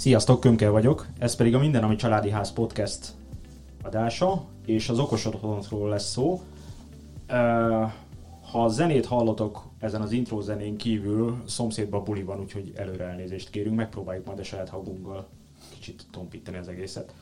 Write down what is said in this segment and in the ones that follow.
Sziasztok, Könke vagyok, ez pedig a Minden, ami Családi Ház podcast adása, és az okos otthonról lesz szó. Ha zenét hallotok ezen az intro zenén kívül, szomszédban buli van, úgyhogy előre elnézést kérünk, megpróbáljuk majd a saját hangunkkal kicsit tompítani az egészet.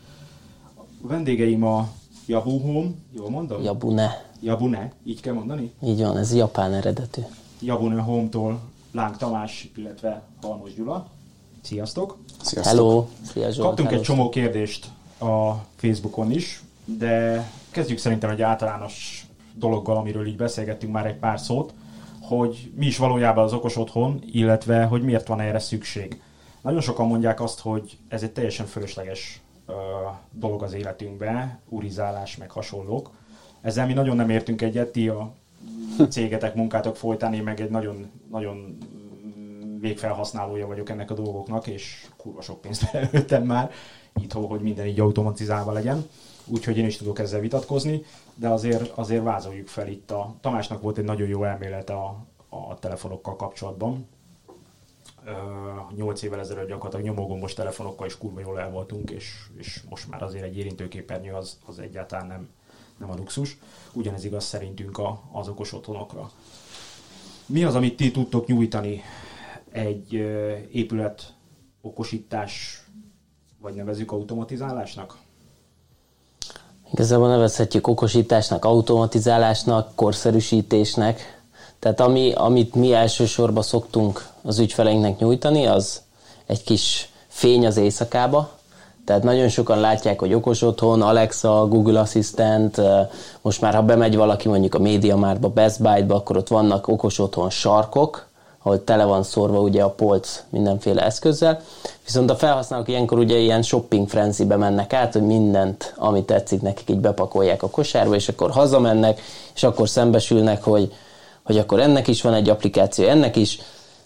A vendégeim a Yahoo Home, jól mondom? Yabune. Yabune, így kell mondani? Így van, ez japán eredetű. Yabune Home-tól Láng Tamás, illetve Halmos Gyula. Sziasztok! Sziasztok. Hello! Szia Zsolt, Kaptunk hello. egy csomó kérdést a Facebookon is, de kezdjük szerintem egy általános dologgal, amiről így beszélgettünk már egy pár szót, hogy mi is valójában az okos otthon, illetve hogy miért van erre szükség. Nagyon sokan mondják azt, hogy ez egy teljesen fölösleges ö, dolog az életünkbe, urizálás meg hasonlók. Ezzel mi nagyon nem értünk egyet, ti a cégetek, munkátok folytán, én meg egy nagyon, nagyon végfelhasználója vagyok ennek a dolgoknak, és kurva sok pénzt belőttem már, itthon, hogy minden így automatizálva legyen. Úgyhogy én is tudok ezzel vitatkozni, de azért, azért vázoljuk fel itt a... Tamásnak volt egy nagyon jó elmélete a, a telefonokkal kapcsolatban. Nyolc évvel ezelőtt gyakorlatilag nyomógombos telefonokkal is kurva jól el voltunk, és, és most már azért egy érintőképernyő az, az egyáltalán nem, nem a luxus. Ugyanez igaz szerintünk a, az okos otthonokra. Mi az, amit ti tudtok nyújtani egy épület okosítás, vagy nevezük automatizálásnak? Igazából nevezhetjük okosításnak, automatizálásnak, korszerűsítésnek. Tehát ami, amit mi elsősorban szoktunk az ügyfeleinknek nyújtani, az egy kis fény az éjszakába. Tehát nagyon sokan látják, hogy okos otthon, Alexa, Google Assistant, most már ha bemegy valaki mondjuk a MediaMarktba, Best Buy-ba, akkor ott vannak okos otthon sarkok, ahol tele van szórva ugye a polc mindenféle eszközzel. Viszont a felhasználók ilyenkor ugye ilyen shopping frenzibe mennek át, hogy mindent, ami tetszik nekik, így bepakolják a kosárba, és akkor hazamennek, és akkor szembesülnek, hogy, hogy akkor ennek is van egy applikáció, ennek is,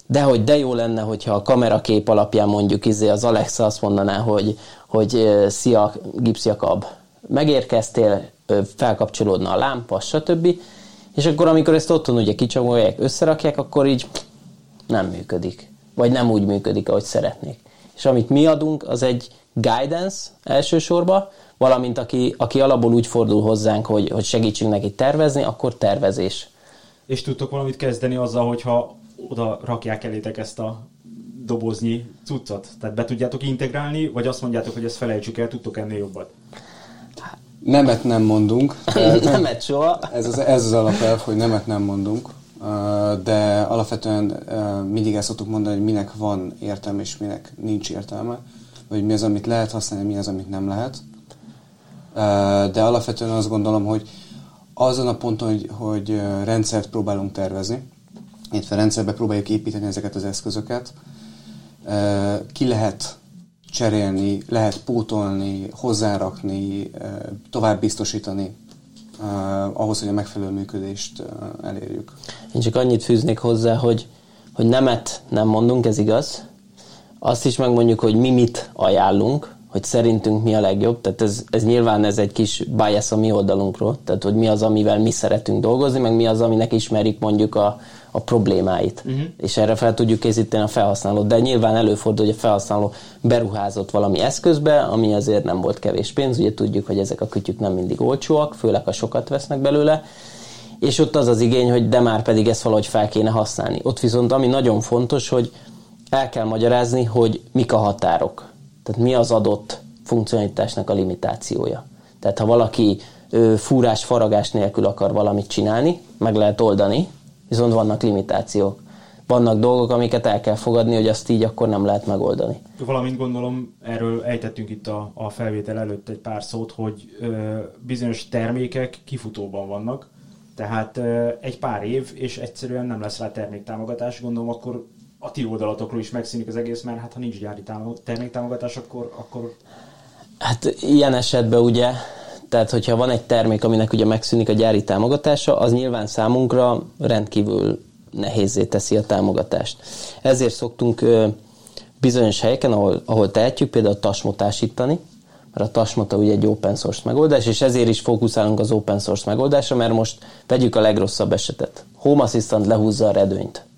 de hogy de jó lenne, hogyha a kamerakép alapján mondjuk izé az Alexa azt mondaná, hogy, hogy szia, gipszjakab, megérkeztél, felkapcsolódna a lámpa, stb. És akkor, amikor ezt otthon ugye kicsomolják, összerakják, akkor így nem működik. Vagy nem úgy működik, ahogy szeretnék. És amit mi adunk, az egy guidance elsősorban, valamint aki, aki alapból úgy fordul hozzánk, hogy, hogy segítsünk neki tervezni, akkor tervezés. És tudtok valamit kezdeni azzal, hogyha oda rakják elétek ezt a doboznyi cuccot? Tehát be tudjátok integrálni, vagy azt mondjátok, hogy ezt felejtsük el, tudtok ennél jobbat? Nemet nem mondunk. Nemet soha. Ez az, ez az alapelv, hogy nemet nem mondunk. De alapvetően mindig ezt szoktuk mondani, hogy minek van értelme és minek nincs értelme. Vagy mi az, amit lehet használni, mi az, amit nem lehet. De alapvetően azt gondolom, hogy azon a ponton, hogy, hogy rendszert próbálunk tervezni, illetve rendszerbe próbáljuk építeni ezeket az eszközöket, ki lehet cserélni, lehet pótolni, hozzárakni, tovább biztosítani ahhoz, hogy a megfelelő működést elérjük. Én csak annyit fűznék hozzá, hogy, hogy nemet nem mondunk, ez igaz. Azt is megmondjuk, hogy mi mit ajánlunk, hogy szerintünk mi a legjobb. Tehát ez, ez nyilván ez egy kis bias a mi oldalunkról, tehát hogy mi az, amivel mi szeretünk dolgozni, meg mi az, aminek ismerik mondjuk a, a problémáit. Uh-huh. És erre fel tudjuk készíteni a felhasználót. De nyilván előfordul, hogy a felhasználó beruházott valami eszközbe, ami azért nem volt kevés pénz. Ugye tudjuk, hogy ezek a kütyük nem mindig olcsóak, főleg ha sokat vesznek belőle. És ott az az igény, hogy de már pedig ezt valahogy fel kéne használni. Ott viszont ami nagyon fontos, hogy el kell magyarázni, hogy mik a határok. Tehát mi az adott funkcionalitásnak a limitációja. Tehát ha valaki fúrás, faragás nélkül akar valamit csinálni, meg lehet oldani, viszont vannak limitációk. Vannak dolgok, amiket el kell fogadni, hogy azt így akkor nem lehet megoldani. Valamint gondolom, erről ejtettünk itt a, a felvétel előtt egy pár szót, hogy ö, bizonyos termékek kifutóban vannak, tehát ö, egy pár év, és egyszerűen nem lesz rá terméktámogatás, gondolom akkor a ti oldalatokról is megszűnik az egész, mert hát ha nincs gyári terméktámogatás, akkor, akkor... Hát ilyen esetben ugye, tehát hogyha van egy termék, aminek ugye megszűnik a gyári támogatása, az nyilván számunkra rendkívül nehézé teszi a támogatást. Ezért szoktunk bizonyos helyeken, ahol, ahol tehetjük, például tasmotásítani, mert a tasmota ugye egy open source megoldás, és ezért is fókuszálunk az open source megoldásra, mert most vegyük a legrosszabb esetet. Home Assistant lehúzza a redőnyt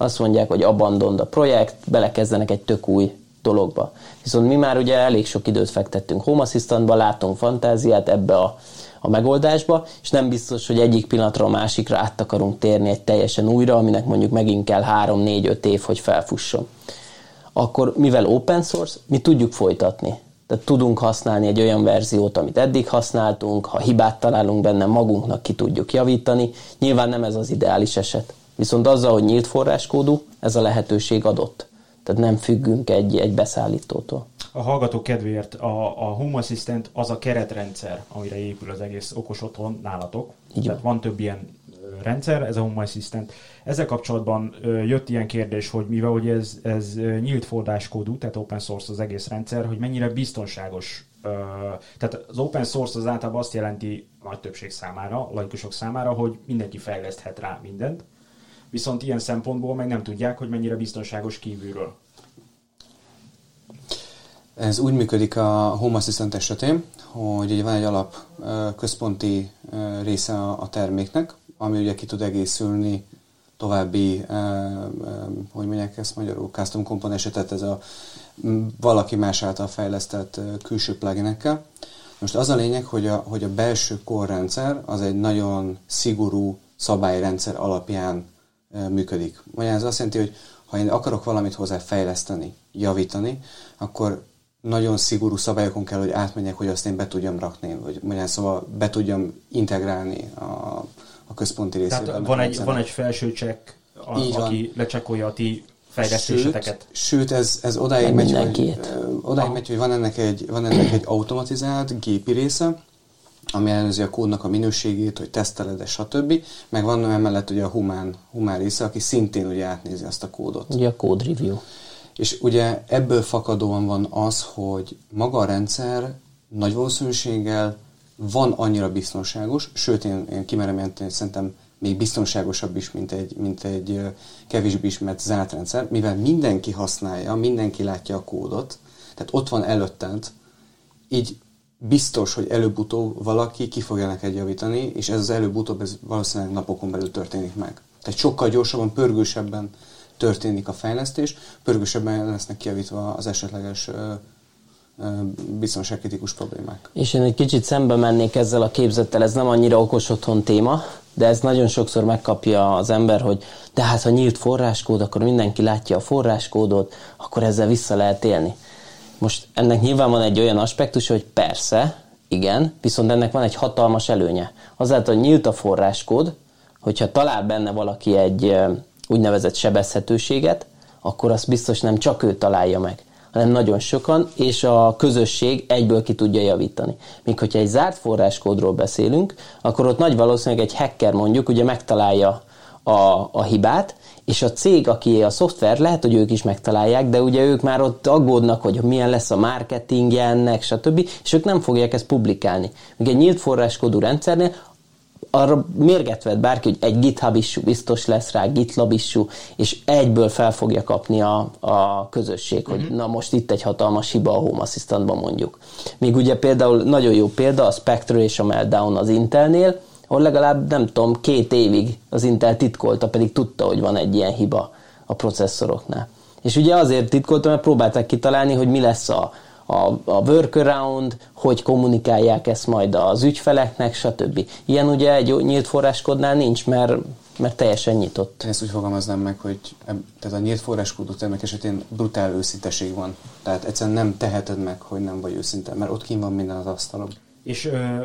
azt mondják, hogy abandoned a projekt, belekezdenek egy tök új dologba. Viszont mi már ugye elég sok időt fektettünk Home Assistantba, látunk fantáziát ebbe a, a megoldásba, és nem biztos, hogy egyik pillanatra a másikra át akarunk térni egy teljesen újra, aminek mondjuk megint kell 3-4-5 év, hogy felfusson. Akkor mivel open source, mi tudjuk folytatni. Tehát tudunk használni egy olyan verziót, amit eddig használtunk, ha hibát találunk benne, magunknak ki tudjuk javítani. Nyilván nem ez az ideális eset. Viszont azzal, hogy nyílt forráskódú, ez a lehetőség adott. Tehát nem függünk egy, egy beszállítótól. A hallgató kedvéért a, a Home Assistant az a keretrendszer, amire épül az egész okos otthon nálatok. Így Tehát van több ilyen rendszer, ez a Home Assistant. Ezzel kapcsolatban jött ilyen kérdés, hogy mivel hogy ez, ez nyílt forráskódú, tehát open source az egész rendszer, hogy mennyire biztonságos tehát az open source az általában azt jelenti nagy többség számára, laikusok számára, hogy mindenki fejleszthet rá mindent, viszont ilyen szempontból meg nem tudják, hogy mennyire biztonságos kívülről. Ez úgy működik a Home Assistant esetén, hogy van egy alap központi része a terméknek, ami ugye ki tud egészülni további, hogy mondják ezt magyarul, custom component tehát ez a valaki más által fejlesztett külső pluginekkel. Most az a lényeg, hogy a, hogy a belső korrendszer az egy nagyon szigorú szabályrendszer alapján működik. Magyarán ez azt jelenti, hogy ha én akarok valamit hozzá fejleszteni, javítani, akkor nagyon szigorú szabályokon kell, hogy átmenjek, hogy azt én be tudjam rakni, vagy magyarán szóval be tudjam integrálni a, a központi részébe. Tehát van egy, van egy felső csekk, a, aki lecsekkolja a ti fejlesztéseteket. Sőt, sőt ez, ez odáig, megy, hogy, odáig megy, hogy van ennek, egy, van ennek egy automatizált gépi része, ami ellenőrzi a kódnak a minőségét, hogy teszteled stb. Meg van emellett ugye a humán, humán része, aki szintén ugye átnézi azt a kódot. Ugye a code review. És ugye ebből fakadóan van az, hogy maga a rendszer nagy valószínűséggel van annyira biztonságos, sőt én, én kimerem jelenteni, szerintem még biztonságosabb is, mint egy, mint egy kevésbé ismert zárt rendszer, mivel mindenki használja, mindenki látja a kódot, tehát ott van előtted, így biztos, hogy előbb-utóbb valaki ki fogja neked javítani, és ez az előbb-utóbb ez valószínűleg napokon belül történik meg. Tehát sokkal gyorsabban, pörgősebben történik a fejlesztés, pörgősebben lesznek kiavítva az esetleges biztonságkritikus problémák. És én egy kicsit szembe mennék ezzel a képzettel, ez nem annyira okos otthon téma, de ez nagyon sokszor megkapja az ember, hogy de hát ha nyílt forráskód, akkor mindenki látja a forráskódot, akkor ezzel vissza lehet élni. Most ennek nyilván van egy olyan aspektus, hogy persze, igen, viszont ennek van egy hatalmas előnye. Azáltal, hogy nyílt a forráskód, hogyha talál benne valaki egy úgynevezett sebezhetőséget, akkor azt biztos nem csak ő találja meg, hanem nagyon sokan, és a közösség egyből ki tudja javítani. Míg hogyha egy zárt forráskódról beszélünk, akkor ott nagy valószínűleg egy hacker mondjuk ugye megtalálja a, a hibát, és a cég, aki a szoftver, lehet, hogy ők is megtalálják, de ugye ők már ott aggódnak, hogy milyen lesz a marketingje ennek, stb., és ők nem fogják ezt publikálni. Míg egy nyílt forráskódú rendszernél arra mérget vett bárki, hogy egy GitHub issue biztos lesz rá, GitLab issue, és egyből fel fogja kapni a, a közösség, hogy uh-huh. na most itt egy hatalmas hiba a Home Assistantban mondjuk. Még ugye például nagyon jó példa a Spectre és a Meltdown az Intelnél, ahol legalább nem tudom, két évig az Intel titkolta, pedig tudta, hogy van egy ilyen hiba a processzoroknál. És ugye azért titkolta, mert próbálták kitalálni, hogy mi lesz a, a, a workaround, hogy kommunikálják ezt majd az ügyfeleknek, stb. Ilyen ugye egy nyílt forráskodnál nincs, mert, mert teljesen nyitott. Én ezt úgy fogalmaznám meg, hogy tehát a nyílt forráskodó termék esetén brutál őszinteség van. Tehát egyszerűen nem teheted meg, hogy nem vagy őszinte, mert ott kín van minden az asztalon. És ö,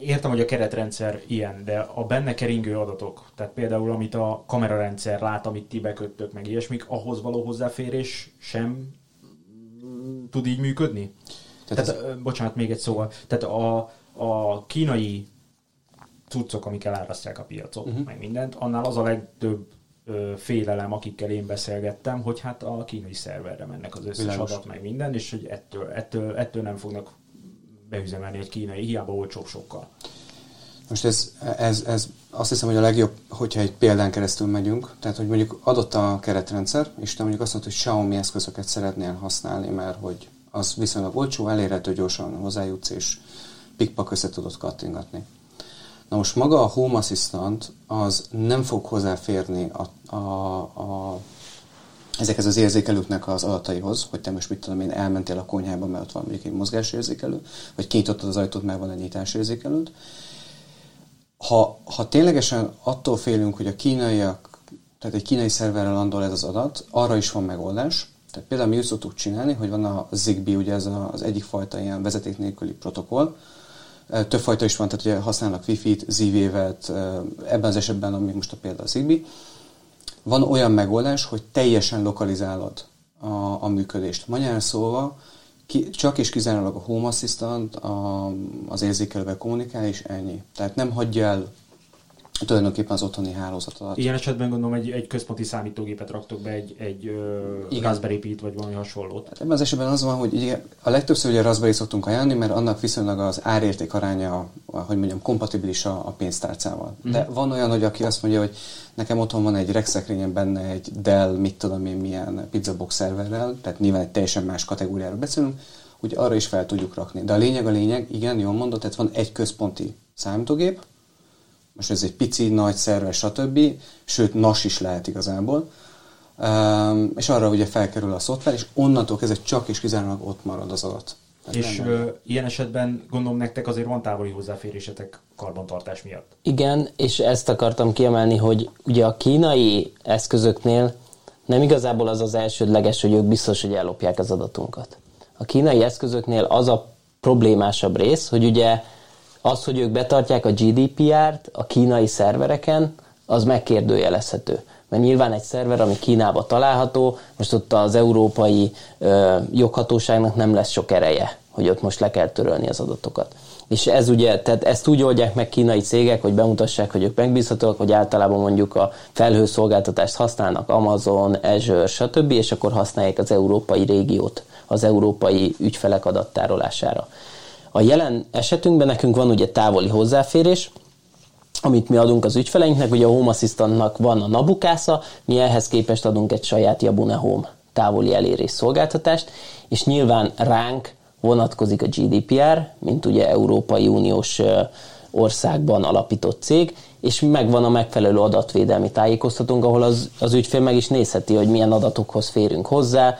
értem, hogy a keretrendszer ilyen, de a benne keringő adatok, tehát például amit a kamerarendszer lát, amit ti beköttök, meg ilyesmik, ahhoz való hozzáférés sem tud így működni? Tehát, tehát ez... bocsánat, még egy szóval. Tehát a, a kínai cuccok, amik elárasztják a piacot, uh-huh. meg mindent, annál az a legtöbb ö, félelem, akikkel én beszélgettem, hogy hát a kínai szerverre mennek az összes Világos. adat, meg minden, és hogy ettől, ettől, ettől nem fognak beüzemelni egy kínai, hiába olcsóbb sokkal. Most ez, ez, ez azt hiszem, hogy a legjobb, hogyha egy példán keresztül megyünk, tehát hogy mondjuk adott a keretrendszer, és te mondjuk azt mondod, hogy Xiaomi eszközöket szeretnél használni, mert hogy az viszonylag olcsó, elérhető, gyorsan hozzájutsz, és pikpak össze tudod kattingatni. Na most maga a Home Assistant az nem fog hozzáférni a, a, a ezekhez az érzékelőknek az adataihoz, hogy te most mit tudom én, elmentél a konyhába, mert ott van mondjuk egy mozgásérzékelő, vagy kinyitottad az ajtót, mert van egy nyitásérzékelőd. Ha, ha ténylegesen attól félünk, hogy a kínaiak, tehát egy kínai szerverrel landol ez az adat, arra is van megoldás. Tehát például mi úgy szoktuk csinálni, hogy van a Zigbee, ugye ez az egyik fajta ilyen vezeték nélküli protokoll, több fajta is van, tehát ugye használnak Wi-Fi-t, ZV-vet, ebben az esetben, ami most a példa a Zigbee, van olyan megoldás, hogy teljesen lokalizálod a, a működést. Magyarán szólva, ki, csak és kizárólag a Home Assistant a, az érzékelővel kommunikál, és ennyi. Tehát nem hagyja el tulajdonképpen az otthoni hálózatodat. Ilyen esetben gondolom egy, egy központi számítógépet raktok be, egy, egy uh, Raspberry Pi-t, vagy valami hasonlót. Hát ebben az esetben az van, hogy ugye, a legtöbbször ugye Raspberry szoktunk ajánlani, mert annak viszonylag az árérték aránya, hogy mondjam, kompatibilis a, a pénztárcával. Mm. De van olyan, hogy aki azt mondja, hogy nekem otthon van egy regszekrényen benne egy Dell, mit tudom én milyen pizzabox szerverrel, tehát nyilván egy teljesen más kategóriáról beszélünk, úgy arra is fel tudjuk rakni. De a lényeg a lényeg, igen, jól mondod, tehát van egy központi számítógép, most ez egy pici, nagy szerves, stb., sőt, NAS is lehet igazából, um, és arra ugye felkerül a szoftver, és onnantól kezdve csak és kizárólag ott marad az adat. Tehát és ö, ilyen esetben gondolom nektek azért van távoli hozzáférésetek karbantartás miatt. Igen, és ezt akartam kiemelni, hogy ugye a kínai eszközöknél nem igazából az az elsődleges, hogy ők biztos, hogy ellopják az adatunkat. A kínai eszközöknél az a problémásabb rész, hogy ugye az, hogy ők betartják a GDPR-t a kínai szervereken, az megkérdőjelezhető. Mert nyilván egy szerver, ami Kínába található, most ott az európai ö, joghatóságnak nem lesz sok ereje, hogy ott most le kell törölni az adatokat. És ez ugye, tehát ezt úgy oldják meg kínai cégek, hogy bemutassák, hogy ők megbízhatóak, hogy általában mondjuk a felhőszolgáltatást használnak Amazon, Azure, stb., és akkor használják az európai régiót az európai ügyfelek adattárolására. A jelen esetünkben nekünk van ugye távoli hozzáférés, amit mi adunk az ügyfeleinknek, ugye a Home Assistantnak van a Nabukásza, mi ehhez képest adunk egy saját Yabune Home távoli elérés szolgáltatást, és nyilván ránk vonatkozik a GDPR, mint ugye Európai Uniós országban alapított cég, és megvan a megfelelő adatvédelmi tájékoztatónk, ahol az, az ügyfél meg is nézheti, hogy milyen adatokhoz férünk hozzá,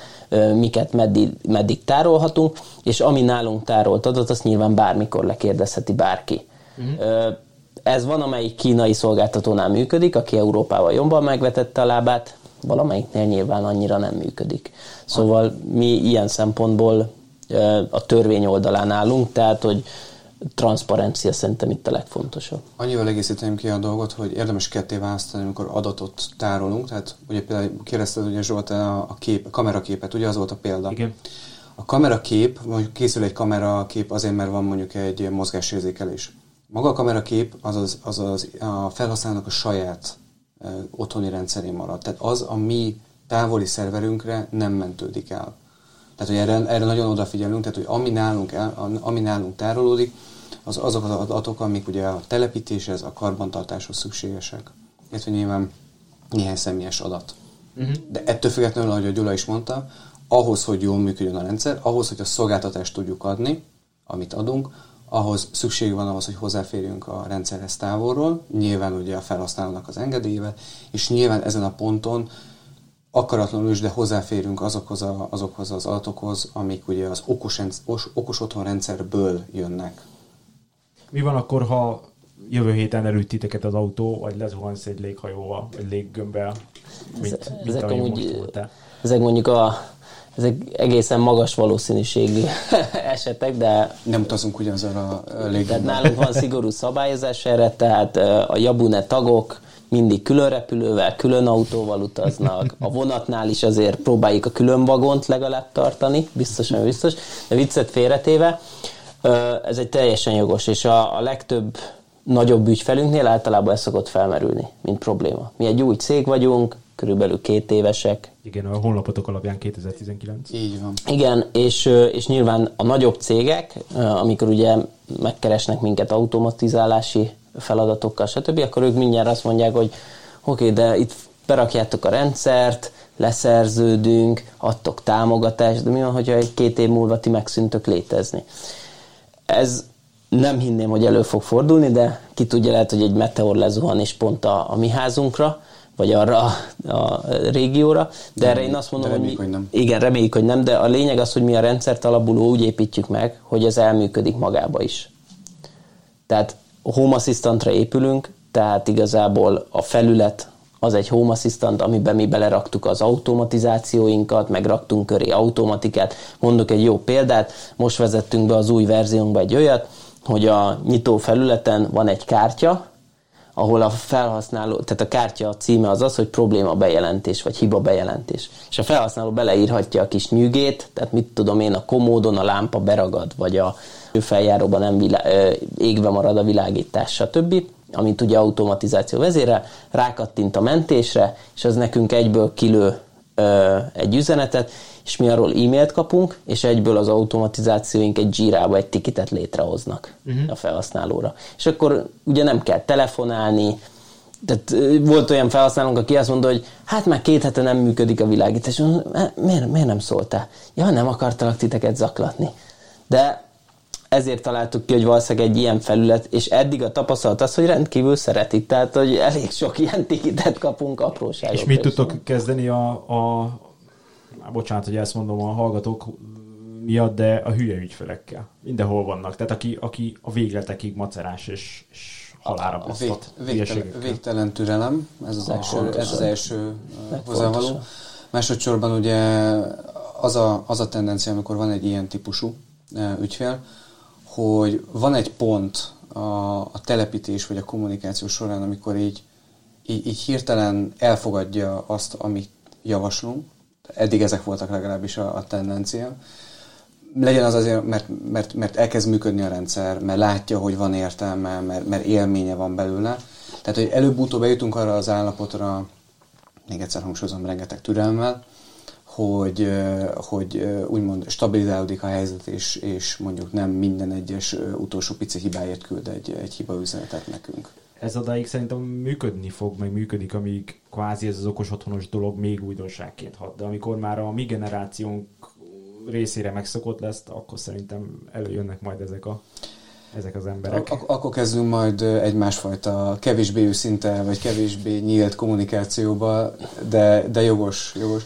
miket meddig, meddig tárolhatunk, és ami nálunk tárolt adat, azt nyilván bármikor lekérdezheti bárki. Uh-huh. Ez van, amelyik kínai szolgáltatónál működik, aki Európával jobban megvetette a lábát, valamelyiknél nyilván annyira nem működik. Szóval mi ilyen szempontból a törvény oldalán állunk, tehát hogy transzparencia szerintem itt a legfontosabb. Annyival egészíteném ki a dolgot, hogy érdemes ketté választani, amikor adatot tárolunk. Tehát ugye például kérdezted ugye Zsolt a, kép, a kameraképet, ugye az volt a példa. Igen. A kamerakép, mondjuk készül egy kamerakép azért, mert van mondjuk egy mozgásérzékelés. Maga a kamerakép az, az, az, az a felhasználónak a saját e, otthoni rendszerén marad. Tehát az a mi távoli szerverünkre nem mentődik el. Tehát, hogy erre, erre nagyon odafigyelünk, tehát, hogy ami nálunk, el, ami nálunk tárolódik, az azok az adatok, amik ugye a telepítéshez, a karbantartáshoz szükségesek. Illetve nyilván néhány személyes adat. Uh-huh. De ettől függetlenül, ahogy a Gyula is mondta, ahhoz, hogy jól működjön a rendszer, ahhoz, hogy a szolgáltatást tudjuk adni, amit adunk, ahhoz szükség van ahhoz, hogy hozzáférjünk a rendszerhez távolról, nyilván ugye a felhasználónak az engedélyével, és nyilván ezen a ponton akaratlanul is, de hozzáférünk azokhoz, a, azokhoz az adatokhoz, amik ugye az okos, okos otthon rendszerből jönnek. Mi van akkor, ha jövő héten előtt titeket az autó, vagy lezuhansz egy léghajóval, vagy léggömbbel, mint, Ez, mint ezek, amúgy, ezek mondjuk a ezek egészen magas valószínűségű esetek, de... Nem utazunk ugyanazzal a léggömbbel. Tehát nálunk van szigorú szabályozás erre, tehát a Jabune tagok mindig külön repülővel, külön autóval utaznak, a vonatnál is azért próbáljuk a külön vagont legalább tartani, biztosan biztos, de viccet félretéve, ez egy teljesen jogos, és a, a legtöbb nagyobb ügyfelünknél általában ez szokott felmerülni, mint probléma. Mi egy új cég vagyunk, körülbelül két évesek. Igen, a honlapotok alapján 2019. Így van. Igen, és, és nyilván a nagyobb cégek, amikor ugye megkeresnek minket automatizálási feladatokkal, stb., akkor ők mindjárt azt mondják, hogy oké, okay, de itt berakjátok a rendszert, leszerződünk, adtok támogatást, de mi van, hogyha egy két év múlva ti megszűntök létezni? Ez nem hinném, hogy elő fog fordulni, de ki tudja, lehet, hogy egy meteor lezuhan és pont a, a mi házunkra, vagy arra a, a régióra, de erre én azt mondom, de hogy, mi, hogy nem. igen, reméljük, hogy nem, de a lényeg az, hogy mi a rendszert alapuló úgy építjük meg, hogy ez elműködik magába is. Tehát Home Assistantra épülünk, tehát igazából a felület az egy Home Assistant, amiben mi beleraktuk az automatizációinkat, meg raktunk köré automatikát. Mondok egy jó példát, most vezettünk be az új verziónkba egy olyat, hogy a nyitó felületen van egy kártya, ahol a felhasználó, tehát a kártya címe az az, hogy probléma bejelentés, vagy hiba bejelentés. És a felhasználó beleírhatja a kis nyűgét, tehát mit tudom én, a komódon a lámpa beragad, vagy a feljáróban nem vilá- ö, égve marad a világítás, stb., amit ugye automatizáció vezére, rákattint a mentésre, és az nekünk egyből kilő ö, egy üzenetet, és mi arról e-mailt kapunk, és egyből az automatizációink egy Jira-ba egy tikitet létrehoznak uh-huh. a felhasználóra. És akkor ugye nem kell telefonálni, tehát volt olyan felhasználónk, aki azt mondta, hogy hát már két hete nem működik a világítás. Mondom, "Hát Miért, miért nem szóltál? Ja, nem akartalak titeket zaklatni. De ezért találtuk ki, hogy valószínűleg egy ilyen felület, és eddig a tapasztalat az, hogy rendkívül szeretik, tehát hogy elég sok ilyen tikitet kapunk apróságok. És mit tudtok kezdeni a, a bocsánat, hogy ezt mondom a hallgatók miatt, de a hülye ügyfelekkel. Mindenhol vannak. Tehát aki, aki a végletekig macerás és, és halára vég, végtelen, végtelen türelem, ez az első, ez az első hozzávaló. Másodszorban ugye az a, az a tendencia, amikor van egy ilyen típusú ügyfél, hogy van egy pont a, a telepítés vagy a kommunikáció során, amikor így, így, így hirtelen elfogadja azt, amit javaslunk. Eddig ezek voltak legalábbis a, a tendencia. Legyen az azért, mert, mert, mert elkezd működni a rendszer, mert látja, hogy van értelme, mert, mert élménye van belőle. Tehát, hogy előbb-utóbb eljutunk arra az állapotra, még egyszer hangsúlyozom rengeteg türelmmel, hogy, hogy úgymond stabilizálódik a helyzet, és, és mondjuk nem minden egyes utolsó pici hibáért küld egy, egy hiba üzenetet nekünk. Ez odáig szerintem működni fog, meg működik, amíg kvázi ez az okos otthonos dolog még újdonságként hat. De amikor már a mi generációnk részére megszokott lesz, akkor szerintem előjönnek majd ezek, a, ezek az emberek. Ak- akkor kezdünk majd egy másfajta kevésbé őszinte, vagy kevésbé nyílt kommunikációba, de, de jogos, jogos.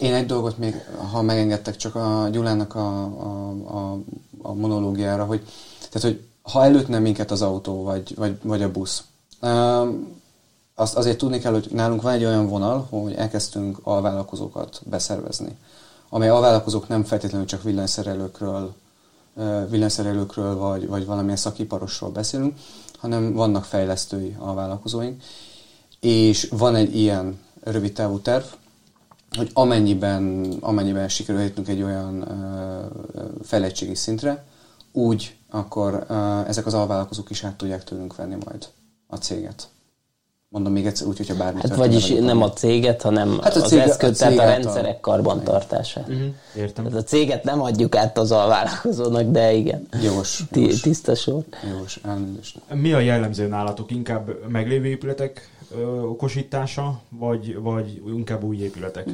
Én egy dolgot még, ha megengedtek csak a Gyulának a, a, a, a monológiára, hogy, tehát, hogy ha előtne minket az autó, vagy, vagy, vagy a busz, um, azt azért tudni kell, hogy nálunk van egy olyan vonal, hogy elkezdtünk alvállalkozókat beszervezni, amely alvállalkozók nem feltétlenül csak villanyszerelőkről, villanyszerelőkről vagy, vagy valamilyen szakiparosról beszélünk, hanem vannak fejlesztői alvállalkozóink, és van egy ilyen rövid távú terv, hogy amennyiben, amennyiben sikerül jutnunk egy olyan ö, fejlettségi szintre, úgy akkor ö, ezek az alvállalkozók is át tudják tőlünk venni majd a céget. Mondom még egyszer úgy, hogyha bármi Hát vagyis nem a ami- céget, hanem Hát a az cég- a eszköz, cég tehát a rendszerek karbantartását. Mhm, Értem. Tehát a céget nem adjuk át az alvállalkozónak, de igen. Jogos, jogos, Tiszta sor. jogos, elnézést. Mi a jellemző nálatok? Inkább meglévő épületek ö, okosítása, vagy, vagy inkább új épületek?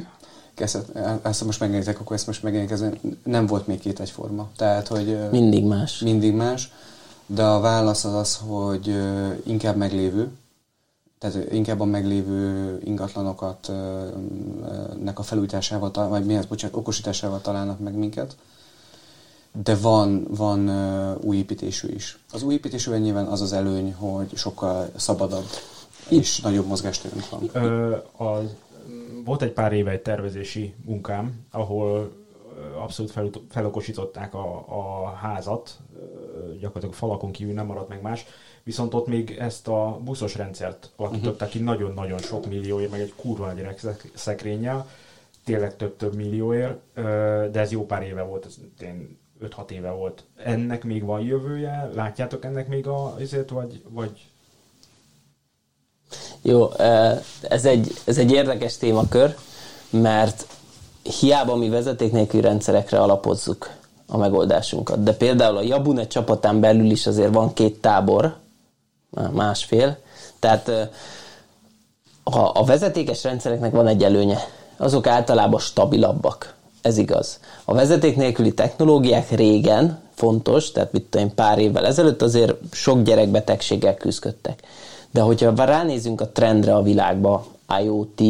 Ezt ha most megengeditek, akkor ezt most megengedkezem. Nem volt még két egyforma. Tehát, hogy Mindig más. mindig más, de a válasz az az, hogy inkább meglévő, tehát inkább a meglévő ingatlanokat nek a felújításával, vagy mihez, bocsánat, okosításával találnak meg minket. De van, van új építésű is. Az új építésűben nyilván az az előny, hogy sokkal szabadabb és nagyobb mozgástérünk van. Ö, a, volt egy pár éve egy tervezési munkám, ahol abszolút fel, felokosították a, a házat, gyakorlatilag falakon kívül nem maradt meg más, viszont ott még ezt a buszos rendszert alakították ki nagyon-nagyon sok millióért, meg egy kurva nagy szekrényel, tényleg több-több millióért, de ez jó pár éve volt, ez tényleg 5-6 éve volt. Ennek még van jövője? Látjátok ennek még a azért, vagy, vagy Jó, ez egy, ez egy érdekes témakör, mert hiába mi vezeték nélküli rendszerekre alapozzuk a megoldásunkat. De például a Jabune csapatán belül is azért van két tábor, másfél. Tehát eh, a, a vezetékes rendszereknek van egy előnye. Azok általában stabilabbak. Ez igaz. A vezeték nélküli technológiák régen fontos, tehát mit tudom én, pár évvel ezelőtt azért sok gyerekbetegséggel küzdöttek. De hogyha ránézünk a trendre a világba, IoT,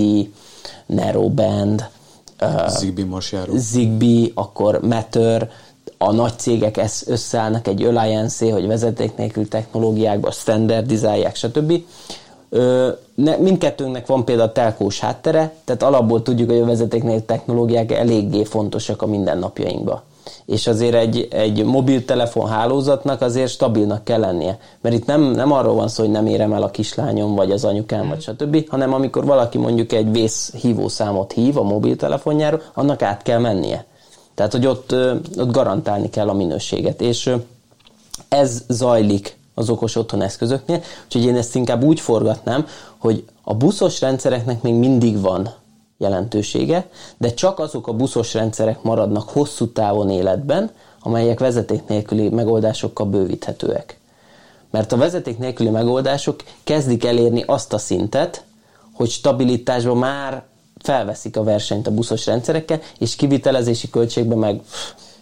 Narrowband, Zigbee most járó. Zigbee, akkor Matter, a nagy cégek összeállnak egy alliance hogy vezeték nélkül technológiákba standardizálják, stb. Ö, ne, mindkettőnknek van például telkós háttere, tehát alapból tudjuk, hogy a vezeték nélkül technológiák eléggé fontosak a mindennapjainkban és azért egy, egy mobiltelefon hálózatnak azért stabilnak kell lennie. Mert itt nem, nem arról van szó, hogy nem érem el a kislányom, vagy az anyukám, vagy stb., hanem amikor valaki mondjuk egy vészhívó számot hív a mobiltelefonjáról, annak át kell mennie. Tehát, hogy ott, ott garantálni kell a minőséget. És ez zajlik az okos otthon eszközöknél, úgyhogy én ezt inkább úgy forgatnám, hogy a buszos rendszereknek még mindig van jelentősége, de csak azok a buszos rendszerek maradnak hosszú távon életben, amelyek vezeték nélküli megoldásokkal bővíthetőek. Mert a vezeték nélküli megoldások kezdik elérni azt a szintet, hogy stabilitásban már felveszik a versenyt a buszos rendszerekkel, és kivitelezési költségben meg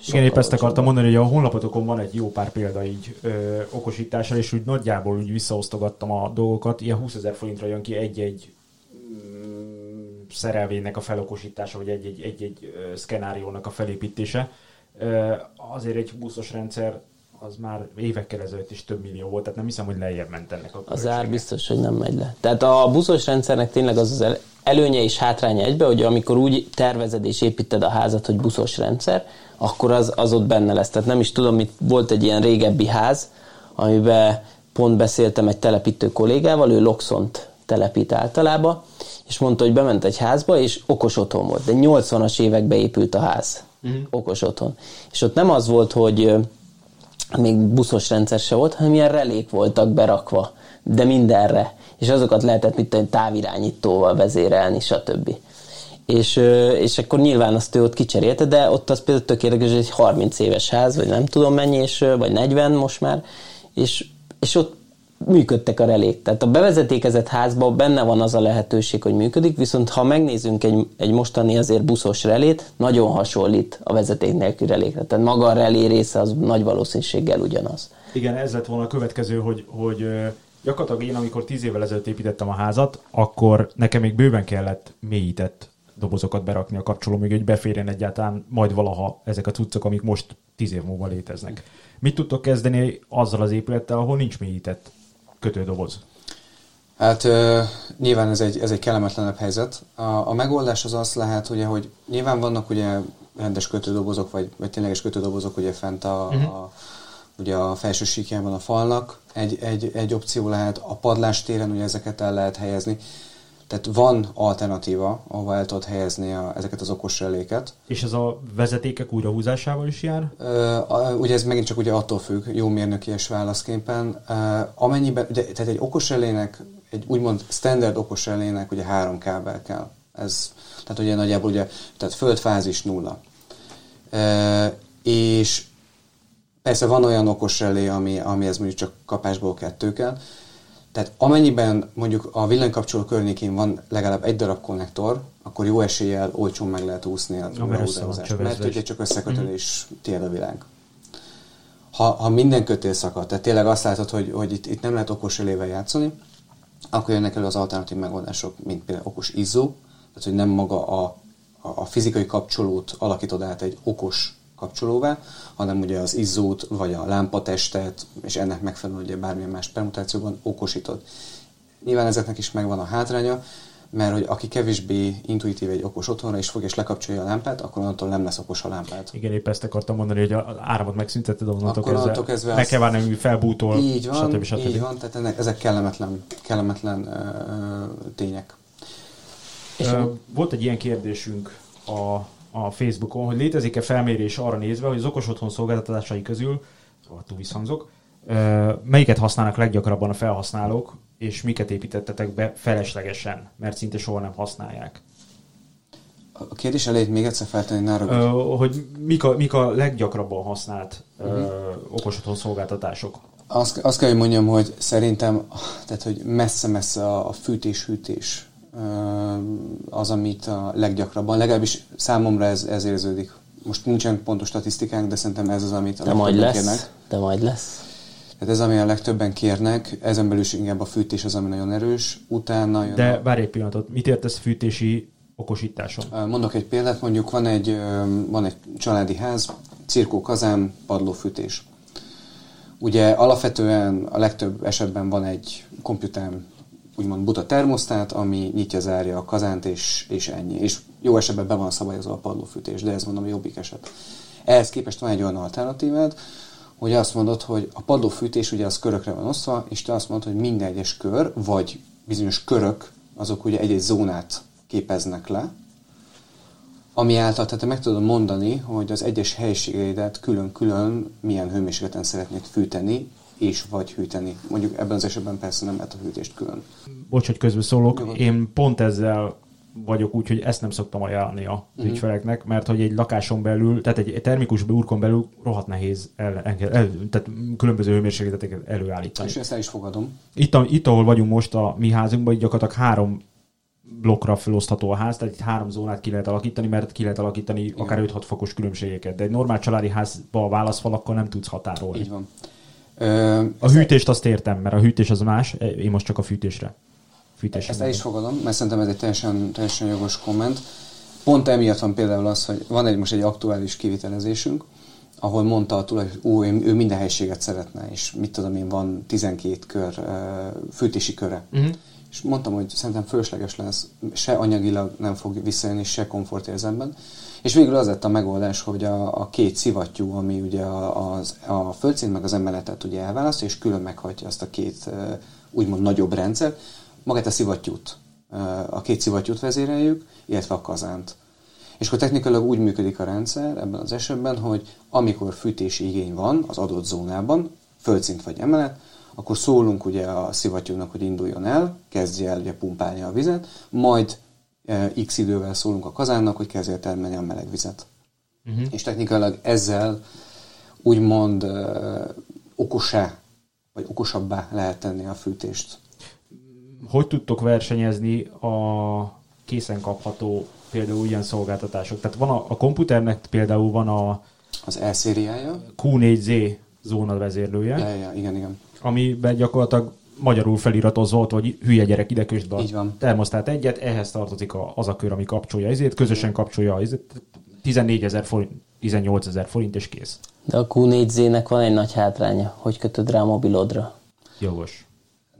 igen, épp ezt akartam mondani, hogy a honlapotokon van egy jó pár példa így ö, okosításra, és úgy nagyjából úgy visszaosztogattam a dolgokat. Ilyen 20 ezer forintra jön ki egy-egy szerelvénynek a felokosítása, vagy egy-egy, egy-egy szkenáriónak a felépítése. Azért egy buszos rendszer az már évekkel ezelőtt is több millió volt, tehát nem hiszem, hogy lejjebb ment ennek a Az ár biztos, hogy nem megy le. Tehát a buszos rendszernek tényleg az az előnye és hátránya egybe, hogy amikor úgy tervezed és építed a házat, hogy buszos rendszer, akkor az, az ott benne lesz. Tehát nem is tudom, itt volt egy ilyen régebbi ház, amiben pont beszéltem egy telepítő kollégával, ő Loxont telepít általában, és mondta, hogy bement egy házba, és okos otthon volt. De 80-as években épült a ház. Uh-huh. Okos otthon. És ott nem az volt, hogy még buszos rendszer se volt, hanem ilyen relék voltak berakva, de mindenre. És azokat lehetett mit tenni, távirányítóval vezérelni, stb. És, és akkor nyilván azt ő ott kicserélte, de ott az például tök érdekes, egy 30 éves ház, vagy nem tudom mennyi, és, vagy 40 most már, és, és ott működtek a relék. Tehát a bevezetékezett házban benne van az a lehetőség, hogy működik, viszont ha megnézzünk egy, egy mostani azért buszos relét, nagyon hasonlít a vezeték nélkül relékre. Tehát maga a relé része az nagy valószínűséggel ugyanaz. Igen, ez lett volna a következő, hogy, hogy gyakorlatilag én, amikor tíz évvel ezelőtt építettem a házat, akkor nekem még bőven kellett mélyített dobozokat berakni a kapcsoló, még hogy beférjen egyáltalán majd valaha ezek a cuccok, amik most tíz év múlva léteznek. Mit tudtok kezdeni azzal az épülettel, ahol nincs mélyített kötődoboz? Hát uh, nyilván ez egy, ez egy kellemetlenebb helyzet. A, a megoldás az az lehet, ugye, hogy nyilván vannak ugye rendes kötődobozok, vagy, vagy tényleges kötődobozok ugye fent a, uh-huh. a, ugye a felső síkjában a falnak. Egy, egy, egy opció lehet, a padlástéren ugye ezeket el lehet helyezni. Tehát van alternatíva, ahova el tudod helyezni a, ezeket az okos reléket. És ez a vezetékek újrahúzásával is jár? Uh, ugye ez megint csak ugye attól függ, jó mérnökies válaszképpen. Uh, amennyiben, ugye, tehát egy okos relének, egy úgymond standard okos relének ugye három kábel kell. Ez, tehát ugye nagyjából ugye, tehát földfázis nulla. Uh, és persze van olyan okos relé, ami, ami ez mondjuk csak kapásból kettő kell, tehát amennyiben mondjuk a villanykapcsoló környékén van legalább egy darab konnektor, akkor jó eséllyel olcsón meg lehet úszni a újrahúzást. Mert ugye csak összekötő mm-hmm. és tiéd a világ. Ha, ha minden kötél szakad, tehát tényleg azt látod, hogy, hogy itt, itt nem lehet okos elével játszani, akkor jönnek elő az alternatív megoldások, mint például okos izzó, tehát hogy nem maga a, a, a fizikai kapcsolót alakítod át egy okos kapcsolóvá, hanem ugye az izzót, vagy a lámpatestet, és ennek megfelelően ugye bármilyen más permutációban okosítod. Nyilván ezeknek is megvan a hátránya, mert hogy aki kevésbé intuitív egy okos otthonra és fog és lekapcsolja a lámpát, akkor onnantól nem lesz okos a lámpát. Igen, épp ezt akartam mondani, hogy az áramot megszüntetted, onnantól akkor kezdve, kezdve meg kell várni, hogy felbútól, így van, stb. stb. Így van, tehát ennek, ezek kellemetlen, kellemetlen uh, tények. És volt egy ilyen kérdésünk a a Facebookon, hogy létezik-e felmérés arra nézve, hogy az okos otthon szolgáltatásai közül, rohadtul visszhangzok, melyiket használnak leggyakrabban a felhasználók, és miket építettetek be feleslegesen, mert szinte soha nem használják. A kérdés elejét még egyszer feltenni, nára. Hogy mik a, mik a leggyakrabban használt uh-huh. okos otthon szolgáltatások? Azt, azt kell, hogy mondjam, hogy szerintem tehát, hogy messze-messze a, a fűtés-hűtés az, amit a leggyakrabban, legalábbis számomra ez, ez érződik. Most nincsen pontos statisztikánk, de szerintem ez az, amit a de majd lesz, kérnek. De majd lesz. Tehát ez, ami a legtöbben kérnek, ezen belül is inkább a fűtés az, ami nagyon erős, utána jön De a... várj egy pillanatot, mit értesz fűtési okosításon? Mondok egy példát, mondjuk van egy, van egy családi ház, cirkó, kazán, padlófűtés. Ugye alapvetően a legtöbb esetben van egy komputern, úgymond buta termosztát, ami nyitja, zárja a kazánt, és, és ennyi. És jó esetben be van szabályozva a padlófűtés, de ez mondom a jobbik eset. Ehhez képest van egy olyan alternatívád, hogy azt mondod, hogy a padlófűtés ugye az körökre van osztva, és te azt mondod, hogy minden egyes kör, vagy bizonyos körök, azok ugye egy-egy zónát képeznek le, ami által tehát te meg tudod mondani, hogy az egyes helyiségeidet külön-külön milyen hőmérsékleten szeretnéd fűteni, és vagy hűteni. Mondjuk ebben az esetben persze nem lehet a hűtést külön. Bocs, hogy közben szólok, én pont ezzel vagyok úgy, hogy ezt nem szoktam ajánlani a Mhm. ügyfeleknek, mert hogy egy lakáson belül, tehát egy termikus burkon belül rohadt nehéz el, el, el, tehát különböző hőmérsékleteket előállítani. És ezt el is fogadom. Itt, a, itt, ahol vagyunk most a mi házunkban, gyakorlatilag három blokkra felosztható a ház, tehát itt három zónát ki lehet alakítani, mert ki lehet alakítani Igen. akár 5-6 fokos különbségeket. De egy normál családi házba a válaszfalakkal nem tudsz határolni. Így van. A hűtést azt értem, mert a hűtés az más, én most csak a fűtésre. Fűtésre Ezt el is fogadom, mert szerintem ez egy teljesen, teljesen jogos komment. Pont emiatt van például az, hogy van egy most egy aktuális kivitelezésünk, ahol mondta a tulaj, hogy ó, ő, ő minden helységet szeretne, és mit tudom én, van 12 kör fűtési köre. Uh-huh. És mondtam, hogy szerintem fölösleges lesz, se anyagilag nem fog visszajönni, se komfortérzetben. És végül az lett a megoldás, hogy a, a két szivattyú, ami ugye a, az, a földszint meg az emeletet ugye elválaszt, és külön meghajtja azt a két úgymond nagyobb rendszer, magát a szivattyút, a két szivattyút vezéreljük, illetve a kazánt. És akkor technikailag úgy működik a rendszer ebben az esetben, hogy amikor fűtési igény van az adott zónában, földszint vagy emelet, akkor szólunk ugye a szivattyúnak, hogy induljon el, kezdje el ugye pumpálni a vizet, majd x idővel szólunk a kazánnak, hogy kezdje el termelni a meleg vizet. Uh-huh. És technikailag ezzel úgymond e, okosá, vagy okosabbá lehet tenni a fűtést. Hogy tudtok versenyezni a készen kapható például ilyen szolgáltatások? Tehát van a, a komputernek például van a Az E-szériája. Q4Z zóna vezérlője, ja, ja, igen, igen. amiben gyakorlatilag magyarul feliratozva ott, hogy hülye gyerek ide kösd be termosztát egyet, ehhez tartozik a, az a kör, ami kapcsolja ezért, közösen kapcsolja ezért, 14 ezer forint, 18 ezer forint és kész. De a Q4Z-nek van egy nagy hátránya, hogy kötöd rá a mobilodra. Jogos.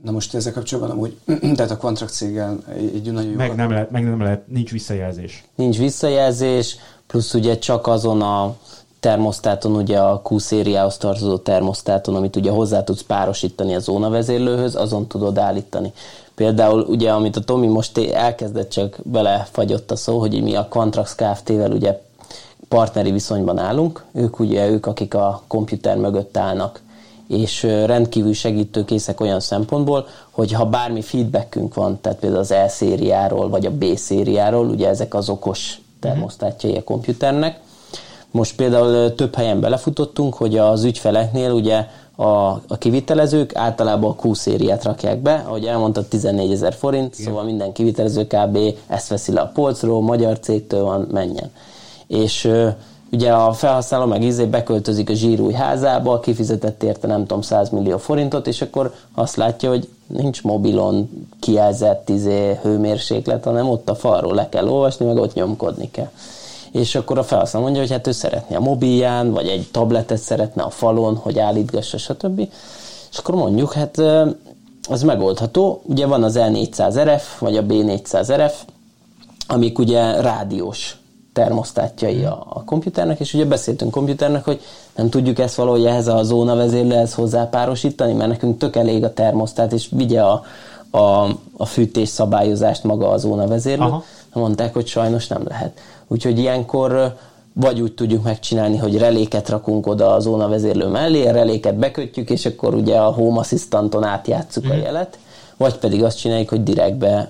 Na most ezzel kapcsolatban amúgy, tehát a Quantrax céggel egy, egy nagyon jó... Meg nem, lehet, meg nem lehet, nincs visszajelzés. Nincs visszajelzés, plusz ugye csak azon a termosztáton, ugye a Q-szériához tartozó termosztáton, amit ugye hozzá tudsz párosítani a zónavezérlőhöz, azon tudod állítani. Például ugye, amit a Tomi most elkezdett, csak belefagyott a szó, hogy mi a Quantrax Kft-vel ugye partneri viszonyban állunk, ők ugye ők, akik a komputer mögött állnak, és rendkívül segítőkészek olyan szempontból, hogy ha bármi feedbackünk van, tehát például az E szériáról, vagy a B szériáról, ugye ezek az okos termosztátjai a komputernek, most például több helyen belefutottunk, hogy az ügyfeleknél ugye a, a kivitelezők általában a Q-szériát rakják be, ahogy elmondtad, 14 ezer forint, Igen. szóval minden kivitelező kb. ezt veszi le a polcról, magyar cégtől van, menjen. És ugye a felhasználó meg izé beköltözik a zsírúj házába, kifizetett érte nem tudom 100 millió forintot, és akkor azt látja, hogy nincs mobilon kijelzett izé, hőmérséklet, hanem ott a falról le kell olvasni, meg ott nyomkodni kell és akkor a felhasználó mondja, hogy hát ő szeretné a mobilján, vagy egy tabletet szeretne a falon, hogy állítgassa, stb. És akkor mondjuk, hát ez megoldható. Ugye van az L400RF, vagy a B400RF, amik ugye rádiós termosztátjai a, a komputernek, és ugye beszéltünk komputernek, hogy nem tudjuk ezt valahogy ehhez a zóna vezérlőhez hozzápárosítani, mert nekünk tök elég a termosztát, és vigye a, a, a fűtés szabályozást maga a zóna vezérlő. Aha. Mondták, hogy sajnos nem lehet. Úgyhogy ilyenkor vagy úgy tudjuk megcsinálni, hogy reléket rakunk oda a zóna vezérlő mellé, a reléket bekötjük, és akkor ugye a Home Assistanton átjátszuk mm. a jelet, vagy pedig azt csináljuk, hogy direktbe,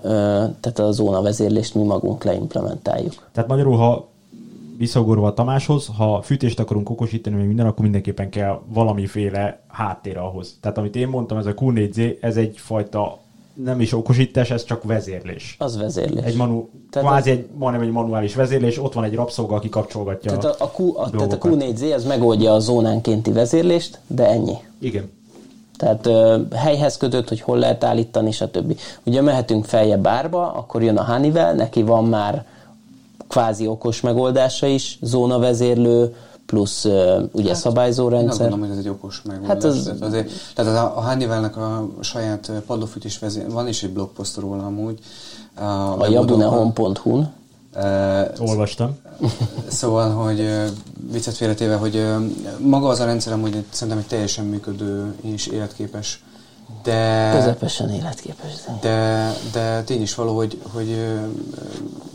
tehát a zóna vezérlést mi magunk leimplementáljuk. Tehát magyarul, ha visszagorva a Tamáshoz, ha fűtést akarunk okosítani, vagy minden, akkor mindenképpen kell valamiféle háttér ahhoz. Tehát amit én mondtam, ez a Q4Z, ez egyfajta nem is okosítás, ez csak vezérlés. Az vezérlés. Egy manu, tehát kvázi egy, majdnem egy manuális vezérlés, ott van egy rabszolga, aki kapcsolgatja tehát a, a, Q, a, tehát a Q4Z az megoldja a zónánkénti vezérlést, de ennyi. Igen. Tehát ö, helyhez kötött, hogy hol lehet állítani, stb. Ugye mehetünk feljebb bárba, akkor jön a Honeywell, neki van már kvázi okos megoldása is, zónavezérlő, plusz ugye hát, szabályzó rendszer. Gondolom, hogy ez egy okos megoldás. Hát az... tehát, azért, tehát a, a Honeywellnek a saját padlófűtés vezér, van is egy blogpost róla amúgy. A, a jabunehon.hu-n. Uh, Olvastam. Szóval, hogy uh, viccet félretéve, hogy uh, maga az a rendszer amúgy szerintem egy teljesen működő és életképes de, Közepesen életképes. De, de tény is való, hogy, hogy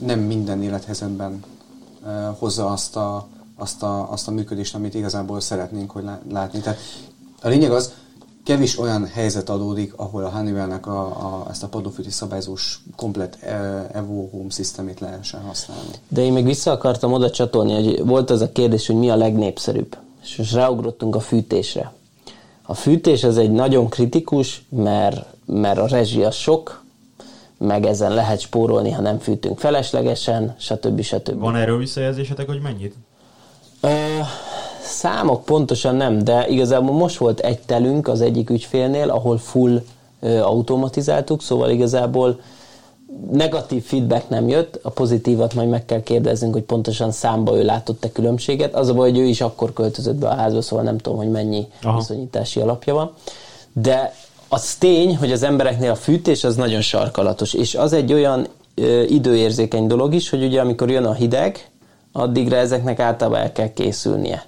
nem minden élethelyzetben hozza azt a, azt, a, azt a működést, amit igazából szeretnénk hogy látni. Tehát a lényeg az, kevés olyan helyzet adódik, ahol a Honeywell-nek a, a, ezt a padlófűtés szabályzós komplet Evo Home systemét lehessen használni. De én még vissza akartam oda csatolni, hogy volt az a kérdés, hogy mi a legnépszerűbb. És most ráugrottunk a fűtésre. A fűtés az egy nagyon kritikus, mert, mert a rezsi az sok, meg ezen lehet spórolni, ha nem fűtünk feleslegesen, stb. stb. Van erről visszajelzésetek, hogy mennyit? Ö, számok pontosan nem, de igazából most volt egy telünk az egyik ügyfélnél, ahol full ö, automatizáltuk, szóval igazából negatív feedback nem jött, a pozitívat majd meg kell kérdeznünk, hogy pontosan számba ő látott-e különbséget. Az a baj, hogy ő is akkor költözött be a házba, szóval nem tudom, hogy mennyi Aha. viszonyítási alapja van. De az tény, hogy az embereknél a fűtés az nagyon sarkalatos, és az egy olyan ö, időérzékeny dolog is, hogy ugye amikor jön a hideg, addigra ezeknek általában el kell készülnie.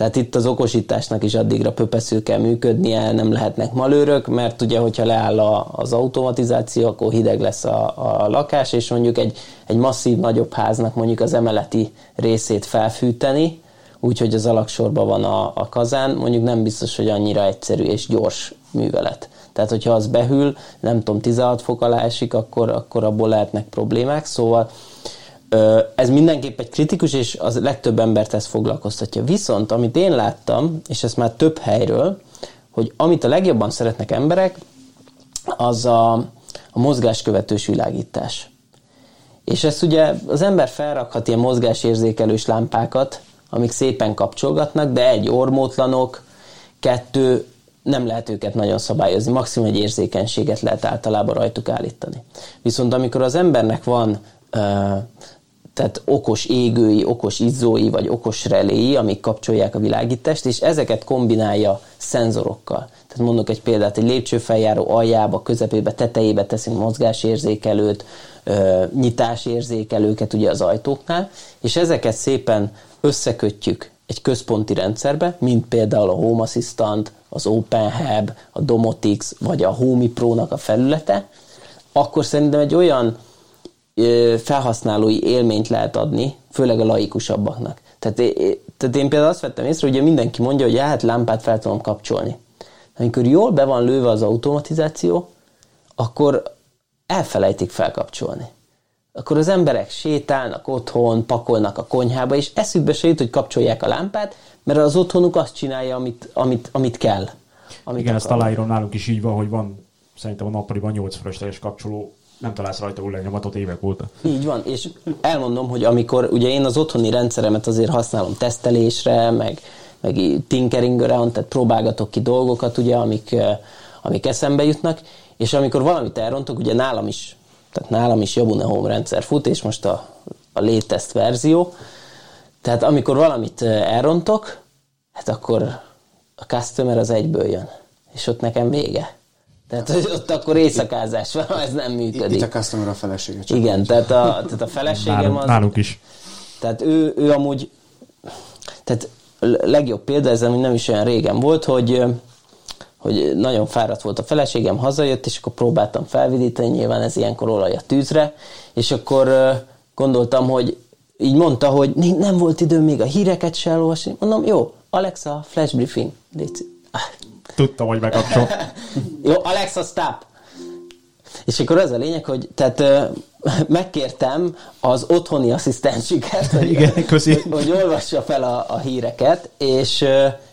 Tehát itt az okosításnak is addigra pöpeszül kell működnie, nem lehetnek malőrök, mert ugye, hogyha leáll a, az automatizáció, akkor hideg lesz a, a lakás, és mondjuk egy, egy masszív nagyobb háznak mondjuk az emeleti részét felfűteni, úgyhogy az alaksorban van a, a kazán, mondjuk nem biztos, hogy annyira egyszerű és gyors művelet. Tehát, hogyha az behűl, nem tudom, 16 fok alá esik, akkor, akkor abból lehetnek problémák, szóval ez mindenképp egy kritikus, és az legtöbb embert ez foglalkoztatja. Viszont, amit én láttam, és ez már több helyről, hogy amit a legjobban szeretnek emberek, az a, a mozgáskövetős világítás. És ezt ugye az ember felrakhat ilyen mozgásérzékelős lámpákat, amik szépen kapcsolgatnak, de egy ormótlanok, kettő, nem lehet őket nagyon szabályozni, maximum egy érzékenységet lehet általában rajtuk állítani. Viszont amikor az embernek van tehát okos égői, okos izzói vagy okos reléi, amik kapcsolják a világítást, és ezeket kombinálja szenzorokkal. Tehát mondok egy példát, egy lépcsőfeljáró aljába, közepébe, tetejébe teszünk mozgásérzékelőt, nyitásérzékelőket ugye az ajtóknál, és ezeket szépen összekötjük egy központi rendszerbe, mint például a Home Assistant, az OpenHub, a Domotics, vagy a Home Pro-nak a felülete, akkor szerintem egy olyan felhasználói élményt lehet adni, főleg a laikusabbaknak. Tehát, tehát én például azt vettem észre, hogy mindenki mondja, hogy hát lámpát fel tudom kapcsolni. Amikor jól be van lőve az automatizáció, akkor elfelejtik felkapcsolni. Akkor az emberek sétálnak otthon, pakolnak a konyhába, és eszükbe se jut, hogy kapcsolják a lámpát, mert az otthonuk azt csinálja, amit, amit, amit kell. Amit Igen, akar. ezt aláírom nálunk is így van, hogy van szerintem a nappaliban 8 fölösleges kapcsoló nem találsz rajta új lenyomatot évek óta. Így van, és elmondom, hogy amikor ugye én az otthoni rendszeremet azért használom tesztelésre, meg, meg tinkering around, tehát próbálgatok ki dolgokat, ugye, amik, amik eszembe jutnak, és amikor valamit elrontok, ugye nálam is, tehát nálam is Jabune Home rendszer fut, és most a, a latest verzió, tehát amikor valamit elrontok, hát akkor a customer az egyből jön, és ott nekem vége. Tehát, hogy ott akkor éjszakázás van, ez nem működik. Itt a customer a felesége. Csak Igen, tehát a, tehát a feleségem nálunk, az... Nálunk is. Tehát ő, ő amúgy... Tehát legjobb példa, ez nem is olyan régen volt, hogy hogy nagyon fáradt volt a feleségem, hazajött, és akkor próbáltam felvidítani, nyilván ez ilyenkor olaj a tűzre, és akkor gondoltam, hogy így mondta, hogy nem volt időm még a híreket se elolvasni. Mondom, jó, Alexa, flash briefing. Légy Tudtam, hogy bekapcsol. Jó, Alexa, stop! És akkor az a lényeg, hogy tehát megkértem az otthoni asszisztensüket, hogy, Igen, köszi. hogy, hogy olvassa fel a, a híreket, és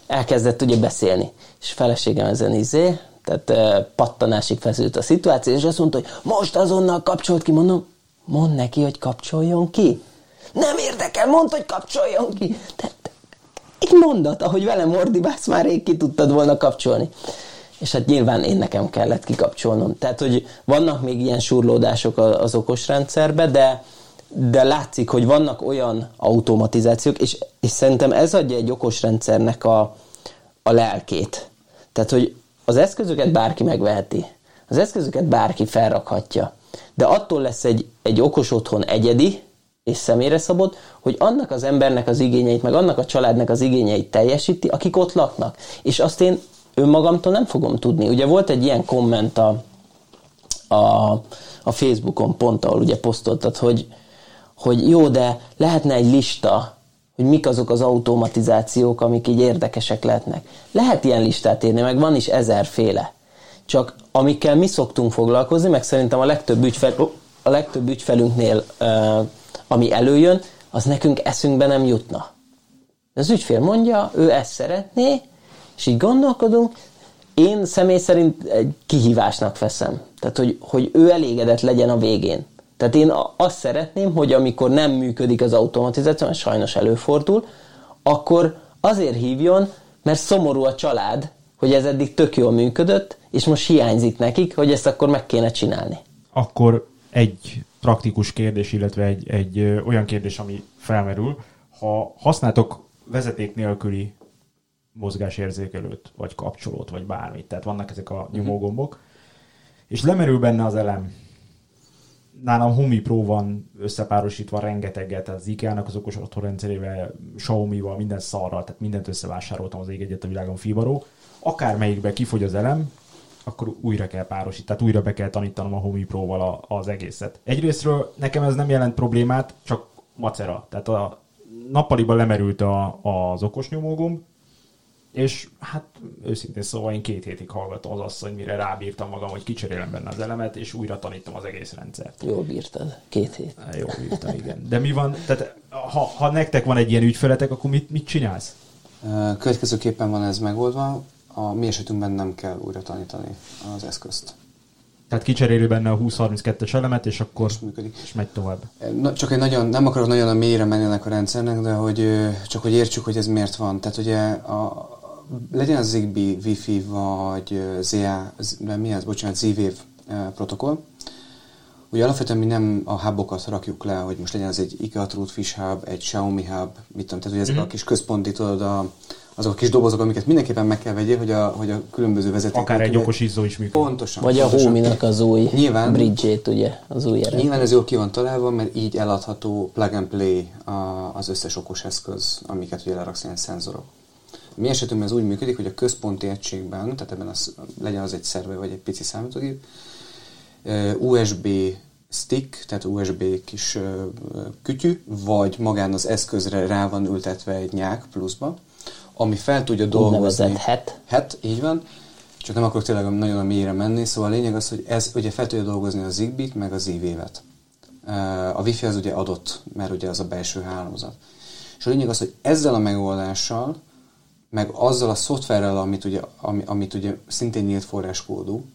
elkezdett ugye beszélni. És feleségem ezen izé, tehát pattanásig feszült a szituáció, és azt mondta, hogy most azonnal kapcsolt ki, mondom, mond neki, hogy kapcsoljon ki. Nem érdekel, mondd, hogy kapcsoljon ki. Tehát egy mondat, ahogy velem ordibálsz, már rég ki tudtad volna kapcsolni. és hát nyilván én nekem kellett kikapcsolnom. Tehát, hogy vannak még ilyen surlódások az okos rendszerbe, de, de látszik, hogy vannak olyan automatizációk, és, és szerintem ez adja egy okos rendszernek a, a lelkét. Tehát, hogy az eszközöket bárki megveheti. Az eszközöket bárki felrakhatja. De attól lesz egy, egy okos otthon egyedi, és személyre szabott, hogy annak az embernek az igényeit, meg annak a családnak az igényeit teljesíti, akik ott laknak. És azt én önmagamtól nem fogom tudni. Ugye volt egy ilyen komment a, a, a Facebookon pont, ahol ugye posztoltad, hogy, hogy jó, de lehetne egy lista, hogy mik azok az automatizációk, amik így érdekesek lehetnek. Lehet ilyen listát írni, meg van is ezerféle. Csak amikkel mi szoktunk foglalkozni, meg szerintem a legtöbb, ügyfel, a legtöbb ügyfelünknél, ami előjön, az nekünk eszünkbe nem jutna. Az ügyfél mondja, ő ezt szeretné, és így gondolkodunk, én személy szerint egy kihívásnak veszem. Tehát, hogy, hogy ő elégedett legyen a végén. Tehát én azt szeretném, hogy amikor nem működik az automatizáció, sajnos előfordul, akkor azért hívjon, mert szomorú a család, hogy ez eddig tök jól működött, és most hiányzik nekik, hogy ezt akkor meg kéne csinálni. Akkor egy praktikus kérdés, illetve egy, egy olyan kérdés, ami felmerül. Ha használtok vezeték nélküli mozgásérzékelőt, vagy kapcsolót, vagy bármit, tehát vannak ezek a nyomógombok, és lemerül benne az elem, nálam Humi Pro van összepárosítva rengeteget, tehát az IKEA-nak az okos otthonrendszerével, Xiaomi-val, minden szarral, tehát mindent összevásároltam az ég egyet a világon fibaró. Akármelyikbe kifogy az elem, akkor újra kell párosítani, tehát újra be kell tanítanom a Humi Pro-val az egészet. Egyrésztről nekem ez nem jelent problémát, csak macera. Tehát a nappaliban lemerült a, az okos nyomógomb, és hát őszintén szóval én két hétig hallgatom az asszony, mire rábírtam magam, hogy kicserélem benne az elemet, és újra tanítom az egész rendszert. Jól bírtad, két hét. Jól bírtam, igen. De mi van, tehát ha, ha nektek van egy ilyen ügyfeletek, akkor mit, mit csinálsz? Következőképpen van ez megoldva, a mi esetünkben nem kell újra tanítani az eszközt. Tehát kicseréli benne a 20-32-es elemet, és akkor és, működik. és megy tovább. Na, csak egy nagyon, nem akarok nagyon a mélyre menni ennek a rendszernek, de hogy csak hogy értsük, hogy ez miért van. Tehát ugye a, legyen az Zigbee, Wi-Fi vagy ZA, mi az, bocsánat, Z-Wave protokoll, Ugye alapvetően mi nem a hubokat rakjuk le, hogy most legyen az egy IKEA Truth Fish Hub, egy Xiaomi Hub, mit tudom, tehát hogy ezek mm-hmm. a kis központi, tudod, a, azok a kis dobozok, amiket mindenképpen meg kell vegyél, hogy a, hogy a különböző vezetékek... Akár egy okos izzó is működik. Pontosan. Vagy pontosan. a Homi-nak az új nyilván, bridge ugye, az új ered. Nyilván ez jól ki van találva, mert így eladható plug and play a, az összes okos eszköz, amiket ugye leraksz ilyen szenzorok. Mi esetünkben ez úgy működik, hogy a központi egységben, tehát ebben az, legyen az egy szerve vagy egy pici számítógép, USB stick, tehát USB kis kütyű, vagy magán az eszközre rá van ültetve egy nyák pluszba, ami fel tudja dolgozni. het. Het, így van. Csak nem akarok tényleg nagyon a mélyre menni, szóval a lényeg az, hogy ez ugye fel tudja dolgozni a Zigbee-t, meg az IV-vet. A Wi-Fi az ugye adott, mert ugye az a belső hálózat. És a lényeg az, hogy ezzel a megoldással meg azzal a szoftverrel, amit ugye, ami, amit ugye szintén nyílt forráskódú,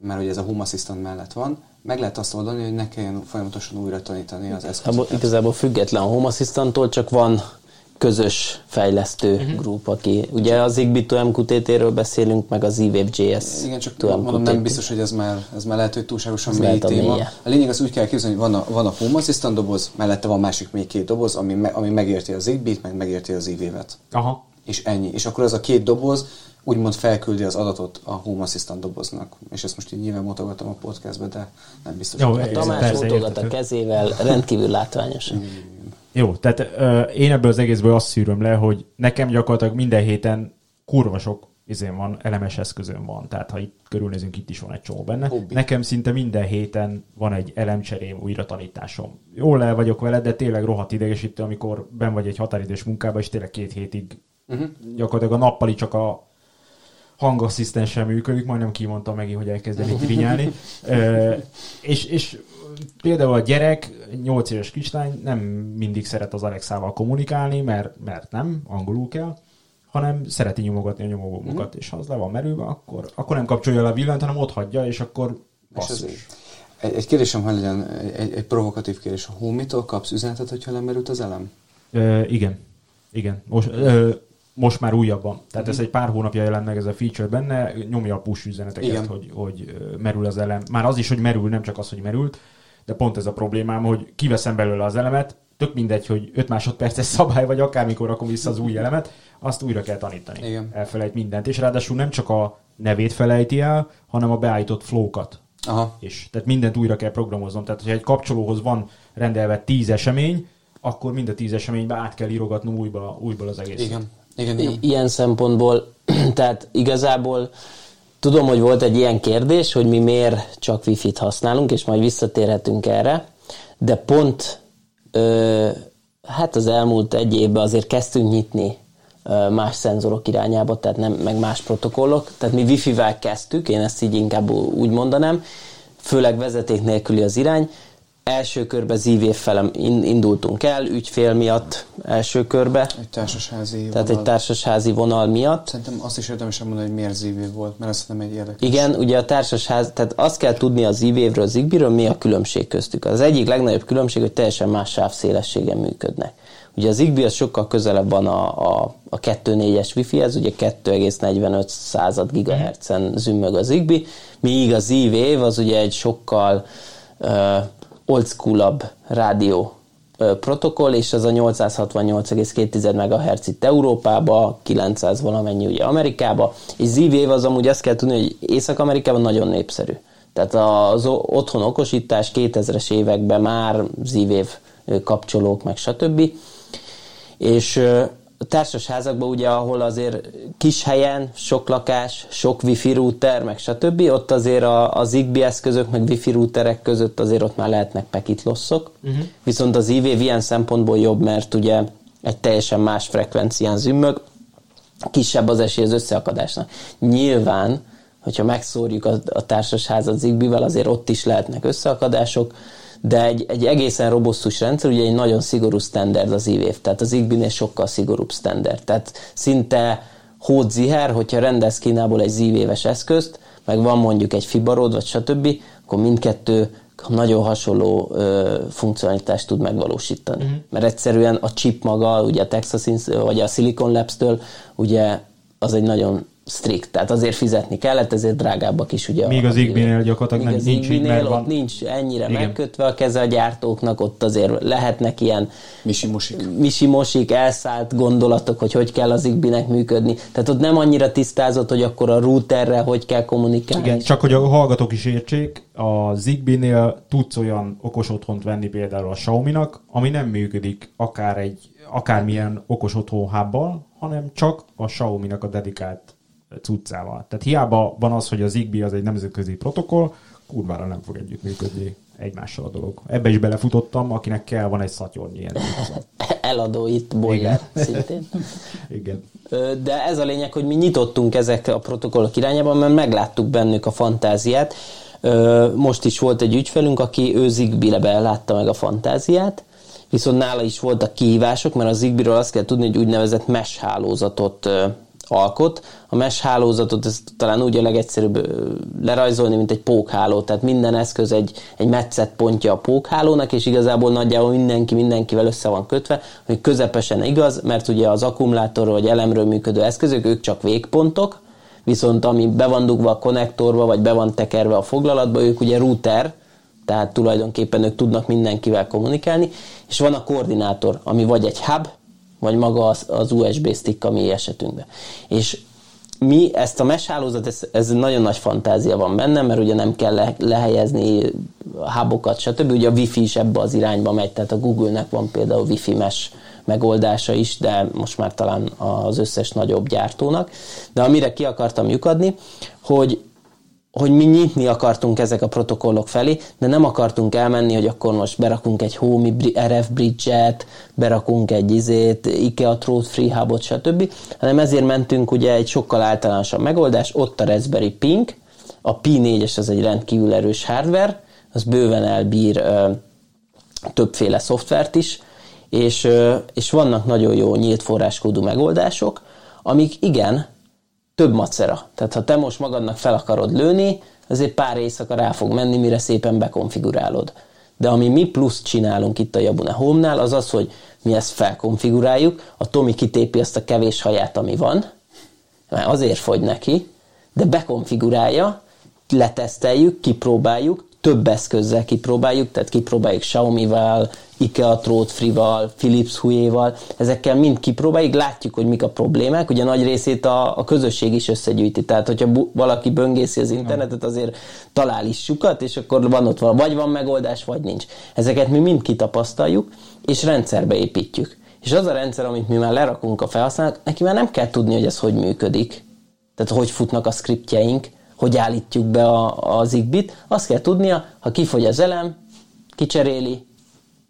mert ugye ez a Home Assistant mellett van, meg lehet azt oldani, hogy ne kelljen folyamatosan újra tanítani az eszközöket. Igazából független a Home Assistant-tól, csak van közös fejlesztő uh-huh. grup, aki ugye az Zigbee MQTT-ről beszélünk, meg az eWave.js Igen, csak mondom, nem biztos, hogy ez már, ez már lehet, hogy túlságosan ez mély téma. A, a lényeg az úgy kell képzelni, hogy van a, van a Home Assistant doboz, mellette van másik még két doboz, ami, me, ami megérti az Zigbee-t, meg megérti az eWave-et. Aha és ennyi. És akkor az a két doboz úgymond felküldi az adatot a Home Assistant doboznak. És ezt most így nyilván mutogatom a podcastbe, de nem biztos. Jó, a Tamás mutogat a kezével, rendkívül látványos. Jó, tehát uh, én ebből az egészből azt szűröm le, hogy nekem gyakorlatilag minden héten kurva sok izén van, elemes eszközön van. Tehát ha itt körülnézünk, itt is van egy csomó benne. Hobby. Nekem szinte minden héten van egy elemcserém, újra tanításom. Jól el vagyok vele, de tényleg rohadt idegesítő, amikor ben vagy egy határidős munkában, és tényleg két hétig uh-huh. gyakorlatilag a nappali csak a hangasszisztenssel működik, majdnem kimondtam meg, hogy elkezdeni trinyálni. e, és, és például a gyerek, 8 éves kislány nem mindig szeret az Alexával kommunikálni, mert, mert nem, angolul kell, hanem szereti nyomogatni a nyomógombokat, mm. és ha az le van merülve, akkor, akkor nem kapcsolja le a villanyt, hanem ott hagyja, és akkor basszus. Egy, egy kérdésem, hogy legyen egy, egy provokatív kérdés. A Homitól kapsz üzenetet, hogyha lemerült az elem? Ö, igen. Igen. Most, ö, most már újabban. Tehát ez egy pár hónapja jelent meg ez a feature benne, nyomja a push üzeneteket, Igen. hogy, hogy merül az elem. Már az is, hogy merül, nem csak az, hogy merült, de pont ez a problémám, hogy kiveszem belőle az elemet, tök mindegy, hogy 5 másodperces szabály, vagy akármikor rakom vissza az új elemet, azt újra kell tanítani. Igen. Elfelejt mindent, és ráadásul nem csak a nevét felejti el, hanem a beállított flowkat Aha. is. Tehát mindent újra kell programoznom. Tehát, hogyha egy kapcsolóhoz van rendelve 10 esemény, akkor mind a 10 eseménybe át kell írogatnom újba, újból az egész. Igen. Igen, igen. I- ilyen szempontból, tehát igazából tudom, hogy volt egy ilyen kérdés, hogy mi miért csak Wi-Fi-t használunk, és majd visszatérhetünk erre, de pont ö, hát az elmúlt egy évben azért kezdtünk nyitni más szenzorok irányába, tehát nem, meg más protokollok, tehát mi Wi-Fi-vel kezdtük, én ezt így inkább úgy mondanám, főleg vezeték nélküli az irány, első körbe ZIV felem in- indultunk el, ügyfél miatt első körbe, Egy társasházi tehát vonal. egy társasházi vonal miatt. Szerintem azt is érdemes elmondani, hogy miért ZV volt, mert ez szerintem egy érdekes. Igen, ugye a társasház, tehát azt kell tudni az IV-ről, az Zigbee-ről, mi a különbség köztük. Az egyik legnagyobb különbség, hogy teljesen más sávszélességen működnek. Ugye az Zigbee az sokkal közelebb van a, a, a 2.4-es Wi-Fi-hez, ugye 2,45 század gigahertzen zümmög az Zigbee, míg az IV az ugye egy sokkal uh, oldschoolabb rádió protokoll, és ez a 868,2 MHz itt Európába, 900 valamennyi ugye Amerikába, és Z-Wave az amúgy azt kell tudni, hogy Észak-Amerikában nagyon népszerű. Tehát az otthon okosítás 2000-es években már Z-Wave kapcsolók, meg stb. És a társasházakban ugye, ahol azért kis helyen, sok lakás, sok wifi router, meg stb., ott azért a, a Zigbee eszközök, meg wifi routerek között azért ott már lehetnek packet losszok. Uh-huh. Viszont az IVV ilyen szempontból jobb, mert ugye egy teljesen más frekvencián zümmög, kisebb az esély az összeakadásnak. Nyilván, hogyha megszórjuk a, a társasházat Zigbee-vel, azért ott is lehetnek összeakadások, de egy, egy egészen robosztus rendszer, ugye egy nagyon szigorú standard az IVF, tehát az Zigbee-nél sokkal szigorúbb standard. Tehát szinte hódziher, hogyha rendelsz Kínából egy zívéves eszközt, meg van mondjuk egy fibarod, vagy stb., akkor mindkettő nagyon hasonló ö, funkcionalitást tud megvalósítani. Uh-huh. Mert egyszerűen a chip maga, ugye a Texas Ins- vagy a Silicon Labs-től, ugye az egy nagyon strikt, tehát azért fizetni kellett, ezért drágábbak is ugye. Míg a- az Zigbee-nél gyakorlatilag nem- az nincs így, mert van- ott nincs ennyire Igen. megkötve a keze a gyártóknak, ott azért lehetnek ilyen Misi musik. misi-mosik, elszállt gondolatok, hogy hogy kell az Zigbee-nek működni. Tehát ott nem annyira tisztázott, hogy akkor a routerre hogy kell kommunikálni. Igen, csak hogy a hallgatók is értsék, a Zigbee-nél tudsz olyan okos otthont venni például a Xiaomi-nak, ami nem működik akár egy, akármilyen okos otthon hubbal, hanem csak a Xiaomi-nak a dedikált cuccával. Tehát hiába van az, hogy a Zigbee az egy nemzetközi protokoll, kurvára nem fog együttműködni egymással a dolog. Ebbe is belefutottam, akinek kell, van egy szatyornyi ilyen. Eladó itt boiler szintén. Igen. De ez a lényeg, hogy mi nyitottunk ezek a protokollok irányában, mert megláttuk bennük a fantáziát. Most is volt egy ügyfelünk, aki ő Zigbee-be látta meg a fantáziát, viszont nála is voltak kihívások, mert a Zigbee-ről azt kell tudni, hogy úgynevezett mesh hálózatot alkot. A mesh hálózatot ez talán úgy a legegyszerűbb lerajzolni, mint egy pókháló, tehát minden eszköz egy, egy metszett pontja a pókhálónak, és igazából nagyjából mindenki mindenkivel össze van kötve, hogy közepesen igaz, mert ugye az akkumulátorról vagy elemről működő eszközök, ők csak végpontok, viszont ami be van dugva a konnektorba, vagy be van tekerve a foglalatba, ők ugye router, tehát tulajdonképpen ők tudnak mindenkivel kommunikálni, és van a koordinátor, ami vagy egy hub, vagy maga az, az USB stick a mi esetünkben. És mi ezt a mesh hálózat, ez, ez nagyon nagy fantázia van benne, mert ugye nem kell le, lehelyezni hubokat, stb. Ugye a Wi-Fi is ebbe az irányba megy, tehát a Google-nek van például Wi-Fi mesh megoldása is, de most már talán az összes nagyobb gyártónak. De amire ki akartam lyukadni, hogy hogy mi nyitni akartunk ezek a protokollok felé, de nem akartunk elmenni, hogy akkor most berakunk egy Homi RF bridge-et, berakunk egy izét, IKEA Throat Free Hubot, stb., hanem ezért mentünk ugye egy sokkal általánosabb megoldás, ott a Raspberry Pink, a Pi4-es az egy rendkívül erős hardware, az bőven elbír ö, többféle szoftvert is, és, ö, és vannak nagyon jó nyílt forráskódú megoldások, amik igen, több macera. Tehát ha te most magadnak fel akarod lőni, azért pár éjszaka rá fog menni, mire szépen bekonfigurálod. De ami mi plusz csinálunk itt a Jabune Home-nál, az az, hogy mi ezt felkonfiguráljuk, a Tomi kitépi azt a kevés haját, ami van, mert azért fogy neki, de bekonfigurálja, leteszteljük, kipróbáljuk, több eszközzel kipróbáljuk, tehát kipróbáljuk Xiaomi-val, IKEA Free-val, Philips Hue-val, ezekkel mind kipróbáljuk, látjuk, hogy mik a problémák, ugye nagy részét a, a közösség is összegyűjti, tehát hogyha bu- valaki böngészi az internetet, azért talál is sukat, és akkor van ott vagy van megoldás, vagy nincs. Ezeket mi mind kitapasztaljuk, és rendszerbe építjük. És az a rendszer, amit mi már lerakunk a felhasználók, neki már nem kell tudni, hogy ez hogy működik. Tehát hogy futnak a skriptjeink, hogy állítjuk be a, az igbit, azt kell tudnia, ha kifogy az elem, kicseréli,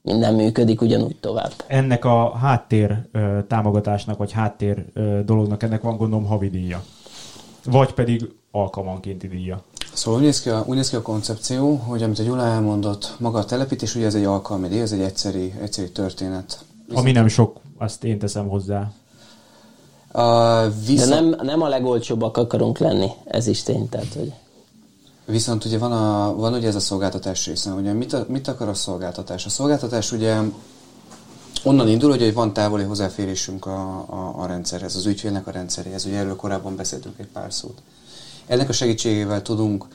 minden működik ugyanúgy tovább. Ennek a háttér ö, támogatásnak, vagy háttér ö, dolognak ennek van gondolom havidíja. Vagy pedig alkalmankénti díja. Szóval úgy néz, ki a, úgy néz ki a koncepció, hogy amit a Gyula elmondott, maga a telepítés, ugye ez egy alkalmi díj, ez egy egyszeri, egyszeri történet. Viszont... Ami nem sok, azt én teszem hozzá. Uh, viszont... De nem, nem a legolcsóbbak akarunk lenni, ez is tény, tehát, hogy... Viszont ugye van, a, van ugye ez a szolgáltatás része. Ugye mit, a, mit akar a szolgáltatás? A szolgáltatás ugye onnan indul, hogy van távoli hozzáférésünk a, a, a rendszerhez, az ügyfélnek a rendszeréhez. Ugye erről korábban beszéltünk egy pár szót. Ennek a segítségével tudunk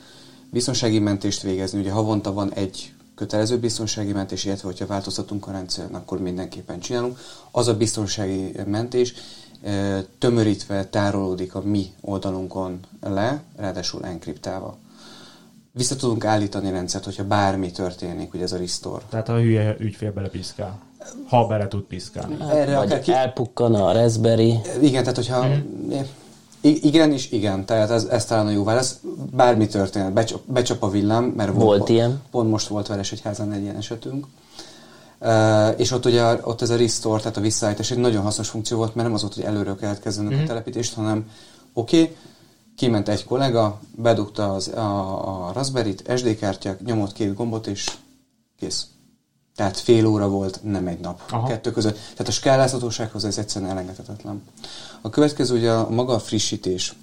biztonsági mentést végezni. Ugye havonta van egy kötelező biztonsági mentés, illetve hogyha változtatunk a rendszeren, akkor mindenképpen csinálunk. Az a biztonsági mentés tömörítve tárolódik a mi oldalunkon le, ráadásul enkriptálva. Vissza tudunk állítani rendszert, hogyha bármi történik, ugye ez a restore. Tehát a hülye ügyfél belepiszkál. Ha bele tud piszkálni. Erre Vagy ki... elpukkan a Raspberry. Igen, tehát hogyha... Mm. Igen és igen, tehát ez, ez talán a jó válasz. Bármi történet, becsap, becsap a villám, mert volt, volt ilyen. Pont most volt házán egy ilyen esetünk. Uh, és ott ugye ott ez a restore, tehát a visszaállítás egy nagyon hasznos funkció volt, mert nem az volt, hogy előről kellett kezdeni mm-hmm. a mhm. telepítést, hanem oké, okay, kiment egy kollega, bedugta az, a, a Raspberry-t, SD kártyák, nyomott két gombot, és kész. Tehát fél óra volt, nem egy nap. Aha. Kettő között. Tehát a skálázhatósághoz ez egyszerűen elengedhetetlen. A következő ugye a maga a frissítés.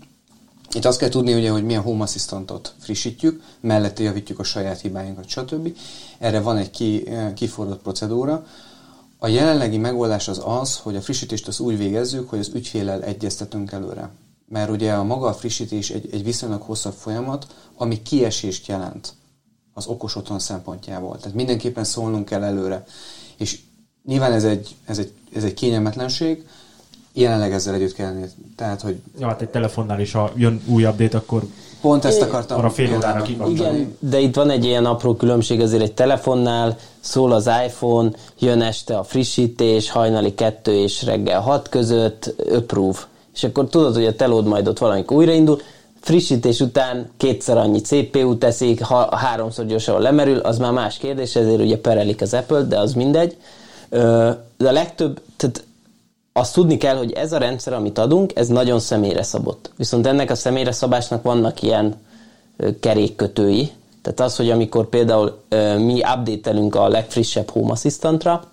Itt azt kell tudni, ugye, hogy milyen Home Assistantot frissítjük, mellette javítjuk a saját hibáinkat, stb. Erre van egy ki, kiforrott procedúra. A jelenlegi megoldás az az, hogy a frissítést az úgy végezzük, hogy az ügyfélel egyeztetünk előre. Mert ugye a maga a frissítés egy, egy viszonylag hosszabb folyamat, ami kiesést jelent az okos otthon szempontjából. Tehát mindenképpen szólnunk kell előre. És nyilván ez egy, ez egy, ez egy kényelmetlenség, jelenleg ezzel együtt kell lenni. Tehát, hogy... Ja, hát egy telefonnál is, ha jön új update, akkor Pont ezt akartam. Arra fél órára Igen, de itt van egy ilyen apró különbség, azért egy telefonnál szól az iPhone, jön este a frissítés, hajnali 2 és reggel 6 között, approve. És akkor tudod, hogy a telód majd ott valamikor újraindul, frissítés után kétszer annyi CPU teszik, ha háromszor gyorsabban lemerül, az már más kérdés, ezért ugye perelik az Apple, de az mindegy. De a legtöbb, tehát azt tudni kell, hogy ez a rendszer, amit adunk, ez nagyon személyre szabott. Viszont ennek a személyre szabásnak vannak ilyen kerékkötői, tehát az, hogy amikor például mi update a legfrissebb Home Assistantra,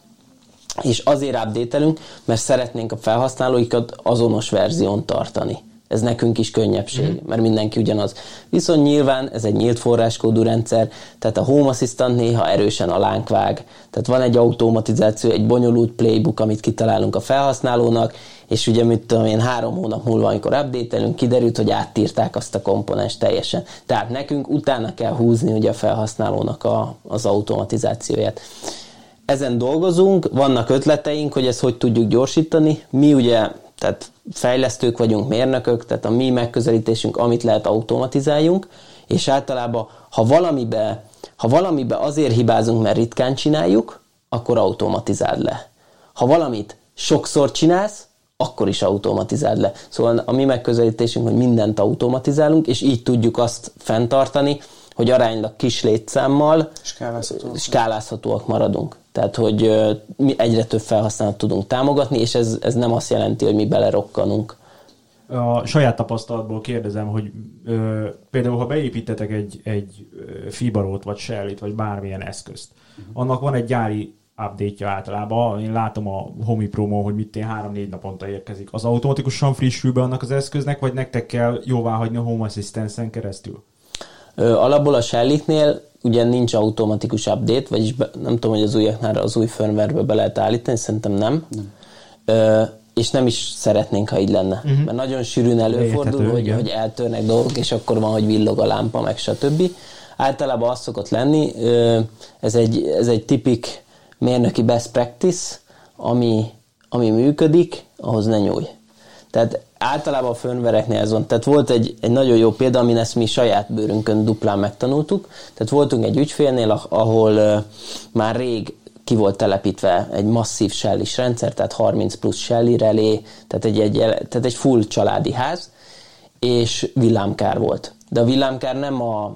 és azért update mert szeretnénk a felhasználóikat azonos verzión tartani ez nekünk is könnyebbség, mm. mert mindenki ugyanaz. Viszont nyilván ez egy nyílt forráskódú rendszer, tehát a Home Assistant néha erősen alánk vág. Tehát van egy automatizáció, egy bonyolult playbook, amit kitalálunk a felhasználónak, és ugye, mit tudom én, három hónap múlva, amikor update kiderült, hogy áttírták azt a komponens teljesen. Tehát nekünk utána kell húzni ugye a felhasználónak a, az automatizációját. Ezen dolgozunk, vannak ötleteink, hogy ezt hogy tudjuk gyorsítani. Mi ugye tehát fejlesztők vagyunk, mérnökök, tehát a mi megközelítésünk, amit lehet automatizáljunk, és általában, ha valamibe, ha valamibe azért hibázunk, mert ritkán csináljuk, akkor automatizáld le. Ha valamit sokszor csinálsz, akkor is automatizáld le. Szóval a mi megközelítésünk, hogy mindent automatizálunk, és így tudjuk azt fenntartani, hogy aránylag kis létszámmal skálázhatóak, skálázhatóak maradunk. Tehát, hogy mi egyre több felhasználót tudunk támogatni, és ez, ez nem azt jelenti, hogy mi belerokkanunk. A saját tapasztalatból kérdezem, hogy ö, például, ha beépítetek egy, egy fibarót, vagy shellit, vagy bármilyen eszközt, annak van egy gyári update-ja általában. Én látom a Homi Promo, hogy mit én három-négy naponta érkezik. Az automatikusan frissül be annak az eszköznek, vagy nektek kell jóvá hagyni a Home Assistance-en keresztül? Alapból a Shelliknél ugye nincs automatikus update, vagyis be, nem tudom, hogy az újaknál az új firmware be lehet állítani, szerintem nem. nem. Ö, és nem is szeretnénk, ha így lenne. Uh-huh. Mert nagyon sűrűn előfordul, Érthető, hogy, hogy eltörnek dolgok, és akkor van, hogy villog a lámpa, meg stb. Általában az szokott lenni, ez egy, ez egy tipik mérnöki best practice, ami, ami működik, ahhoz ne nyúlj. Tehát általában a firmvereknél ez van. Tehát volt egy, egy nagyon jó példa, amin ezt mi saját bőrünkön duplán megtanultuk. Tehát voltunk egy ügyfélnél, ahol uh, már rég ki volt telepítve egy masszív shellis rendszer, tehát 30 plusz shelly relé, tehát egy, egy, tehát egy full családi ház, és villámkár volt. De a villámkár nem, a,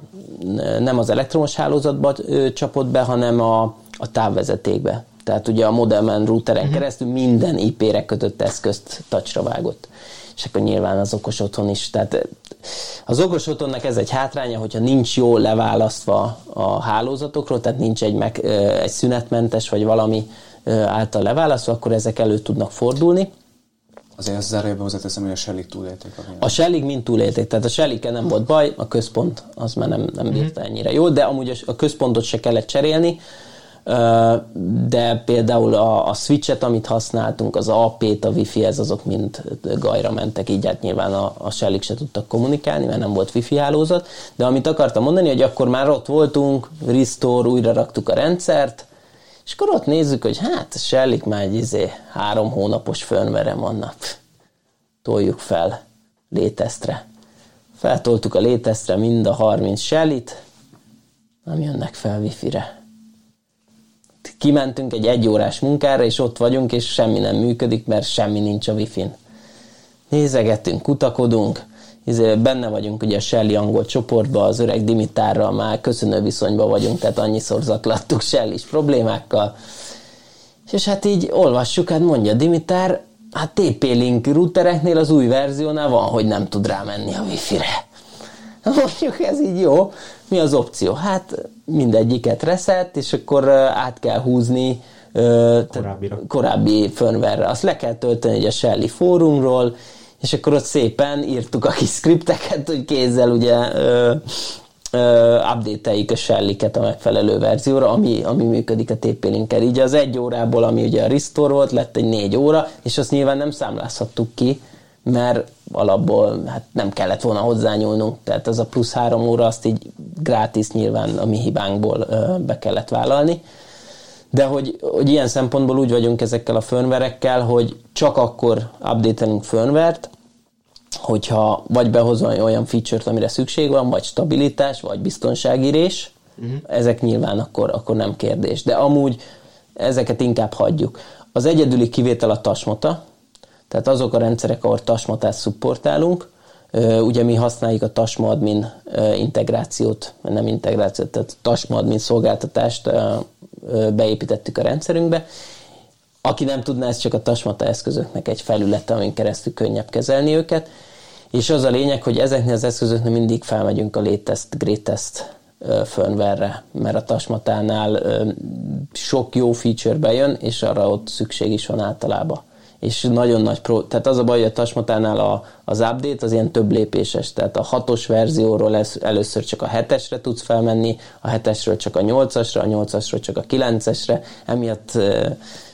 nem az elektromos hálózatba ö, csapott be, hanem a, a távvezetékbe. Tehát ugye a Modelman routeren uh-huh. keresztül minden IP-re kötött eszközt touchra vágott és akkor nyilván az okos otthon is. Tehát az okos otthonnak ez egy hátránya, hogyha nincs jól leválasztva a hálózatokról, tehát nincs egy, meg, egy szünetmentes vagy valami által leválasztva, akkor ezek elő tudnak fordulni. Azért azt zárójelben hozzáteszem, hogy a Shellig túlélték. A, a Shellig mind túlélték, tehát a shellig nem volt baj, a központ az már nem, nem bírta mhm. ennyire jól, de amúgy a központot se kellett cserélni, de például a, a switchet, amit használtunk, az AP-t, a Wi-Fi, ez azok mind gajra mentek, így hát nyilván a, a Shellig se tudtak kommunikálni, mert nem volt Wi-Fi hálózat, de amit akartam mondani, hogy akkor már ott voltunk, restore, újra raktuk a rendszert, és akkor ott nézzük, hogy hát a Shellig már egy izé, három hónapos firmware vannak. Toljuk fel létesztre. Feltoltuk a létesztre mind a 30 Shellit, nem jönnek fel Wi-Fi-re kimentünk egy egyórás munkára, és ott vagyunk, és semmi nem működik, mert semmi nincs a wifi-n. Nézegetünk, kutakodunk, izé, benne vagyunk ugye a Shelly angol csoportban, az öreg Dimitárral már köszönő viszonyban vagyunk, tehát annyiszor zaklattuk shelly problémákkal. És hát így olvassuk, hát mondja Dimitár, hát TP-Link routereknél az új verziónál van, hogy nem tud rámenni a wifi-re. Mondjuk ez így jó. Mi az opció? Hát mindegyiket reset, és akkor át kell húzni Korábbira. korábbi firmware Azt le kell tölteni egy a Shelly fórumról, és akkor ott szépen írtuk a kis skripteket, hogy kézzel ugye update-eljük a Shelly-ket a megfelelő verzióra, ami, ami működik a tp linkkel. Így az egy órából, ami ugye a restore volt, lett egy négy óra, és azt nyilván nem számlázhattuk ki, mert alapból hát nem kellett volna hozzányúlnunk, tehát az a plusz három óra azt így grátis nyilván a mi hibánkból be kellett vállalni. De hogy, hogy ilyen szempontból úgy vagyunk ezekkel a firmware hogy csak akkor update-elünk firmware hogyha vagy behozol olyan feature-t, amire szükség van, vagy stabilitás, vagy biztonságírés, uh-huh. ezek nyilván akkor, akkor nem kérdés. De amúgy ezeket inkább hagyjuk. Az egyedüli kivétel a tasmota, tehát azok a rendszerek, ahol tasmatát szupportálunk, ugye mi használjuk a Tasma Admin integrációt, nem integrációt, tehát Tasma Admin szolgáltatást beépítettük a rendszerünkbe. Aki nem tudná, ez csak a Tasmata eszközöknek egy felülete, amin keresztül könnyebb kezelni őket. És az a lényeg, hogy ezeknél az eszközöknél mindig felmegyünk a latest, greatest firmware mert a Tasmatánál sok jó feature bejön, és arra ott szükség is van általában és nagyon nagy pro, tehát az a baj, hogy a Tasmatánál a, az update az ilyen több lépéses, tehát a hatos verzióról lesz, először csak a hetesre tudsz felmenni, a hetesről csak a nyolcasra, a nyolcasról csak a kilencesre, emiatt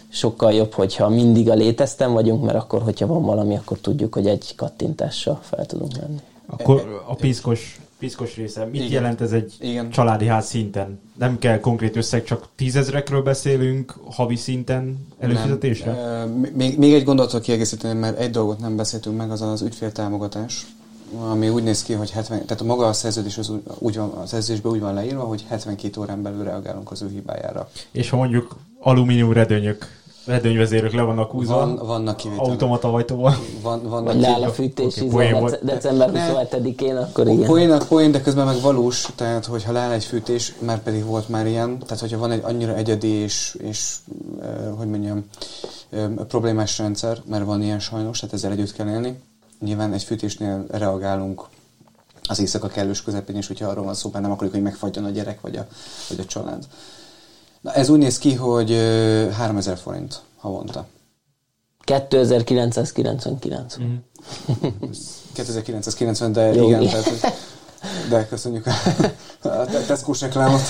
sokkal jobb, hogyha mindig a léteztem vagyunk, mert akkor, hogyha van valami, akkor tudjuk, hogy egy kattintással fel tudunk menni. Akkor a piszkos piszkos része. Mit Igen. jelent ez egy Igen. családi ház szinten? Nem kell konkrét összeg, csak tízezrekről beszélünk havi szinten előfizetésre? Nem. Még, még egy gondolatot kiegészíteni, mert egy dolgot nem beszéltünk meg, az az ügyféltámogatás ami úgy néz ki, hogy 70, tehát a maga a szerződés az úgy van, a szerződésben úgy van leírva, hogy 72 órán belül reagálunk az ő hibájára. És ha mondjuk alumínium redőnyök redőnyvezérek le vannak húzva. Van, vannak kivételek. Automata ajtóval. Van, vannak Vagy nála fűtés okay, dec- december 27-én, akkor igen. Poén a poén, de közben meg valós, tehát hogyha leáll egy fűtés, már pedig volt már ilyen, tehát hogyha van egy annyira egyedi és, és hogy mondjam, problémás rendszer, mert van ilyen sajnos, tehát ezzel együtt kell élni. Nyilván egy fűtésnél reagálunk az éjszaka kellős közepén, és hogyha arról van szó, mert nem akarjuk, hogy megfagyjon a gyerek vagy a, vagy a család. Na, ez úgy néz ki, hogy 3000 forint havonta. 2999. Mm. 2990, de Jó, igen, tehát, de köszönjük a, a Tesco-s reklámot.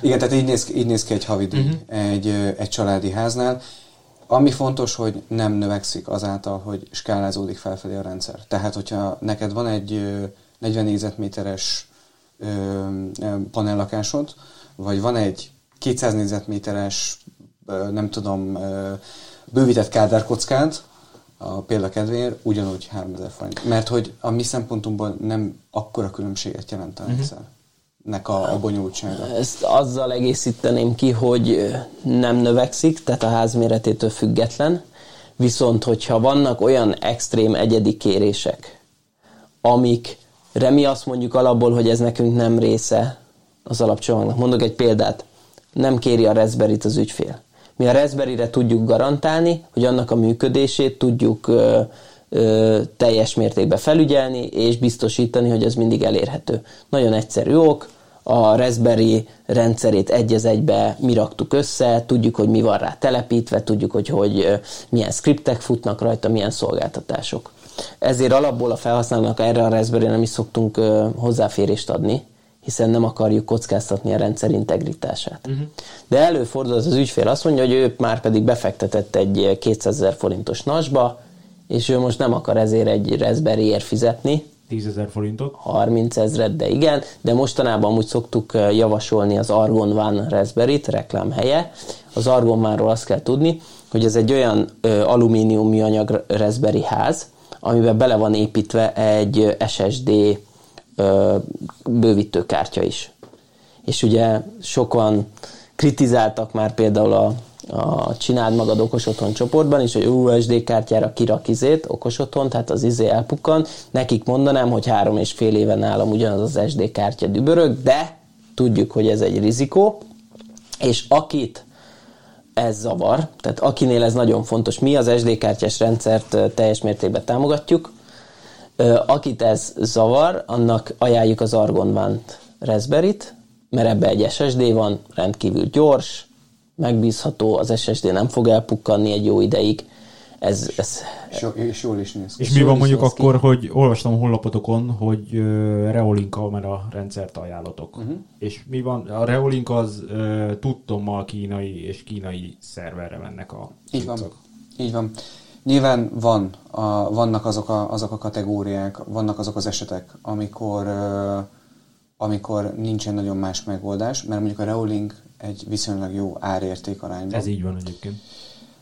Igen, tehát így néz, így néz ki egy havidíj uh-huh. egy, egy családi háznál. Ami fontos, hogy nem növekszik azáltal, hogy skálázódik felfelé a rendszer. Tehát, hogyha neked van egy 40 négyzetméteres panellakásod, vagy van egy 200 négyzetméteres, nem tudom, bővített kádárkockád, a példa kedvéért, ugyanúgy 3000 forint. Mert hogy a mi szempontunkból nem akkora különbséget jelent a mhm. rendszer. Uh-huh nek a, a bonyolultsága? Ezt azzal egészíteném ki, hogy nem növekszik, tehát a ház méretétől független, viszont hogyha vannak olyan extrém egyedi kérések, amikre mi azt mondjuk alapból, hogy ez nekünk nem része az alapcsomagnak. Mondok egy példát, nem kéri a raspberry az ügyfél. Mi a raspberry tudjuk garantálni, hogy annak a működését tudjuk ö, ö, teljes mértékben felügyelni, és biztosítani, hogy ez mindig elérhető. Nagyon egyszerű ok, a Raspberry rendszerét egy az egybe mi raktuk össze, tudjuk, hogy mi van rá telepítve, tudjuk, hogy, hogy milyen skriptek futnak rajta, milyen szolgáltatások. Ezért alapból a felhasználónak erre a Raspberry nem is szoktunk hozzáférést adni, hiszen nem akarjuk kockáztatni a rendszer integritását. Uh-huh. De előfordul az az ügyfél azt mondja, hogy ő már pedig befektetett egy 200 ezer forintos nasba, és ő most nem akar ezért egy Raspberry-ért fizetni, 10 ezer forintot. 30 ezret, de igen, de mostanában úgy szoktuk javasolni az Argon One Raspberry-t, reklám helye. Az Argon One-ról azt kell tudni, hogy ez egy olyan ö, alumínium műanyag Raspberry ház, amiben bele van építve egy SSD ö, bővítőkártya is. És ugye sokan kritizáltak már például a a Csináld magad okos otthon csoportban is, hogy USD kártyára kirak izét, okos otthon, tehát az izé elpukkan. Nekik mondanám, hogy három és fél éven nálam ugyanaz az SD kártya dübörög, de tudjuk, hogy ez egy rizikó, és akit ez zavar, tehát akinél ez nagyon fontos, mi az SD kártyás rendszert teljes mértékben támogatjuk, akit ez zavar, annak ajánljuk az Argon One Raspberry-t, mert ebbe egy SSD van, rendkívül gyors, megbízható, az SSD nem fog elpukkanni egy jó ideig. Ez, ez... So, és jól is néz ki. És mi van mondjuk akkor, ki. hogy olvastam a honlapotokon, hogy uh, Reolink kamera rendszert ajánlatok. Uh-huh. És mi van? A Reolink az uh, tudtommal kínai és kínai szerverre mennek a Így van. Így van. Nyilván van, a, vannak azok a, azok a kategóriák, vannak azok az esetek, amikor amikor nincsen nagyon más megoldás, mert mondjuk a Reolink egy viszonylag jó árérték arányban. Ez így van egyébként.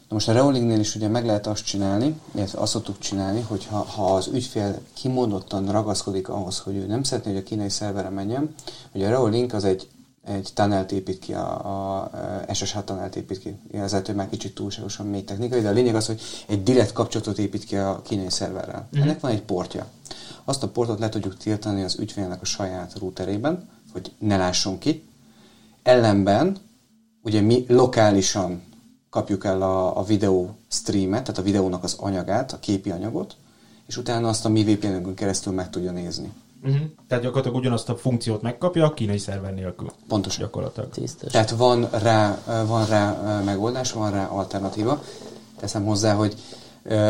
Na most a Reolingnél is ugye meg lehet azt csinálni, illetve azt szoktuk csinálni, hogy ha, ha az ügyfél kimondottan ragaszkodik ahhoz, hogy ő nem szeretné, hogy a kínai szerverre menjen, hogy a Reolink az egy, egy tunnelt épít ki, a, a, SSH tunnelt épít ki. Ezzel már kicsit túlságosan mély technikai, de a lényeg az, hogy egy direkt kapcsolatot épít ki a kínai szerverrel. Mm. Ennek van egy portja. Azt a portot le tudjuk tiltani az ügyfélnek a saját routerében, hogy ne lásson ki, Ellenben ugye mi lokálisan kapjuk el a, a videó streamet, tehát a videónak az anyagát, a képi anyagot, és utána azt a mi vpn keresztül meg tudja nézni. Uh-huh. Tehát gyakorlatilag ugyanazt a funkciót megkapja a kínai szerver nélkül. Pontosan. Gyakorlatilag. Tisztes. Tehát van rá, van rá megoldás, van rá alternatíva. Teszem hozzá, hogy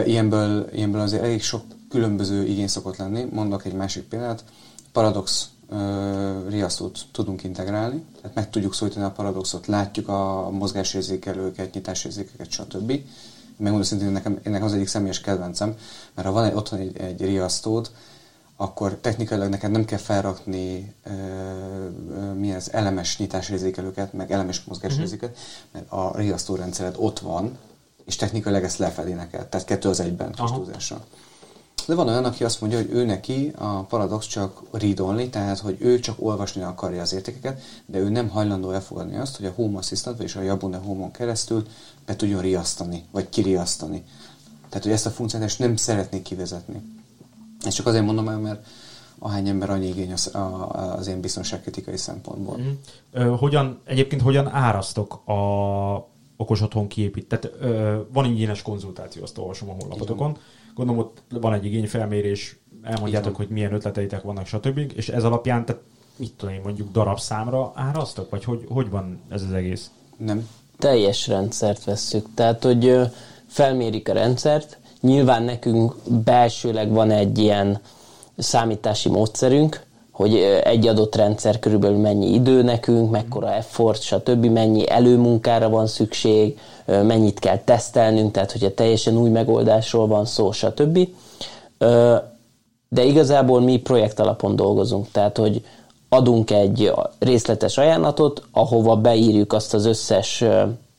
ilyenből, ilyenből azért elég sok különböző igény szokott lenni. Mondok egy másik példát. Paradox riasztót tudunk integrálni, tehát meg tudjuk szólítani a paradoxot, látjuk a mozgásérzékelőket, nyitásérzékeket, stb. Megmondom szintén, nekem, nekem az egyik személyes kedvencem, mert ha van egy, otthon egy, egy riasztód, akkor technikailag neked nem kell felrakni ö, ö, mi ez, elemes nyitásérzékelőket, meg elemes mozgásérzéket, uh-huh. mert a riasztórendszered ott van, és technikailag ezt lefedi neked, tehát kettő az egyben kis túlzással. De van olyan, aki azt mondja, hogy ő neki a paradox csak read tehát hogy ő csak olvasni akarja az értékeket, de ő nem hajlandó elfogadni azt, hogy a Home Assistant, vagyis a Yabune Home-on keresztül be tudjon riasztani, vagy kiriasztani. Tehát, hogy ezt a funkciót nem szeretnék kivezetni. Ezt csak azért mondom el, mert ahány ember annyi igény az, az én biztonságkritikai szempontból. Mm. hogyan, egyébként hogyan árasztok a okos otthon kiépít? Tehát van ingyenes konzultáció, azt olvasom a honlapotokon. Gondolom ott van egy igényfelmérés, elmondjátok, hogy milyen ötleteitek vannak, stb. És ez alapján, tehát mit tudom én, mondjuk darabszámra árasztok? Vagy hogy, hogy van ez az egész? Nem. Teljes rendszert vesszük. Tehát, hogy felmérik a rendszert, nyilván nekünk belsőleg van egy ilyen számítási módszerünk, hogy egy adott rendszer körülbelül mennyi idő nekünk, mekkora effort, stb., mennyi előmunkára van szükség, mennyit kell tesztelnünk, tehát hogyha teljesen új megoldásról van szó, stb. De igazából mi projekt alapon dolgozunk, tehát hogy adunk egy részletes ajánlatot, ahova beírjuk azt az összes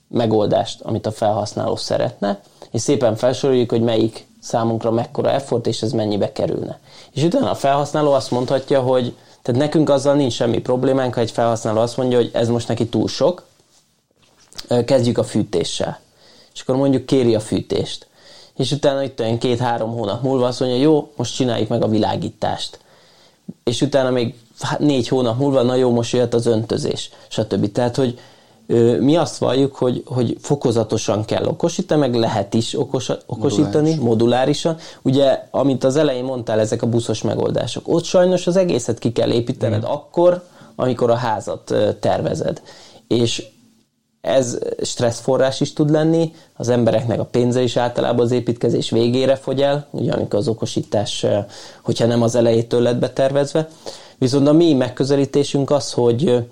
megoldást, amit a felhasználó szeretne, és szépen felsoroljuk, hogy melyik számunkra mekkora effort, és ez mennyibe kerülne. És utána a felhasználó azt mondhatja, hogy tehát nekünk azzal nincs semmi problémánk, ha egy felhasználó azt mondja, hogy ez most neki túl sok, kezdjük a fűtéssel. És akkor mondjuk kéri a fűtést. És utána itt olyan két-három hónap múlva azt mondja, jó, most csináljuk meg a világítást. És utána még négy hónap múlva, na jó, most jöhet az öntözés, stb. Tehát, hogy mi azt valljuk, hogy, hogy fokozatosan kell okosítani, meg lehet is okos, okosítani, Moduláris. modulárisan. Ugye, amit az elején mondtál, ezek a buszos megoldások. Ott sajnos az egészet ki kell építened mm. akkor, amikor a házat tervezed. És ez stresszforrás is tud lenni, az embereknek a pénze is általában az építkezés végére fogy el, ugye amikor az okosítás, hogyha nem az elejétől lett betervezve. Viszont a mi megközelítésünk az, hogy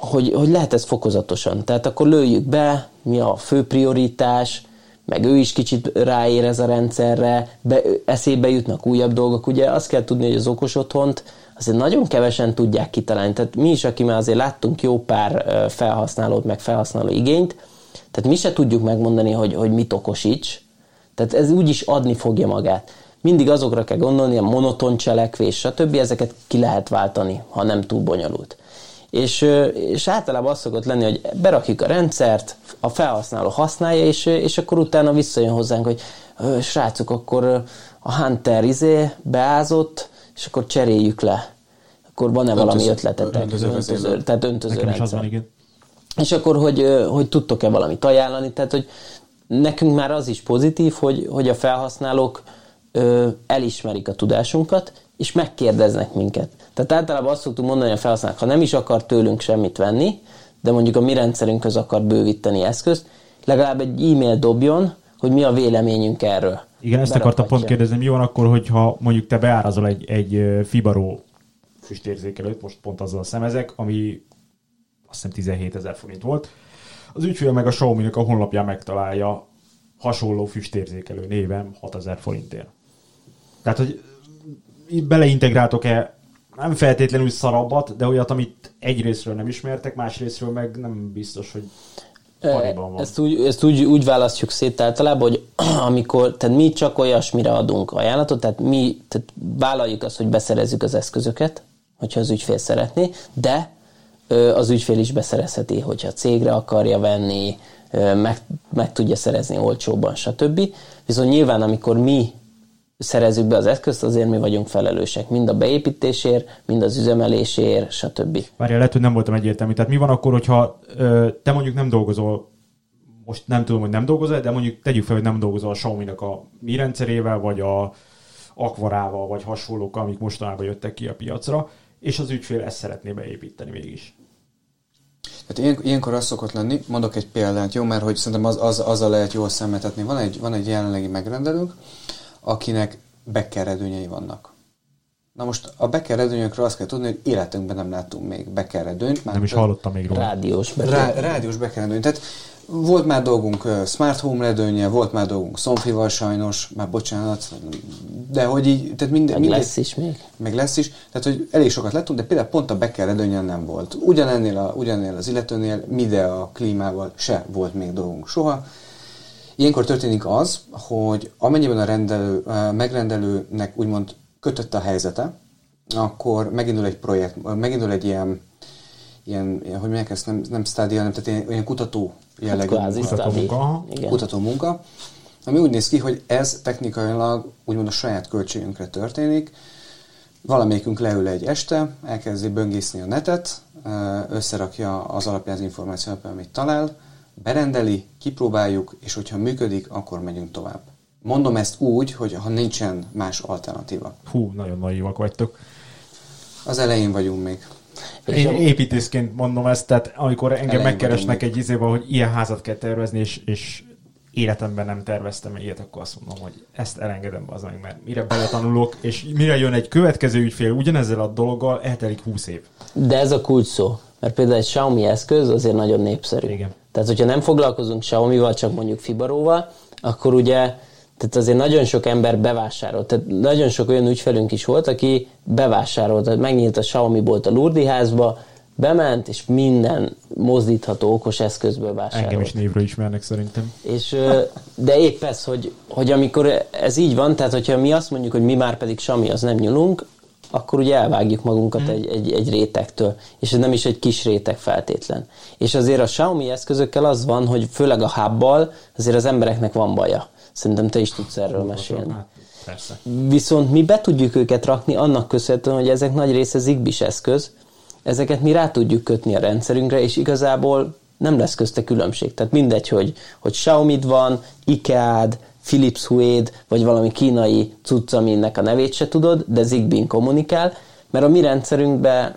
hogy, hogy lehet ez fokozatosan. Tehát akkor lőjük be, mi a fő prioritás, meg ő is kicsit ráérez a rendszerre, be, eszébe jutnak újabb dolgok. Ugye azt kell tudni, hogy az okos otthont azért nagyon kevesen tudják kitalálni. Tehát mi is, aki már azért láttunk jó pár felhasználót, meg felhasználó igényt, tehát mi se tudjuk megmondani, hogy, hogy mit okosíts. Tehát ez úgy is adni fogja magát. Mindig azokra kell gondolni, a monoton cselekvés, stb. ezeket ki lehet váltani, ha nem túl bonyolult és, és általában az szokott lenni, hogy berakjuk a rendszert, a felhasználó használja, és, és akkor utána visszajön hozzánk, hogy srácok, akkor a Hunter izé beázott, és akkor cseréljük le. Akkor van-e öntöző, valami ötletetek? Öntöző, öntöző, tehát öntöző Nekem rendszer. Van, igen. És akkor, hogy, hogy tudtok-e valamit ajánlani? Tehát, hogy nekünk már az is pozitív, hogy, hogy a felhasználók ö, elismerik a tudásunkat, és megkérdeznek minket. Tehát általában azt szoktuk mondani a felhasználók, ha nem is akar tőlünk semmit venni, de mondjuk a mi rendszerünkhöz akar bővíteni eszközt, legalább egy e-mail dobjon, hogy mi a véleményünk erről. Igen, ezt akartam pont kérdezni, mi van akkor, hogyha mondjuk te beárazol egy, egy Fibaro füstérzékelőt, most pont azzal szemezek, ami azt hiszem 17 ezer forint volt. Az ügyfél meg a xiaomi a honlapján megtalálja hasonló füstérzékelő néven 6000 forintért. Tehát, hogy beleintegráltok-e nem feltétlenül szarabbat, de olyat, amit egyrésztről nem ismertek, másrésztről meg nem biztos, hogy van. Ezt, úgy, ezt úgy, úgy választjuk szét általában, hogy amikor, tehát mi csak olyasmire adunk ajánlatot, tehát mi tehát vállaljuk azt, hogy beszerezzük az eszközöket, hogyha az ügyfél szeretné, de az ügyfél is beszerezheti, hogyha cégre akarja venni, meg, meg tudja szerezni olcsóban, stb. Viszont nyilván, amikor mi szerezzük be az eszközt, azért mi vagyunk felelősek. Mind a beépítésért, mind az üzemelésért, stb. Várja, lehet, hogy nem voltam egyértelmű. Tehát mi van akkor, hogyha ö, te mondjuk nem dolgozol, most nem tudom, hogy nem dolgozol, de mondjuk tegyük fel, hogy nem dolgozol a xiaomi a mi rendszerével, vagy a akvarával, vagy hasonlókkal, amik mostanában jöttek ki a piacra, és az ügyfél ezt szeretné beépíteni mégis. Hát ilyen, ilyenkor az szokott lenni, mondok egy példát, jó, mert hogy szerintem az, az, azzal lehet jól szemetetni. Van egy, van egy jelenlegi megrendelőnk, akinek bekeredőnyei vannak. Na most a bekeredőnyökről azt kell tudni, hogy életünkben nem láttunk még bekeredőnyt. Nem is hallottam még róla. Rádiós bekeredőny. Rá, rádiós bekeredőny. Tehát volt már dolgunk smart home redőnye, volt már dolgunk szomfival sajnos, már bocsánat, de hogy így, tehát minden... Meg minden, lesz is még. Meg lesz is, tehát hogy elég sokat lettünk, de például pont a bekeredőnyen nem volt. Ugyanennél, a, ugyanennél az illetőnél, mide a klímával se volt még dolgunk soha, Ilyenkor történik az, hogy amennyiben a rendelő, megrendelőnek úgymond kötött a helyzete, akkor megindul egy projekt, megindul egy ilyen, ilyen hogy mondják ezt, nem, nem stádia, hanem tehát ilyen, ilyen kutató jellegű hát kutató munka, kutató munka, ami úgy néz ki, hogy ez technikailag úgymond a saját költségünkre történik, valamelyikünk leül egy este, elkezdi böngészni a netet, összerakja az alapján az információ alapján, amit talál, berendeli, kipróbáljuk, és hogyha működik, akkor megyünk tovább. Mondom ezt úgy, hogy ha nincsen más alternatíva. Hú, nagyon naívak vagytok. Az elején vagyunk még. Én építészként mondom ezt, tehát amikor engem Elején megkeresnek egy izébe, hogy ilyen házat kell tervezni, és, és életemben nem terveztem ilyet, akkor azt mondom, hogy ezt elengedem az meg, mert mire beletanulok, és mire jön egy következő ügyfél ugyanezzel a dologgal, eltelik 20 év. De ez a kulcs szó. Mert például egy Xiaomi eszköz azért nagyon népszerű. Igen. Tehát, hogyha nem foglalkozunk Xiaomi-val, csak mondjuk Fibaróval, akkor ugye tehát azért nagyon sok ember bevásárolt. Tehát nagyon sok olyan ügyfelünk is volt, aki bevásárolt, tehát megnyílt a Xiaomi bolt a Lurdi házba, bement, és minden mozdítható okos eszközből vásárolt. Engem is névről ismernek szerintem. És, de épp ez, hogy, hogy amikor ez így van, tehát hogyha mi azt mondjuk, hogy mi már pedig Xiaomi, az nem nyúlunk, akkor ugye elvágjuk magunkat mm. egy, egy, egy rétegtől, és ez nem is egy kis réteg feltétlen. És azért a Xiaomi eszközökkel az van, hogy főleg a hubbal azért az embereknek van baja. Szerintem te is tudsz erről mesélni. Hát, persze. Viszont mi be tudjuk őket rakni annak köszönhetően, hogy ezek nagy része zigbis eszköz, ezeket mi rá tudjuk kötni a rendszerünkre, és igazából nem lesz közte különbség. Tehát mindegy, hogy, hogy xiaomi van, IKEA-d, Philips Huéd, vagy valami kínai cucc, aminek a nevét se tudod, de zigbee kommunikál, mert a mi rendszerünkben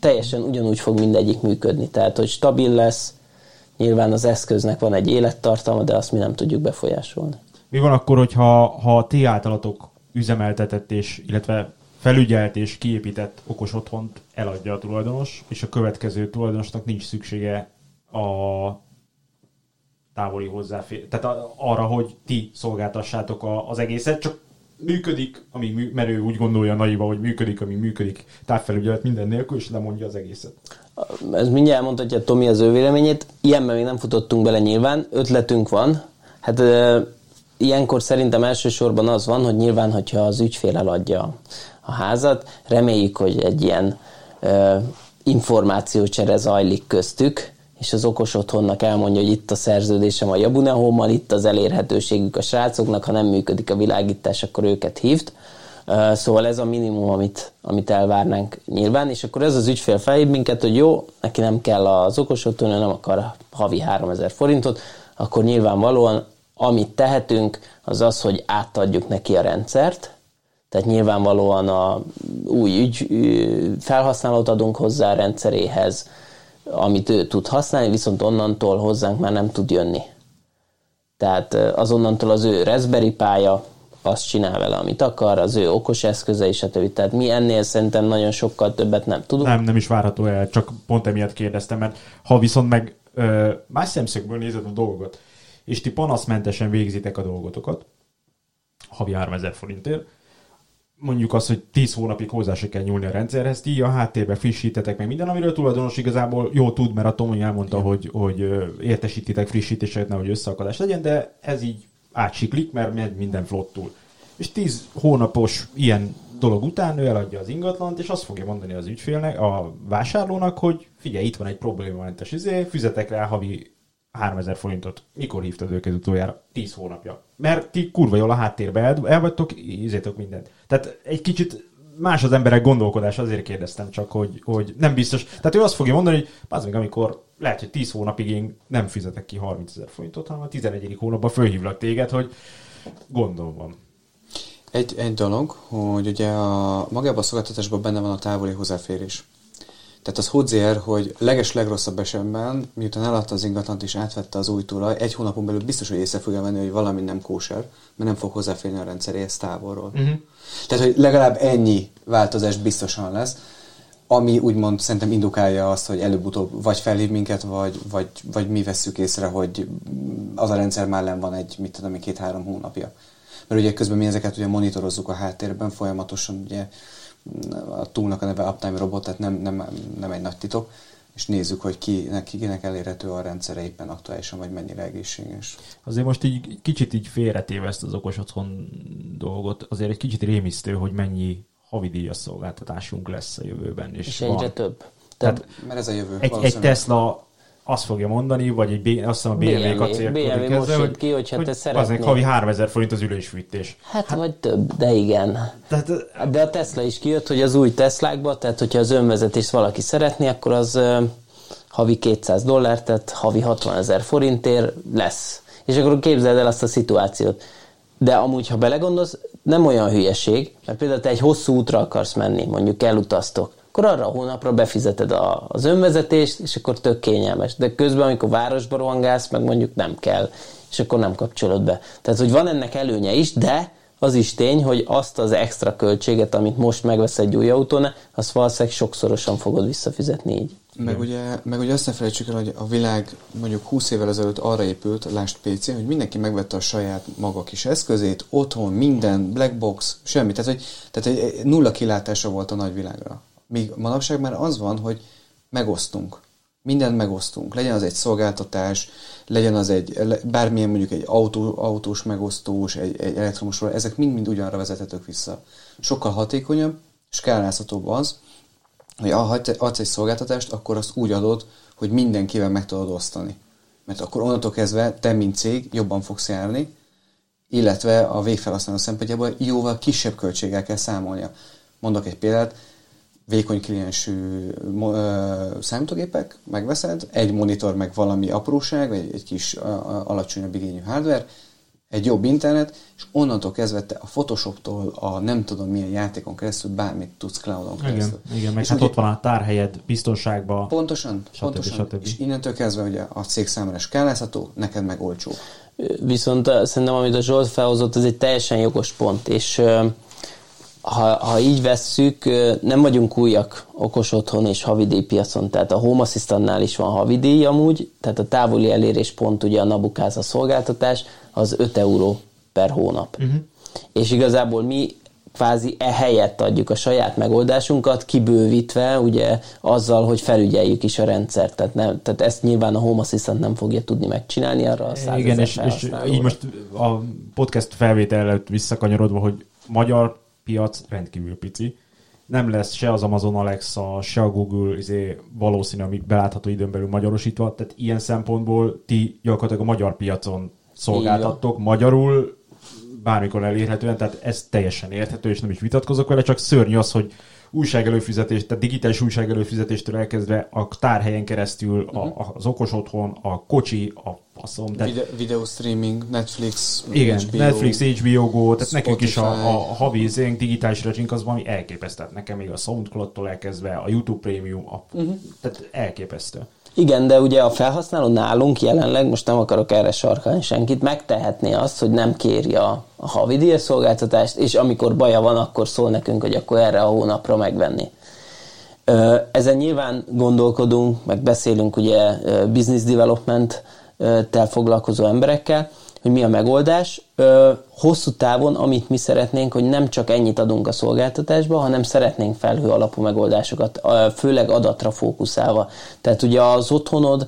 teljesen ugyanúgy fog mindegyik működni. Tehát, hogy stabil lesz, nyilván az eszköznek van egy élettartalma, de azt mi nem tudjuk befolyásolni. Mi van akkor, hogyha ha ti általatok üzemeltetett és, illetve felügyelt és kiépített okos otthont eladja a tulajdonos, és a következő tulajdonosnak nincs szüksége a távoli hozzáfér, tehát arra, hogy ti szolgáltassátok a, az egészet, csak működik, ami mű, mert ő úgy gondolja naiva, hogy működik, ami működik, távfelügyelet minden nélkül, és lemondja az egészet. Ez mindjárt elmondhatja Tomi az ő véleményét. Ilyenben még nem futottunk bele nyilván, ötletünk van. Hát e, ilyenkor szerintem elsősorban az van, hogy nyilván, hogyha az ügyfél eladja a házat, reméljük, hogy egy ilyen e, információcsere zajlik köztük, és az okos otthonnak elmondja, hogy itt a szerződésem a Jabunehommal, itt az elérhetőségük a srácoknak, ha nem működik a világítás, akkor őket hívt. Szóval ez a minimum, amit, amit elvárnánk nyilván, és akkor ez az ügyfél felhív minket, hogy jó, neki nem kell az okos otthon, nem akar havi 3000 forintot, akkor nyilvánvalóan amit tehetünk, az az, hogy átadjuk neki a rendszert, tehát nyilvánvalóan a új ügy, felhasználót adunk hozzá a rendszeréhez, amit ő tud használni, viszont onnantól hozzánk már nem tud jönni. Tehát azonnantól az ő Raspberry pálya, azt csinál vele, amit akar, az ő okos eszköze is, stb. Tehát mi ennél szerintem nagyon sokkal többet nem tudunk. Nem, nem is várható el, csak pont emiatt kérdeztem, mert ha viszont meg ö, más szemszögből nézed a dolgot, és ti panaszmentesen végzitek a dolgotokat, havi 3000 forintért, mondjuk azt, hogy 10 hónapig hozzá se kell nyúlni a rendszerhez, ti a háttérben frissítetek meg minden, amiről tulajdonos igazából jó tud, mert a Tomi elmondta, hogy, hogy értesítitek frissítéseket, nehogy összeakadás legyen, de ez így átsiklik, mert megy minden flottul. És 10 hónapos ilyen dolog után ő eladja az ingatlant, és azt fogja mondani az ügyfélnek, a vásárlónak, hogy figyelj, itt van egy problémamentes izé, fizetek rá havi 3000 forintot. Mikor hívtad őket utoljára? 10 hónapja. Mert ti kurva jól a háttérbe el, el vagytok, mindent. Tehát egy kicsit más az emberek gondolkodás, azért kérdeztem csak, hogy, hogy nem biztos. Tehát ő azt fogja mondani, hogy az még amikor lehet, hogy 10 hónapig én nem fizetek ki 30 ezer forintot, hanem a 11. hónapban fölhívlak téged, hogy gondom van. Egy, egy dolog, hogy ugye a, magában a szolgáltatásban benne van a távoli hozzáférés. Tehát az hozzér, hogy leges legrosszabb esetben, miután eladta az ingatlant és átvette az új tulaj, egy hónapon belül biztos, hogy észre fogja venni, hogy valami nem kóser, mert nem fog hozzáférni a rendszeréhez távolról. Uh-huh. Tehát, hogy legalább ennyi változás biztosan lesz, ami úgymond szerintem indukálja azt, hogy előbb-utóbb vagy felhív minket, vagy, vagy, vagy mi vesszük észre, hogy az a rendszer már nem van egy, mit tudom, két-három hónapja. Mert ugye közben mi ezeket ugye monitorozzuk a háttérben, folyamatosan ugye a túlnak a neve Uptime Robot, tehát nem, nem, nem egy nagy titok, és nézzük, hogy kinek, kinek elérhető a rendszere éppen aktuálisan, vagy mennyire egészséges. Azért most így kicsit így félretéve ezt az okos otthon dolgot, azért egy kicsit rémisztő, hogy mennyi havidíjas szolgáltatásunk lesz a jövőben. És, és egyre van. több. Tehát, Mert ez a jövő. Egy, egy Tesla azt fogja mondani, vagy egy, azt hiszem a BMW, kacérkodik BMW ezzel, hogy, ki, hogyha hogy te szeretnél. Az havi 3000 forint az ülésfűtés. Hát, hát, vagy több, de igen. Tehát, de a Tesla is kijött, hogy az új Teslákba, tehát hogyha az önvezetést valaki szeretné, akkor az uh, havi 200 dollár, tehát havi 60 ezer forintért lesz. És akkor képzeld el azt a szituációt. De amúgy, ha belegondolsz, nem olyan hülyeség, mert például te egy hosszú útra akarsz menni, mondjuk elutaztok, akkor arra a hónapra befizeted a, az önvezetést, és akkor tök kényelmes. De közben, amikor városba rohangálsz, meg mondjuk nem kell és akkor nem kapcsolod be. Tehát, hogy van ennek előnye is, de az is tény, hogy azt az extra költséget, amit most megvesz egy új autónál, azt valószínűleg sokszorosan fogod visszafizetni így. Meg ugye, meg ugye azt ne felejtsük el, hogy a világ mondjuk 20 évvel ezelőtt arra épült, lást PC, hogy mindenki megvette a saját maga kis eszközét, otthon, minden, black box, semmi. Tehát, hogy, tehát egy nulla kilátása volt a nagyvilágra. Míg manapság már az van, hogy megosztunk. Mindent megosztunk. Legyen az egy szolgáltatás, legyen az egy, bármilyen mondjuk egy autó, autós megosztós, egy, egy elektromos, ezek mind-mind ugyanarra vezethetők vissza. Sokkal hatékonyabb, skálázhatóbb az, hogy ha adsz egy szolgáltatást, akkor azt úgy adod, hogy mindenkivel meg tudod osztani. Mert akkor onnantól kezdve te, mint cég, jobban fogsz járni, illetve a végfelhasználó szempontjából jóval kisebb költséggel kell számolnia. Mondok egy példát, vékony kliensű számítógépek, megveszed, egy monitor, meg valami apróság, vagy egy kis alacsonyabb igényű hardware, egy jobb internet, és onnantól kezdve te a Photoshoptól a nem tudom milyen játékon keresztül bármit tudsz cloudon keresztül. Igen, igen meg és hát ugye, ott van a tárhelyed biztonságban. Pontosan, stb. pontosan. Stb. És innentől kezdve ugye a cég számára skálázható, neked meg olcsó. Viszont szerintem, amit a Zsolt felhozott, ez egy teljesen jogos pont, és ha, ha így vesszük, nem vagyunk újak okos otthon és havidíjpiacon, tehát a Home Assistant-nál is van havidíj amúgy, tehát a távoli elérés pont ugye a Nabukáza szolgáltatás, az 5 euró per hónap. Uh-huh. És igazából mi kvázi e helyett adjuk a saját megoldásunkat, kibővítve ugye azzal, hogy felügyeljük is a rendszert. Tehát, nem, tehát ezt nyilván a Home Assistant nem fogja tudni megcsinálni arra a Igen, és, és így most a podcast felvétel előtt visszakanyarodva, hogy magyar piac rendkívül pici. Nem lesz se az Amazon Alexa, se a Google izé, valószínű, amik belátható időn belül magyarosítva. Tehát ilyen szempontból ti gyakorlatilag a magyar piacon szolgáltattok magyarul, bármikor elérhetően, tehát ez teljesen érthető, és nem is vitatkozok vele, csak szörnyű az, hogy újságelőfizetés, tehát digitális újságelőfizetéstől elkezdve a tárhelyen keresztül a, uh-huh. az okos otthon, a kocsi, a faszom. Tehát, Vide- video streaming, Netflix, Igen, HBO, Netflix, HBO Go, tehát Spotify. nekünk is a, a havi zénk, digitális rezsink az valami elképesztő. Nekem még a Soundcloud-tól elkezdve, a YouTube Premium, a, uh-huh. tehát elképesztő. Igen, de ugye a felhasználó nálunk jelenleg, most nem akarok erre sarkalni senkit, megtehetné azt, hogy nem kéri a, a havi szolgáltatást, és amikor baja van, akkor szól nekünk, hogy akkor erre a hónapra megvenni. Ezen nyilván gondolkodunk, meg beszélünk ugye business development-tel foglalkozó emberekkel, hogy mi a megoldás. Hosszú távon, amit mi szeretnénk, hogy nem csak ennyit adunk a szolgáltatásba, hanem szeretnénk felhő alapú megoldásokat, főleg adatra fókuszálva. Tehát ugye az otthonod,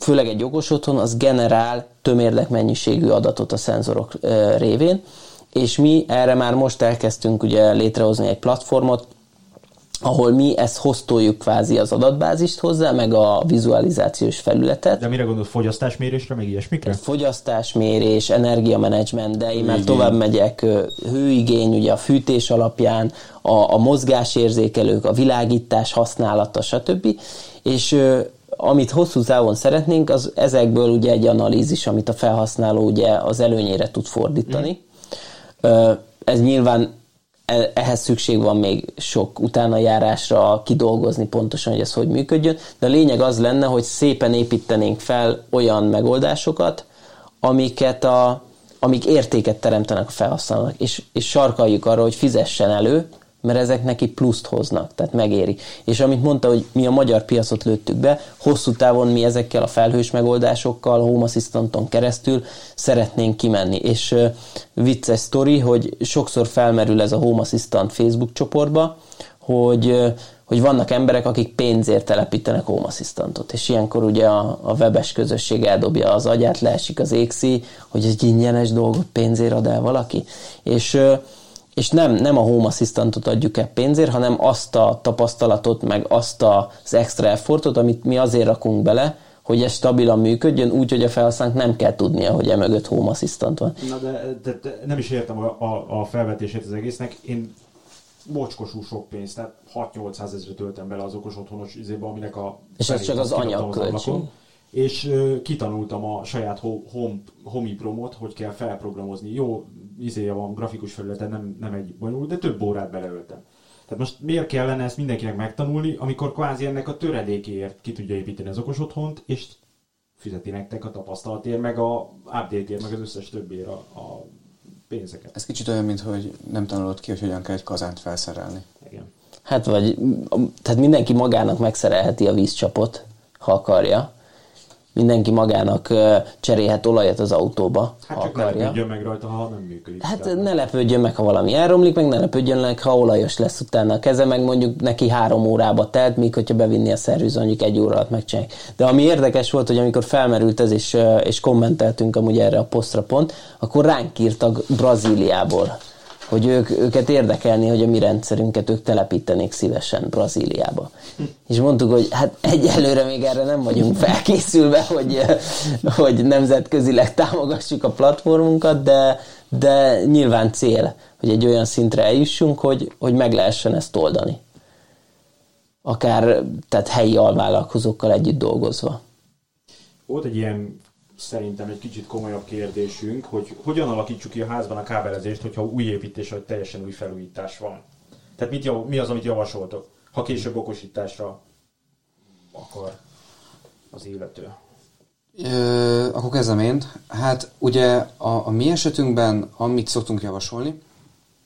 főleg egy jogos otthon, az generál tömérdek mennyiségű adatot a szenzorok révén, és mi erre már most elkezdtünk ugye létrehozni egy platformot, ahol mi ezt hoztoljuk kvázi az adatbázist hozzá, meg a vizualizációs felületet. De mire gondolsz, fogyasztásmérésre, meg ilyesmikre? Fogyasztásmérés, energiamenedzsment, de én már tovább megyek, hőigény, ugye a fűtés alapján, a, a mozgásérzékelők, a világítás használata, stb. És amit hosszú távon szeretnénk, az ezekből ugye egy analízis, amit a felhasználó ugye az előnyére tud fordítani. Mm. Ez nyilván ehhez szükség van még sok utána járásra kidolgozni pontosan, hogy ez hogy működjön, de a lényeg az lenne, hogy szépen építenénk fel olyan megoldásokat, amiket a, amik értéket teremtenek a felhasználónak, és, és sarkaljuk arra, hogy fizessen elő, mert ezek neki pluszt hoznak, tehát megéri. És amit mondta, hogy mi a magyar piacot lőttük be, hosszú távon mi ezekkel a felhős megoldásokkal, Home Assistanton keresztül szeretnénk kimenni. És uh, vicces sztori, hogy sokszor felmerül ez a Home Assistant Facebook csoportba, hogy uh, hogy vannak emberek, akik pénzért telepítenek Home Assistantot, és ilyenkor ugye a, a webes közösség eldobja az agyát, leesik az égszí, hogy egy ingyenes dolgot pénzért ad el valaki. És uh, és nem, nem a Home Assistantot adjuk el pénzért, hanem azt a tapasztalatot, meg azt az extra effortot, amit mi azért rakunk bele, hogy ez stabilan működjön, úgy, hogy a felhasználónak nem kell tudnia, hogy emögött Home Assistant van. Na de, de, de nem is értem a, a, a felvetését az egésznek. Én mocskosú sok pénzt, tehát 6-800 ezeret töltem bele az okos otthonos izébe, aminek a... És ez csak az anyagköltség és kitanultam a saját home, home promot, hogy kell felprogramozni. Jó, izéje van, grafikus felületen, nem, nem egy bonyolult, de több órát beleöltem. Tehát most miért kellene ezt mindenkinek megtanulni, amikor kvázi ennek a töredékéért ki tudja építeni az okos otthont, és fizeti nektek a tapasztalatért, meg a update-ért, meg az összes többért a, a pénzeket. Ez kicsit olyan, mint hogy nem tanulod ki, hogy hogyan kell egy kazánt felszerelni. Igen. Hát vagy, tehát mindenki magának megszerelheti a vízcsapot, ha akarja. Mindenki magának cserélhet olajat az autóba, Hát ha csak ne akarja. lepődjön meg rajta, ha nem működik. Hát Tehát- ne lepődjön meg, ha valami elromlik, meg ne lepődjön meg, ha olajos lesz utána a keze, meg mondjuk neki három órába telt, míg hogyha bevinni a szerviz, mondjuk egy óra alatt megcsinálják. De ami érdekes volt, hogy amikor felmerült ez, és, és kommenteltünk amúgy erre a posztra pont, akkor ránk írtak Brazíliából, hogy ők, őket érdekelni, hogy a mi rendszerünket ők telepítenék szívesen Brazíliába. És mondtuk, hogy hát egyelőre még erre nem vagyunk felkészülve, hogy, hogy nemzetközileg támogassuk a platformunkat, de, de nyilván cél, hogy egy olyan szintre eljussunk, hogy, hogy meg lehessen ezt oldani. Akár tehát helyi alvállalkozókkal együtt dolgozva. Volt egy ilyen szerintem egy kicsit komolyabb kérdésünk, hogy hogyan alakítsuk ki a házban a kábelezést, hogyha új építés vagy teljesen új felújítás van. Tehát mit jav- mi az, amit javasoltok, ha később okosításra akar az illető? Ö, akkor kezdem én. Hát ugye a, a mi esetünkben, amit szoktunk javasolni,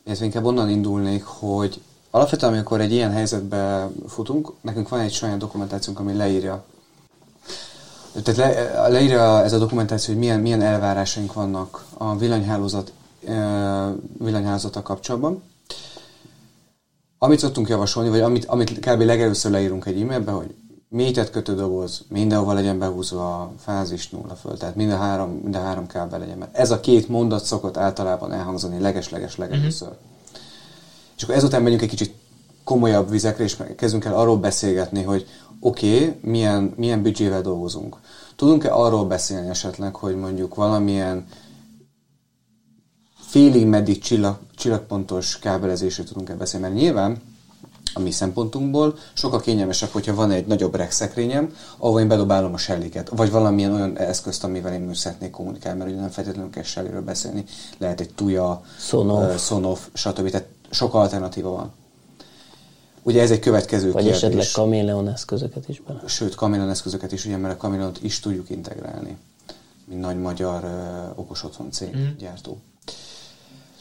illetve inkább onnan indulnék, hogy alapvetően, amikor egy ilyen helyzetbe futunk, nekünk van egy saját dokumentációnk, ami leírja. Tehát le, leírja ez a dokumentáció, hogy milyen, milyen elvárásaink vannak a villanyhálózat, villanyhálózata kapcsolatban. Amit szoktunk javasolni, vagy amit, amit kb. legelőször leírunk egy e-mailbe, hogy mélytett kötődoboz, mindenhova legyen behúzva a fázis nulla föl, tehát minden három, minden három kábel legyen. Mert ez a két mondat szokott általában elhangzani leges-leges legelőször. Uh-huh. És akkor ezután megyünk egy kicsit komolyabb vizekre, és kezdünk el arról beszélgetni, hogy oké, okay, milyen, milyen büdzsével dolgozunk. Tudunk-e arról beszélni esetleg, hogy mondjuk valamilyen félig meddig csillag, csillagpontos kábelezésről tudunk-e beszélni? Mert nyilván a mi szempontunkból sokkal kényelmesebb, hogyha van egy nagyobb regszekrényem, ahol én bedobálom a selliket, vagy valamilyen olyan eszközt, amivel én szeretnék kommunikálni, mert ugye nem feltétlenül kell selliről beszélni, lehet egy tuja, Sonoff. ö, Sonoff, stb. Tehát sok alternatíva van. Ugye ez egy következő Vagy kérdés. esetleg kaméleon eszközöket is bele. Sőt, Camillon eszközöket is, ugye, mert a Camillont is tudjuk integrálni, mint nagy magyar uh, okos otthon cég, mm. gyártó.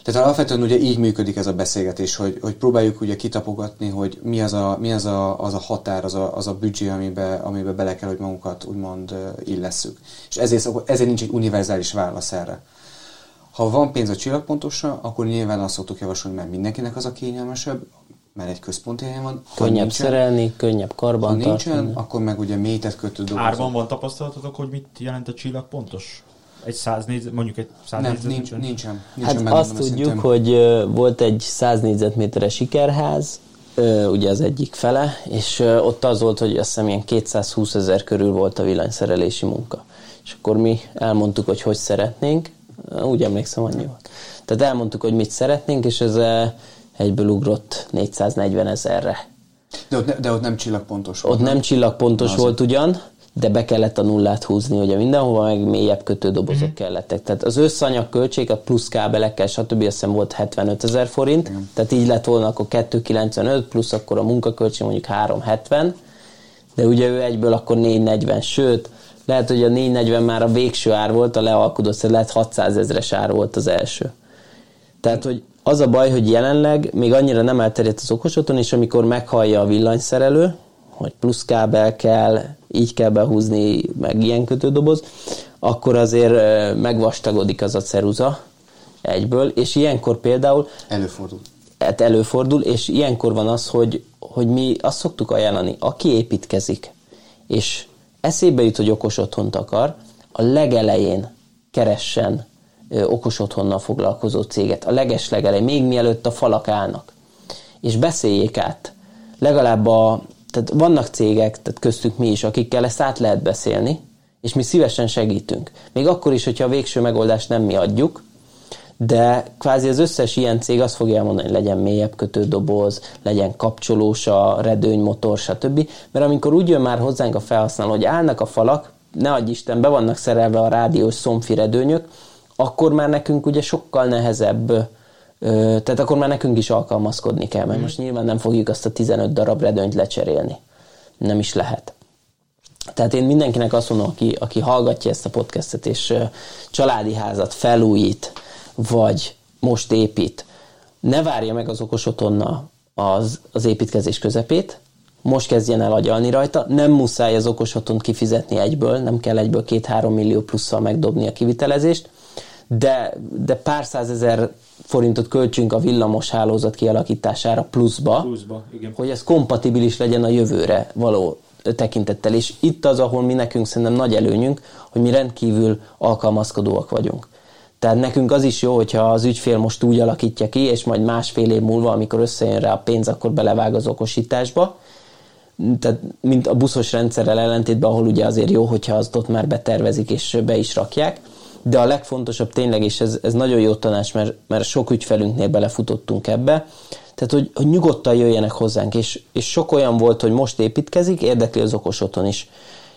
Tehát alapvetően ugye így működik ez a beszélgetés, hogy, hogy próbáljuk ugye kitapogatni, hogy mi az a, mi az a, az a határ, az a, az a büdzsé, amibe, amibe bele kell, hogy magunkat úgymond illesszük. És ezért, ezért nincs egy univerzális válasz erre. Ha van pénz a csillagpontosra, akkor nyilván azt szoktuk javasolni, mert mindenkinek az a kényelmesebb, mert egy központi helyen van. Ha Könnyebb nincsen- szerelni, könnyebb Ha karban nincsen, tartani. akkor meg ugye mélytett kötődobozok. Árban van tapasztalatotok, hogy mit jelent a csillag pontos? Egy száz négy, mondjuk egy száz Nem, négyzetméter? nincs, nincsen. nincsen Hát megmondom azt tudjuk, őszintén. hogy volt egy 100 négyzetméteres sikerház, ugye az egyik fele, és ott az volt, hogy azt hiszem ilyen 220 ezer körül volt a villanyszerelési munka. És akkor mi elmondtuk, hogy hogy szeretnénk, úgy emlékszem, annyi volt. Tehát elmondtuk, hogy mit szeretnénk, és ez egyből ugrott 440 ezerre. De ott, ne, de ott nem csillagpontos. Ott nem csillagpontos volt ugyan, de be kellett a nullát húzni, ugye mindenhova, meg mélyebb kötődobozok mm. kellettek. Tehát az összanyag költség, a plusz kábelekkel, stb. azt hiszem volt 75 ezer forint, mm. tehát így lett volna akkor 295, plusz akkor a munkaköltség mondjuk 370, de ugye ő egyből akkor 440, sőt, lehet, hogy a 440 már a végső ár volt, a lealkudott, lehet 600 ezres ár volt az első. Tehát, hogy az a baj, hogy jelenleg még annyira nem elterjedt az okosoton, és amikor meghallja a villanyszerelő, hogy plusz kábel kell, így kell behúzni, meg ilyen kötődoboz, akkor azért megvastagodik az a ceruza egyből, és ilyenkor például Előfordul. hát előfordul, és ilyenkor van az, hogy, hogy mi azt szoktuk ajánlani, aki építkezik, és eszébe jut, hogy okos otthont akar, a legelején keressen okos otthonnal foglalkozó céget, a leges legelején, még mielőtt a falak állnak. És beszéljék át. Legalább a, tehát vannak cégek, tehát köztük mi is, akikkel ezt át lehet beszélni, és mi szívesen segítünk. Még akkor is, hogyha a végső megoldást nem mi adjuk, de kvázi az összes ilyen cég azt fogja elmondani, hogy legyen mélyebb kötődoboz, legyen kapcsolós a redőnymotor, stb. Mert amikor úgy jön már hozzánk a felhasználó, hogy állnak a falak, ne adj Isten, be vannak szerelve a rádiós szomfi redőnyök, akkor már nekünk ugye sokkal nehezebb, tehát akkor már nekünk is alkalmazkodni kell, mert most nyilván nem fogjuk azt a 15 darab redőnyt lecserélni. Nem is lehet. Tehát én mindenkinek azt mondom, aki, aki hallgatja ezt a podcastet, és családi házat felújít, vagy most épít, ne várja meg az okos otthonna az, az építkezés közepét, most kezdjen el agyalni rajta, nem muszáj az okos otthont kifizetni egyből, nem kell egyből két-három millió plusszal megdobni a kivitelezést, de, de pár százezer forintot költsünk a villamos hálózat kialakítására pluszba, pluszba igen. hogy ez kompatibilis legyen a jövőre való tekintettel. És itt az, ahol mi nekünk szerintem nagy előnyünk, hogy mi rendkívül alkalmazkodóak vagyunk. Tehát nekünk az is jó, hogyha az ügyfél most úgy alakítja ki, és majd másfél év múlva, amikor összejön rá a pénz, akkor belevág az okosításba. Tehát, mint a buszos rendszerrel ellentétben, ahol ugye azért jó, hogyha azt ott már betervezik és be is rakják. De a legfontosabb tényleg, és ez, ez nagyon jó tanács, mert, mert sok ügyfelünknél belefutottunk ebbe, tehát, hogy, hogy nyugodtan jöjjenek hozzánk, és, és sok olyan volt, hogy most építkezik, érdekli az okos otthon is.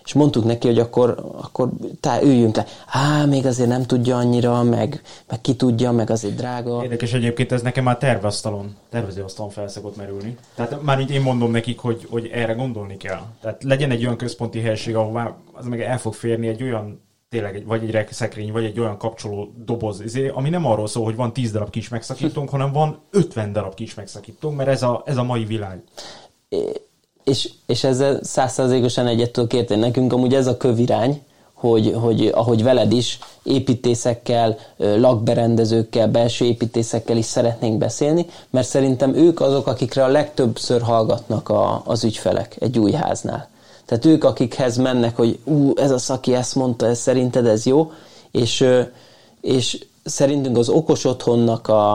És mondtuk neki, hogy akkor, akkor tá, üljünk le. Á, még azért nem tudja annyira, meg, meg ki tudja, meg azért drága. Érdekes egyébként, ez nekem már tervasztalon, tervezőasztalon fel szokott merülni. Tehát már így én mondom nekik, hogy, hogy erre gondolni kell. Tehát legyen egy olyan központi helység, ahová az meg el fog férni egy olyan tényleg vagy egy rekszekrény, vagy egy olyan kapcsoló doboz, izé, ami nem arról szól, hogy van 10 darab kis megszakítónk, hanem van 50 darab kis megszakítónk, mert ez a, ez a mai világ. És, és ezzel százszerzékosan egyet tudok érteni. Nekünk amúgy ez a kövirány, hogy, hogy ahogy veled is, építészekkel, lakberendezőkkel, belső építészekkel is szeretnénk beszélni, mert szerintem ők azok, akikre a legtöbbször hallgatnak a, az ügyfelek egy új háznál. Tehát ők, akikhez mennek, hogy ú, ez a szaki ezt mondta, ez szerinted ez jó, és, és szerintünk az okos otthonnak a,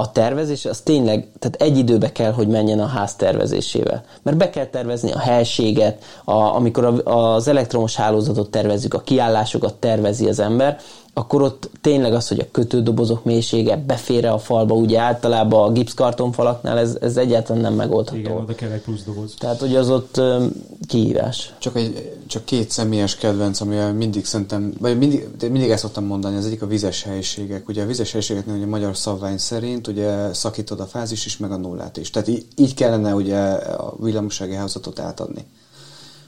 a tervezés az tényleg, tehát egy időbe kell, hogy menjen a ház tervezésével. Mert be kell tervezni a helységet, a, amikor a, az elektromos hálózatot tervezzük, a kiállásokat tervezi az ember, akkor ott tényleg az, hogy a kötődobozok mélysége befér a falba, ugye általában a gipszkartonfalaknál ez, ez egyáltalán nem megoldható. Igen, oda kell egy plusz doboz. Tehát, hogy az ott um, kihívás. Csak, egy, csak két személyes kedvenc, amivel mindig szerintem, vagy mindig, mindig ezt szoktam mondani, az egyik a vizes helyiségek. Ugye a vizes helyiségeknél ugye a magyar szabvány szerint ugye szakítod a fázis is, meg a nullát is. Tehát így, így kellene ugye a villamossági hálózatot átadni.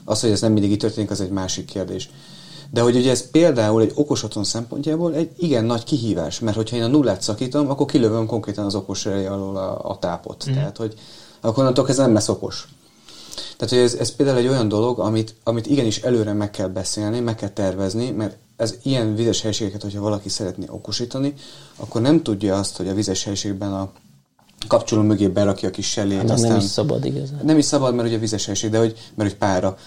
Az, hogy ez nem mindig így történik, az egy másik kérdés. De hogy ugye ez például egy okos otthon szempontjából egy igen nagy kihívás, mert hogyha én a nullát szakítom, akkor kilövöm konkrétan az okos alól a, a tápot. Mm. Tehát, hogy akkor onnantól ez nem lesz okos. Tehát, hogy ez, ez például egy olyan dolog, amit, amit igenis előre meg kell beszélni, meg kell tervezni, mert ez ilyen vizes helységeket, hogyha valaki szeretné okosítani, akkor nem tudja azt, hogy a vizes helységben a kapcsoló mögé berakja a kis selét. Hát aztán nem is szabad igazán. Nem is szabad, mert ugye vizes helység, de hogy, mert hogy pára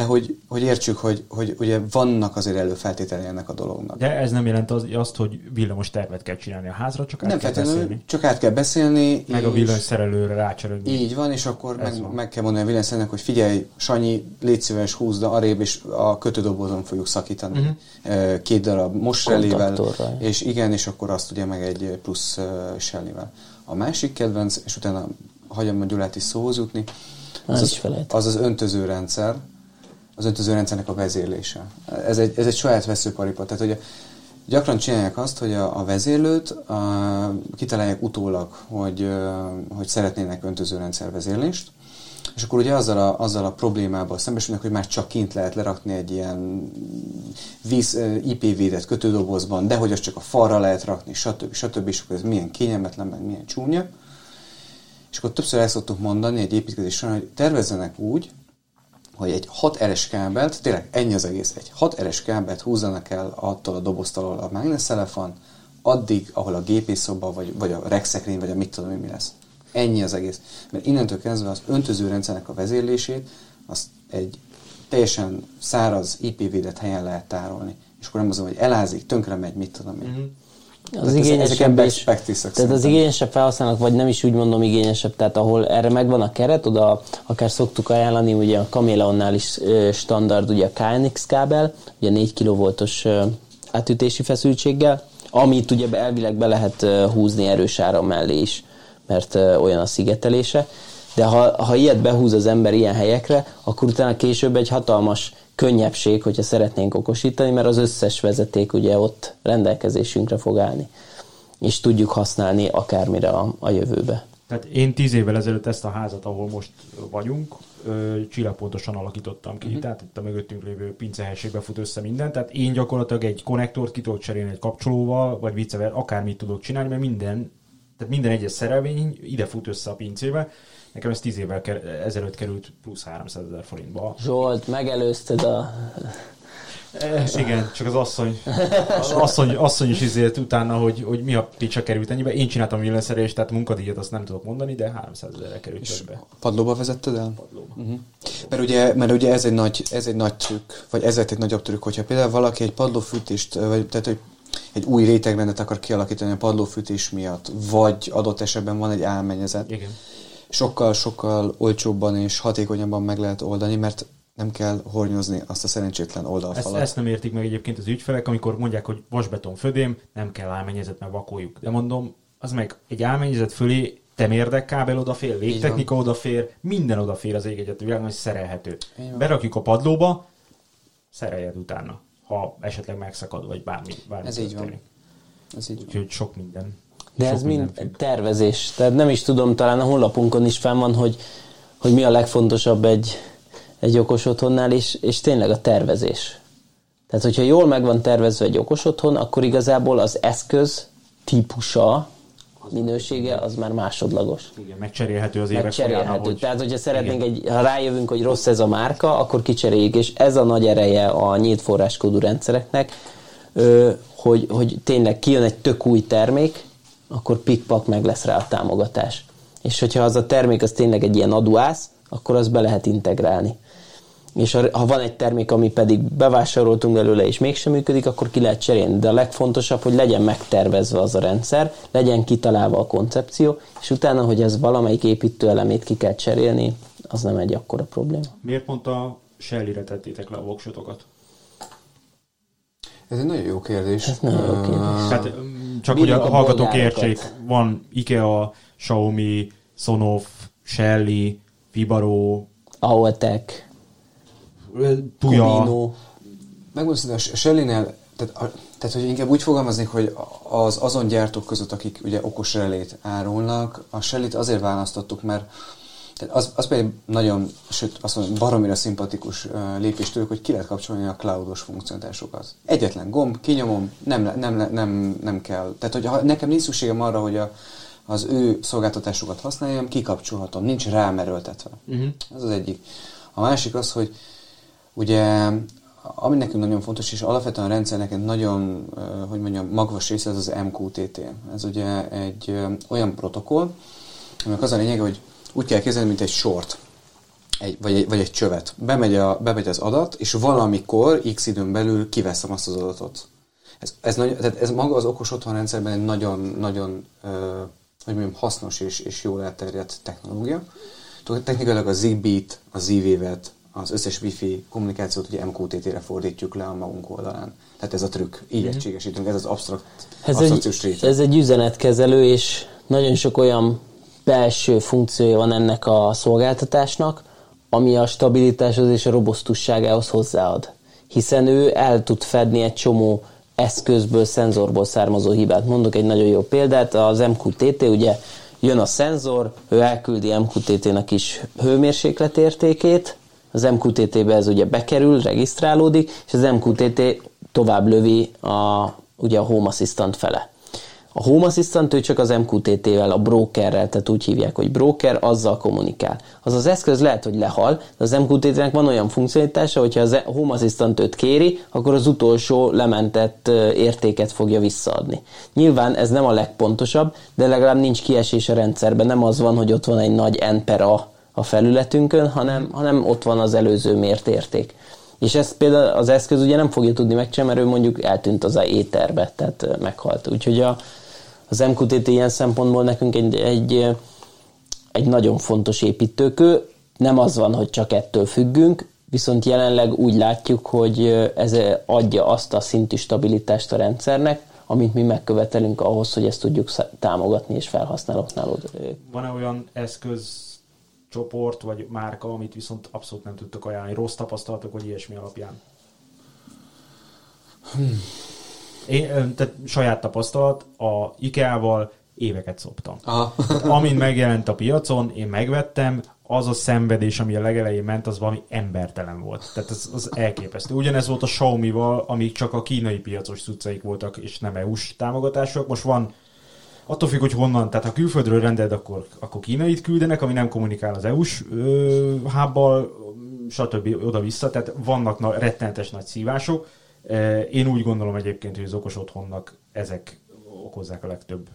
de hogy, hogy értsük, hogy, hogy ugye vannak azért előfeltételei ennek a dolognak. De ez nem jelent az, azt, hogy villamos tervet kell csinálni a házra, csak át nem kell beszélni. Csak át kell beszélni. Meg a villanyszerelőre rácserélni. Így van, és akkor meg, meg, kell mondani a villanyszerelőnek, hogy figyelj, Sanyi, légy szíves, húzd arrébb, és a kötődobozon fogjuk szakítani. Uh-huh. Két darab mosrelével, és igen, és akkor azt ugye meg egy plusz sellivel. A másik kedvenc, és utána hagyom a Gyulát is szóhoz jutni, az az, az, az öntöző rendszer, az öntözőrendszernek a vezérlése. Ez egy, ez egy saját veszőparipa, tehát hogy gyakran csinálják azt, hogy a, a vezérlőt a, kitalálják utólag, hogy, hogy szeretnének öntözőrendszer vezérlést, és akkor ugye azzal a, azzal a problémával szembesülnek, hogy már csak kint lehet lerakni egy ilyen víz IP-védett kötődobozban, de hogy az csak a falra lehet rakni, stb. stb. És akkor ez milyen kényelmetlen, meg milyen csúnya. És akkor többször el szoktuk mondani egy építkezés során, hogy tervezzenek úgy, hogy egy 6 eres kábelt, tényleg ennyi az egész, egy 6 eres kábelt húzzanak el attól a doboztól, a mágneszelefan, addig, ahol a gépészoba, vagy, vagy a regszekrény, vagy a mit tudom mi lesz. Ennyi az egész. Mert innentől kezdve az öntözőrendszernek a vezérlését, azt egy teljesen száraz, IP-védett helyen lehet tárolni. És akkor nem az, hogy elázik, tönkre megy, mit tudom én. Mm-hmm. Az igényesebb, és, tehát az igényesebb felhasználók, vagy nem is úgy mondom igényesebb, tehát ahol erre megvan a keret, oda akár szoktuk ajánlani, ugye a Cameleonnál is standard, ugye a KNX kábel, ugye 4 kV-os átütési feszültséggel, amit ugye elvileg be lehet húzni erős áram mellé is, mert olyan a szigetelése. De ha, ha ilyet behúz az ember ilyen helyekre, akkor utána később egy hatalmas könnyebbség, hogyha szeretnénk okosítani, mert az összes vezeték ugye ott rendelkezésünkre fog állni, és tudjuk használni akármire a, a jövőbe. Tehát én tíz évvel ezelőtt ezt a házat, ahol most vagyunk, csillagpontosan alakítottam ki. Uh-huh. Tehát itt a mögöttünk lévő pincehelységbe fut össze minden. Tehát én gyakorlatilag egy konnektort ki tudok cserélni egy kapcsolóval, vagy viccever, akármit tudok csinálni, mert minden, tehát minden egyes szerelvény ide fut össze a pincébe. Nekem ez 10 évvel ezelőtt került plusz 300 ezer forintba. Zsolt, megelőzted a és igen, csak az asszony, az asszony, asszony is izélt utána, hogy, hogy mi a picsa került ennyibe. Én csináltam villanszerelést, tehát munkadíjat azt nem tudok mondani, de 300 ezerre került és többe. Padlóba vezetted el? Padlóba. Uh-huh. Mert, ugye, mert ugye ez egy, nagy, ez egy nagy trükk, vagy ez egy nagyobb trükk, hogyha például valaki egy padlófűtést, vagy tehát hogy egy új rétegrendet akar kialakítani a padlófűtés miatt, vagy adott esetben van egy álmenyezet. Igen. Sokkal-sokkal olcsóbban és hatékonyabban meg lehet oldani, mert nem kell hornyozni azt a szerencsétlen oldalfalat. Ezt, ezt nem értik meg egyébként az ügyfelek, amikor mondják, hogy vasbeton födém, nem kell álmennyezet, mert vakoljuk. De mondom, az meg egy álmennyezet fölé temérdek kábel odafér, légtechnika odafér, minden odafér az ég egyet világon, hogy szerelhető. Berakjuk a padlóba, szereljed utána, ha esetleg megszakad, vagy bármi. bármi Ez így van. Ez így Úgyhogy sok minden. De sok ez mind függ. tervezés. Tehát nem is tudom, talán a honlapunkon is fenn van, hogy, hogy mi a legfontosabb egy, egy okos otthonnál, és, és tényleg a tervezés. Tehát, hogyha jól meg van tervezve egy okos otthon, akkor igazából az eszköz típusa, minősége az már másodlagos. Igen, megcserélhető az évek megcserélhető. Ahogy... Tehát, hogyha szeretnénk, egy, ha rájövünk, hogy rossz ez a márka, akkor kicseréljük, és ez a nagy ereje a nyílt forráskódú rendszereknek, hogy, hogy tényleg kijön egy tök új termék, akkor pikpak meg lesz rá a támogatás. És hogyha az a termék az tényleg egy ilyen aduász, akkor azt be lehet integrálni és ha van egy termék, ami pedig bevásároltunk belőle, és mégsem működik, akkor ki lehet cserélni. De a legfontosabb, hogy legyen megtervezve az a rendszer, legyen kitalálva a koncepció, és utána, hogy ez valamelyik építőelemét ki kell cserélni, az nem egy akkora probléma. Miért pont a Shell-re tettétek le a voksotokat? Ez egy nagyon jó kérdés. Ez nagyon jó kérdés. Tehát, csak hogy a, a hallgatók értsék, van IKEA, Xiaomi, Sonoff, Shelly, Fibaro, Aotek, Puja. Megmondom, a Shelly-nél, tehát, a, tehát, hogy inkább úgy fogalmaznék, hogy az azon gyártók között, akik ugye okos relét árulnak, a Shelly-t azért választottuk, mert tehát az, az például nagyon, sőt azt mondom, baromira szimpatikus lépés tőlük, hogy ki lehet kapcsolni a cloudos funkcionálisokat. Egyetlen gomb, kinyomom, nem, nem, nem, nem kell. Tehát, hogy ha nekem nincs szükségem arra, hogy a, az ő szolgáltatásokat használjam, kikapcsolhatom, nincs rámerőltetve. Uh-huh. Ez az egyik. A másik az, hogy Ugye, ami nekünk nagyon fontos, és alapvetően a rendszernek nagyon, hogy mondjam, magvas része, ez az MQTT. Ez ugye egy olyan protokoll, aminek az a lényeg, hogy úgy kell kezdeni, mint egy sort, egy, vagy, egy, vagy egy csövet. Bemegy, a, bemegy az adat, és valamikor x időn belül kiveszem azt az adatot. Ez, ez, nagy, tehát ez maga az okos otthonrendszerben egy nagyon, nagyon hogy mondjam, hasznos és, és jól elterjedt technológia. Technikailag a Zigbee-t, a Z-Wave-et, az összes wifi kommunikációt ugye MQTT-re fordítjuk le a magunk oldalán. Tehát ez a trükk, így mm. egységesítünk, ez az absztrakt, ez egy, Ez egy üzenetkezelő, és nagyon sok olyan belső funkciója van ennek a szolgáltatásnak, ami a stabilitáshoz és a robosztusságához hozzáad. Hiszen ő el tud fedni egy csomó eszközből, szenzorból származó hibát. Mondok egy nagyon jó példát, az MQTT ugye jön a szenzor, ő elküldi MQTT-nek is hőmérsékletértékét, az MQTT-be ez ugye bekerül, regisztrálódik, és az MQTT tovább lövi a, ugye a Home Assistant fele. A Home Assistant ő csak az MQTT-vel, a brokerrel, tehát úgy hívják, hogy broker, azzal kommunikál. Az az eszköz lehet, hogy lehal, de az MQTT-nek van olyan funkcionitása, hogyha az Home Assistant őt kéri, akkor az utolsó lementett értéket fogja visszaadni. Nyilván ez nem a legpontosabb, de legalább nincs kiesés a rendszerben, nem az van, hogy ott van egy nagy N per A a felületünkön, hanem, hanem ott van az előző mért érték. És ezt például az eszköz ugye nem fogja tudni megcsinálni, mert ő mondjuk eltűnt az a éterbe, tehát meghalt. Úgyhogy a, az MQTT ilyen szempontból nekünk egy, egy, egy nagyon fontos építőkő. Nem az van, hogy csak ettől függünk, viszont jelenleg úgy látjuk, hogy ez adja azt a szintű stabilitást a rendszernek, amit mi megkövetelünk ahhoz, hogy ezt tudjuk támogatni és felhasználóknál. Van-e olyan eszköz, csoport vagy márka, amit viszont abszolút nem tudtok ajánlani. Rossz tapasztalatok, vagy ilyesmi alapján? Hmm. Én, tehát saját tapasztalat, a IKEA-val éveket szoptam. Aha. Amint megjelent a piacon, én megvettem, az a szenvedés, ami a legelején ment, az valami embertelen volt. Tehát az, az elképesztő. Ugyanez volt a Xiaomi-val, amik csak a kínai piacos cuccaik voltak, és nem EU-s támogatások. Most van attól függ, hogy honnan, tehát ha külföldről rendeled, akkor, akkor kínait küldenek, ami nem kommunikál az EU-s hábbal, stb. oda-vissza, tehát vannak na, rettenetes nagy szívások. Én úgy gondolom egyébként, hogy az okos otthonnak ezek okozzák a legtöbb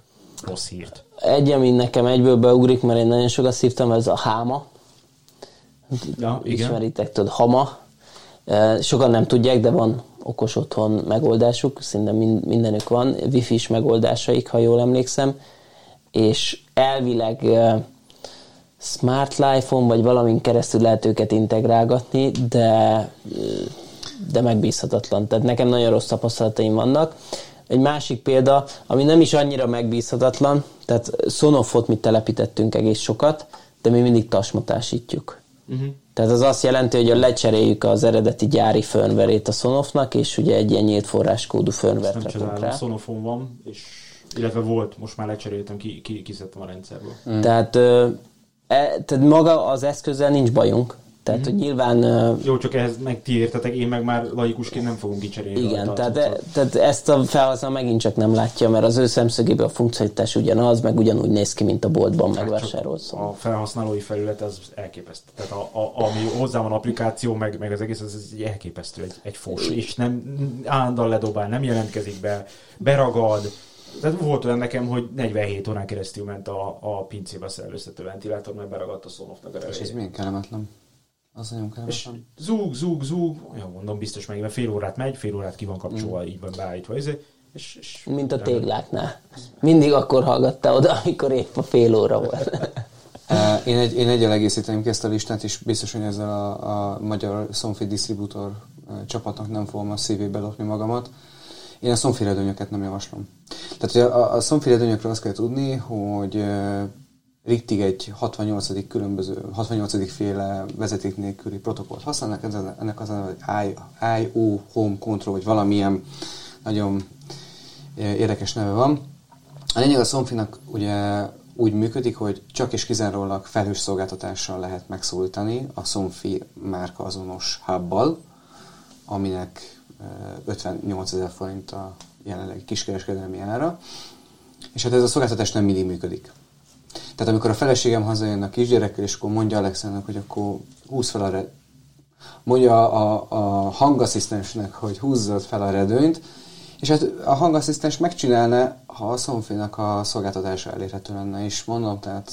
rossz hírt. Egy, ami nekem egyből beugrik, mert én nagyon sokat szívtam, ez a háma. Ja, igen. Ismeritek, tudod, hama. Sokan nem tudják, de van okos otthon megoldásuk, szinte min- mindenük van, wifi-s megoldásaik, ha jól emlékszem, és elvileg Smart Life-on vagy valamin keresztül lehet őket integrálgatni, de, de megbízhatatlan. Tehát nekem nagyon rossz tapasztalataim vannak. Egy másik példa, ami nem is annyira megbízhatatlan, tehát Sonofot mi telepítettünk egész sokat, de mi mindig tasmatásítjuk. Uh-huh. Tehát az azt jelenti, hogy lecseréljük az eredeti gyári firmware a Sonofnak, és ugye egy ilyen nyílt forráskódú Nem rakunk csodálom, rá. Sonofon van, és illetve volt, most már lecseréltem, ki, ki, kiszedtem a rendszerből. Mm. Tehát, e, tehát maga az eszközzel nincs bajunk. Tehát, Mhm. hogy nyilván Jó, csak ehhez meg ti értetek, én meg már laikusként nem fogom kicserélni. Igen, tehát, e, tehát ezt a felhasználó megint csak nem látja, mert az ő szemszögéből a funkcionalitás ugyanaz, meg ugyanúgy néz ki, mint a boltban megvásárolt szó. a felhasználói felület az elképesztő. Tehát a, a, ami hozzá van applikáció, meg, meg az egész, az, az egy elképesztő, egy, egy fos, és nem állandóan ledobál, nem jelentkezik be, beragad. Tehát volt olyan nekem, hogy 47 órán keresztül ment a, a pincébe szellőztető ventilátor, mert beragadt a Sonofnak a És ez milyen kellemetlen. Az nagyon És zúg, zúg, zúg, olyan mondom, biztos meg, mert fél órát megy, fél órát ki van kapcsolva, így van beállítva, izé, és, és Mint a tégláknál. Mindig akkor hallgatta oda, amikor épp a fél óra volt. Eh, Én, egy, én egyel egészíteném ki ezt a listát, és biztos, hogy ezzel a, a magyar Sonfi disztribútor eh, csapatnak nem fogom a szívébe lopni magamat. Én a Sonfi redőnyöket nem javaslom. Tehát hogy a, a Sonfi redőnyökről azt kell tudni, hogy Rittig egy 68. különböző, 68. féle vezeték nélküli protokollt használnak, ez ennek az a I- IO Home Control, vagy valamilyen nagyon eh, érdekes neve van. A lényeg a Sonfinak ugye úgy működik, hogy csak és kizárólag felhős szolgáltatással lehet megszólítani a Sonfi márka azonos hubbal, aminek eh, 58 ezer forint a jelenlegi kiskereskedelmi ára, és hát ez a szolgáltatás nem mindig működik. Tehát amikor a feleségem hazajön a kisgyerekkel, és akkor mondja Alexának, hogy akkor húz fel a re... mondja a, a hangasszisztensnek, hogy húzzad fel a redőnyt, és hát a hangasszisztens megcsinálna, ha a szomfénak a szolgáltatása elérhető lenne, és mondom, tehát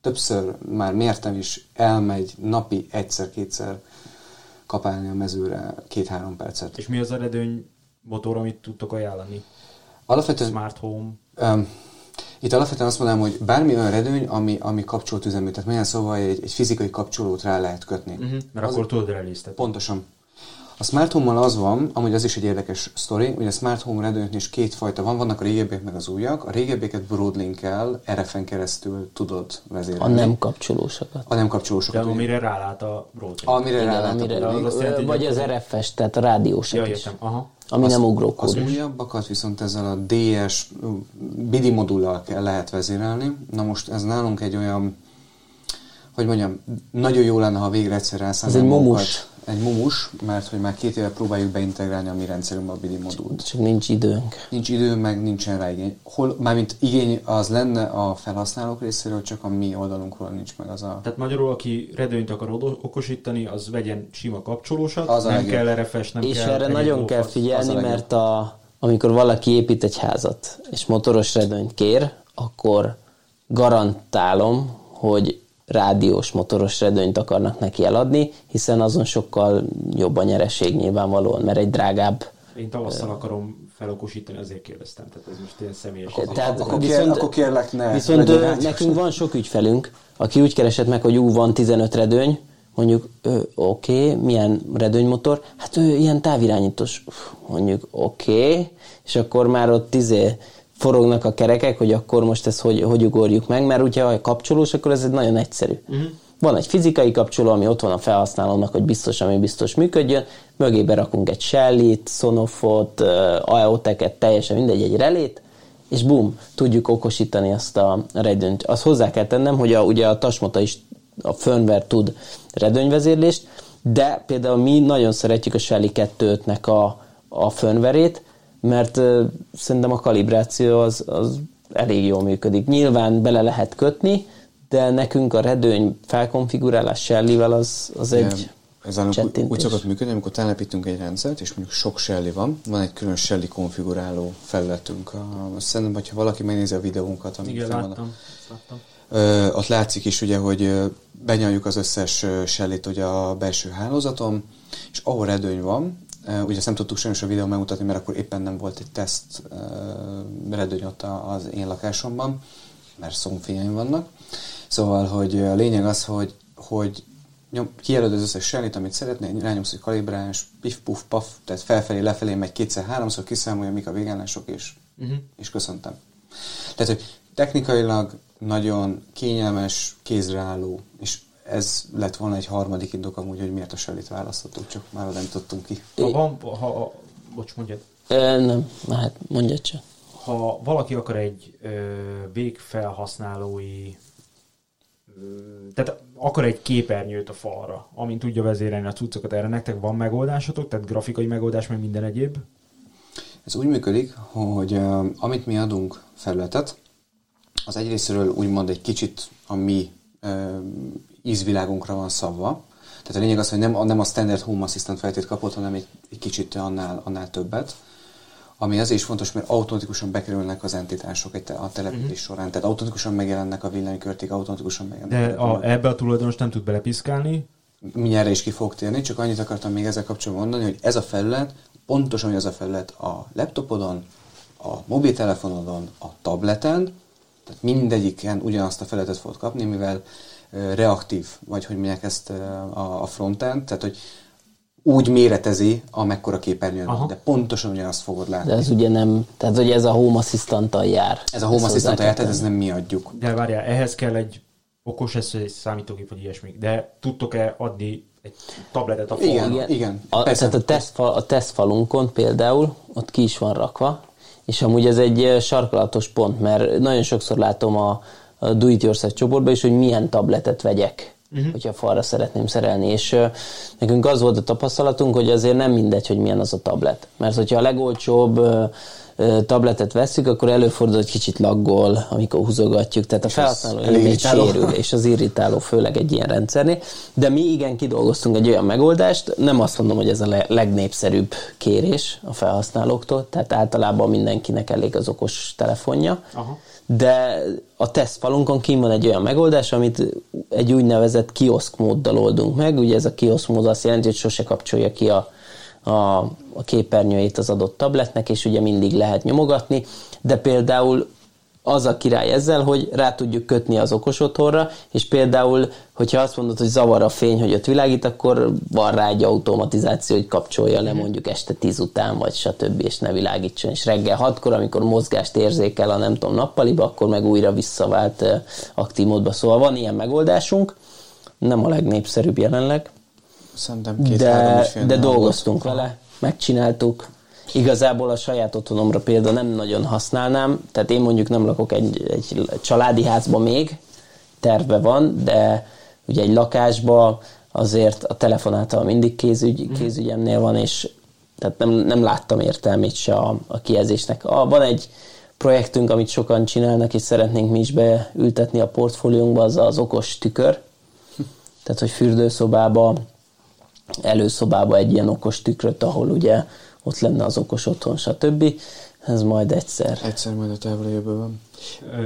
többször már mértem is, elmegy napi egyszer-kétszer kapálni a mezőre két-három percet. És mi az a redőny motor, amit tudtok ajánlani? Alapvetően Smart Home. Um, itt alapvetően azt mondanám, hogy bármi olyan redőny, ami, ami kapcsolt üzemű, tehát milyen szóval egy, egy fizikai kapcsolót rá lehet kötni. Uh-huh. Mert Az- akkor tudod reléztetni. Pontosan. A Smart Home-mal az van, amúgy az is egy érdekes sztori, hogy a Smart Home redőnyöknél is két fajta van, vannak a régebbiek meg az újak. A régebbieket Broadlink-el, RF-en keresztül tudod A vezérelni. nem kapcsolósokat. a nem De kapcsolósokat. ugye. amire rálát a broadcast. Amire Igen, rá lehet amire, a Broadlink. vagy az RFS, tehát a rádiósat Ja, is. értem. Aha. Ami nem ugrókód. Az újabbakat viszont ezzel a DS BIDI modullal kell lehet vezérelni. Na most ez nálunk egy olyan, hogy mondjam, nagyon jó lenne, ha végre egyszer rászállnám Ez egy mumus. Egy mumus, mert hogy már két éve próbáljuk beintegrálni a mi rendszerünkbe a BIDI modult. Csak nincs időnk. Nincs idő, meg nincsen rá igény. Hol, mármint igény az lenne a felhasználók részéről, csak a mi oldalunkról nincs meg az a... Tehát magyarul, aki redőnyt akar odo- okosítani, az vegyen sima kapcsolósat, Az nem kell RFS, nem És kell erre nagyon kell lófasz. figyelni, a legjobb. mert a, amikor valaki épít egy házat, és motoros redőnyt kér, akkor garantálom, hogy rádiós motoros redőnyt akarnak neki eladni, hiszen azon sokkal jobb a nyereség nyilvánvalóan, mert egy drágább. Én tavasszal akarom felokosítani, azért kérdeztem. Tehát ez most ilyen személyes. Tehát akkor kér- akkor kérlek, ne Viszont ö, nekünk van sok ügyfelünk, aki úgy keresett meg, hogy ú, van 15 redőny, mondjuk, ö, oké, okay, milyen redőnymotor? Hát ő ilyen távirányítós, mondjuk, oké, okay. és akkor már ott izé forognak a kerekek, hogy akkor most ezt hogy, hogy ugorjuk meg, mert ugye ha kapcsolós, akkor ez egy nagyon egyszerű. Uh-huh. Van egy fizikai kapcsoló, ami ott van a felhasználónak, hogy biztos, ami biztos működjön, mögé berakunk egy Shelly-t, Sonofot, AEOTeket, teljesen mindegy, egy relét, és bum, tudjuk okosítani ezt a redőnyt. Azt hozzá kell tennem, hogy a, ugye a Tasmota is, a firmware tud redőnyvezérlést, de például mi nagyon szeretjük a Shelly 2.5-nek a, a firmware mert uh, szerintem a kalibráció az, az elég jól működik. Nyilván bele lehet kötni, de nekünk a redőny felkonfigurálás Shelly-vel az, az egy ez úgy, úgy szokott működni, amikor telepítünk egy rendszert, és mondjuk sok Shelly van, van egy külön Shelly konfiguráló felületünk. Szerintem, hogyha valaki megnézi a videónkat, amit Igen, láttam, láttam. Ö, ott látszik is ugye, hogy benyaljuk az összes Shelly-t ugye a belső hálózaton, és ahol redőny van, ugye ezt nem tudtuk sajnos a videó megmutatni, mert akkor éppen nem volt egy teszt redőny ott az én lakásomban, mert szomfényeim vannak. Szóval, hogy a lényeg az, hogy, hogy nyom, kijelöd az összes sernit, amit szeretnél, rányomsz egy kalibrálás, pif, puf, paf, tehát felfelé, lefelé megy kétszer, háromszor, kiszámolja, mik a végállások, és, uh-huh. és köszöntem. Tehát, hogy technikailag nagyon kényelmes, kézreálló, és ez lett volna egy harmadik indok amúgy, hogy miért a Shelly-t választottuk, csak már nem tudtunk ki. Ha van, ha, ha bocs, mondjad. E, nem, hát mondjad csak. Ha valaki akar egy ö, végfelhasználói tehát akar egy képernyőt a falra, amin tudja vezérelni a cuccokat, erre nektek van megoldásotok, tehát grafikai megoldás, meg minden egyéb? Ez úgy működik, hogy uh, amit mi adunk felületet, az egyrésztről úgymond egy kicsit a mi uh, ízvilágunkra van szabva. Tehát a lényeg az, hogy nem, nem a standard Home Assistant feltét kapott, hanem egy, egy kicsit annál, annál többet ami azért is fontos, mert automatikusan bekerülnek az entitások egy te, a telepítés uh-huh. során, tehát automatikusan megjelennek a villanykörték, automatikusan megjelennek. De a, a, ebbe a tulajdonos nem tud belepiszkálni? Mindjárt is ki fog térni, csak annyit akartam még ezzel kapcsolatban mondani, hogy ez a felület, pontosan hogy ez a felület a laptopodon, a mobiltelefonodon, a tableten, tehát mindegyiken ugyanazt a felületet fogod kapni, mivel reaktív, vagy hogy mondják ezt a frontend, tehát hogy úgy méretezi, amekkora képernyőn van, de pontosan ugyanazt fogod látni. De ez ugye nem, tehát hogy ez a Home assistant jár. Ez a Home assistant jár, tehát ez nem mi adjuk. De várjál, ehhez kell egy okos egy számítógép, vagy ilyesmi. De tudtok-e adni egy tabletet a falon? Igen, igen. A, tehát a, tesztfal, a tesztfalunkon például, ott ki is van rakva, és amúgy ez egy sarkalatos pont, mert nagyon sokszor látom a, a Do It Yourself csoportban is, hogy milyen tabletet vegyek uh-huh. hogyha falra szeretném szerelni. És uh, nekünk az volt a tapasztalatunk, hogy azért nem mindegy, hogy milyen az a tablet. Mert hogyha a legolcsóbb uh, tabletet veszük, akkor előfordul, hogy kicsit laggol, amikor húzogatjuk, tehát a felhasználó élmény sérül, és az irritáló, főleg egy ilyen rendszernél. De mi igen kidolgoztunk egy olyan megoldást, nem azt mondom, hogy ez a legnépszerűbb kérés a felhasználóktól, tehát általában mindenkinek elég az okos telefonja. Aha de a tesztfalunkon kim van egy olyan megoldás, amit egy úgynevezett kioszk móddal oldunk meg. Ugye ez a kioszk mód azt jelenti, hogy sose kapcsolja ki a, a, a képernyőjét az adott tabletnek, és ugye mindig lehet nyomogatni, de például az a király ezzel, hogy rá tudjuk kötni az okos otthonra, és például, hogyha azt mondod, hogy zavar a fény, hogy ott világít, akkor van rá egy automatizáció, hogy kapcsolja le mondjuk este 10 után, vagy stb. és ne világítson. És reggel 6-kor, amikor mozgást érzékel a nem tudom nappaliba, akkor meg újra visszavált aktív módba. Szóval van ilyen megoldásunk, nem a legnépszerűbb jelenleg, Szerintem két, de, de dolgoztunk vele, megcsináltuk, Igazából a saját otthonomra például nem nagyon használnám, tehát én mondjuk nem lakok egy, egy családi házba még, terve van, de ugye egy lakásba azért a telefon által mindig kézügy, mhm. kézügyemnél van, és tehát nem, nem láttam értelmét se a, a kijelzésnek. A, van egy projektünk, amit sokan csinálnak, és szeretnénk mi is beültetni a portfóliónkba, az az okos tükör. Tehát, hogy fürdőszobába, előszobába egy ilyen okos tükröt, ahol ugye ott lenne az okos otthon, stb. Ez majd egyszer. Egyszer majd a távoli jövőben.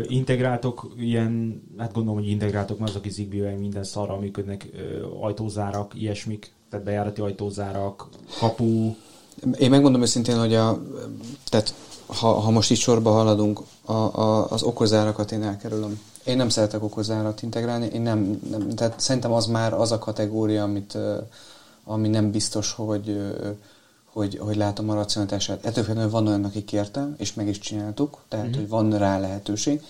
Integráltok ilyen, hát gondolom, hogy integráltok, mert azok zigbee minden szarra működnek, ajtózárak, ilyesmik, tehát bejárati ajtózárak, kapu. Én megmondom őszintén, hogy a, tehát ha, ha most itt sorba haladunk, a, a, az okozárakat én elkerülöm. Én nem szeretek okozárat integrálni, én nem, nem, tehát szerintem az már az a kategória, amit, ami nem biztos, hogy hogy, hogy látom a racionalitását. Ettől függően van olyan, aki kérte, és meg is csináltuk, tehát mm-hmm. hogy van rá lehetőség,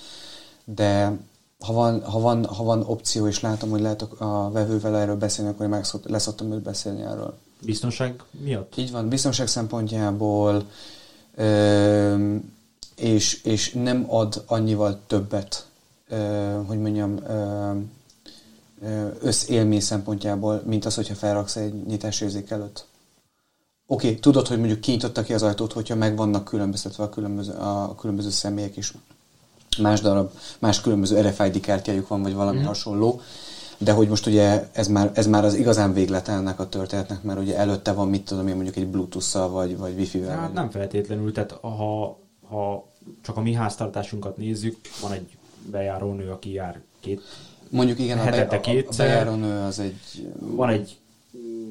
de ha van, ha, van, ha van opció, és látom, hogy lehet a vevővel erről beszélni, akkor én meg leszoktam őt beszélni erről. Biztonság miatt? Így van, biztonság szempontjából, ö, és, és nem ad annyival többet, ö, hogy mondjam, ö, összélmény szempontjából, mint az, hogyha felraksz egy nyitásérzék előtt. Oké, okay, tudod, hogy mondjuk kinyitotta ki az ajtót, hogyha meg vannak különböztetve a különböző, a különböző személyek is. Más darab, más különböző RFID kártyájuk van, vagy valami mm. hasonló. De hogy most ugye ez már, ez már az igazán véglet ennek a történetnek, mert ugye előtte van, mit tudom én, mondjuk egy Bluetooth-szal, vagy, vagy Wi-Fi-vel. Hát nem feltétlenül, tehát ha, ha csak a mi háztartásunkat nézzük, van egy bejárónő, aki jár két Mondjuk igen, a, be, a, a bejárónő az egy... Van egy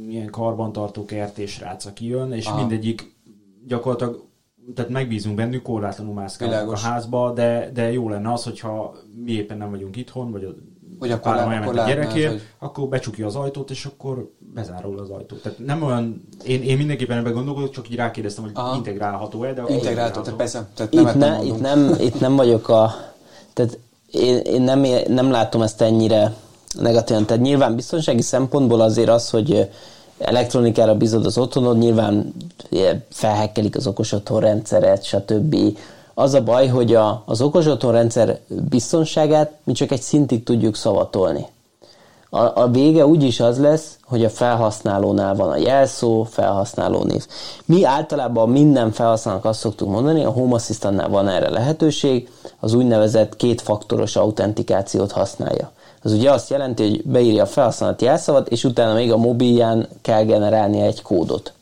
ilyen karbantartó kertés rác, aki jön, és Aha. mindegyik gyakorlatilag tehát megbízunk bennük, korlátlanul mászkálnak a házba, de, de jó lenne az, hogyha mi éppen nem vagyunk itthon, vagy a hogy akkor, lát, akkor a gyerekért, hogy... akkor becsukja az ajtót, és akkor bezárul az ajtót. Tehát nem olyan, én, én mindenképpen ebben gondolkodok, csak így rákérdeztem, hogy Aha. integrálható-e, de integrálható, tehát persze. Tehát itt, ne, itt, nem, itt nem vagyok a, tehát én, én nem, nem látom ezt ennyire negatívan. Tehát nyilván biztonsági szempontból azért az, hogy elektronikára bízod az otthonod, nyilván felhekkelik az okos otthon rendszeret, stb. Az a baj, hogy a, az okos otthon rendszer biztonságát mi csak egy szintig tudjuk szavatolni. A, a vége úgyis az lesz, hogy a felhasználónál van a jelszó, felhasználó név. Mi általában minden felhasználónak azt szoktuk mondani, a Home Assistantnál van erre lehetőség, az úgynevezett kétfaktoros autentikációt használja. Az ugye azt jelenti, hogy beírja a felhasználati jelszavat, és utána még a mobilján kell generálnia egy kódot.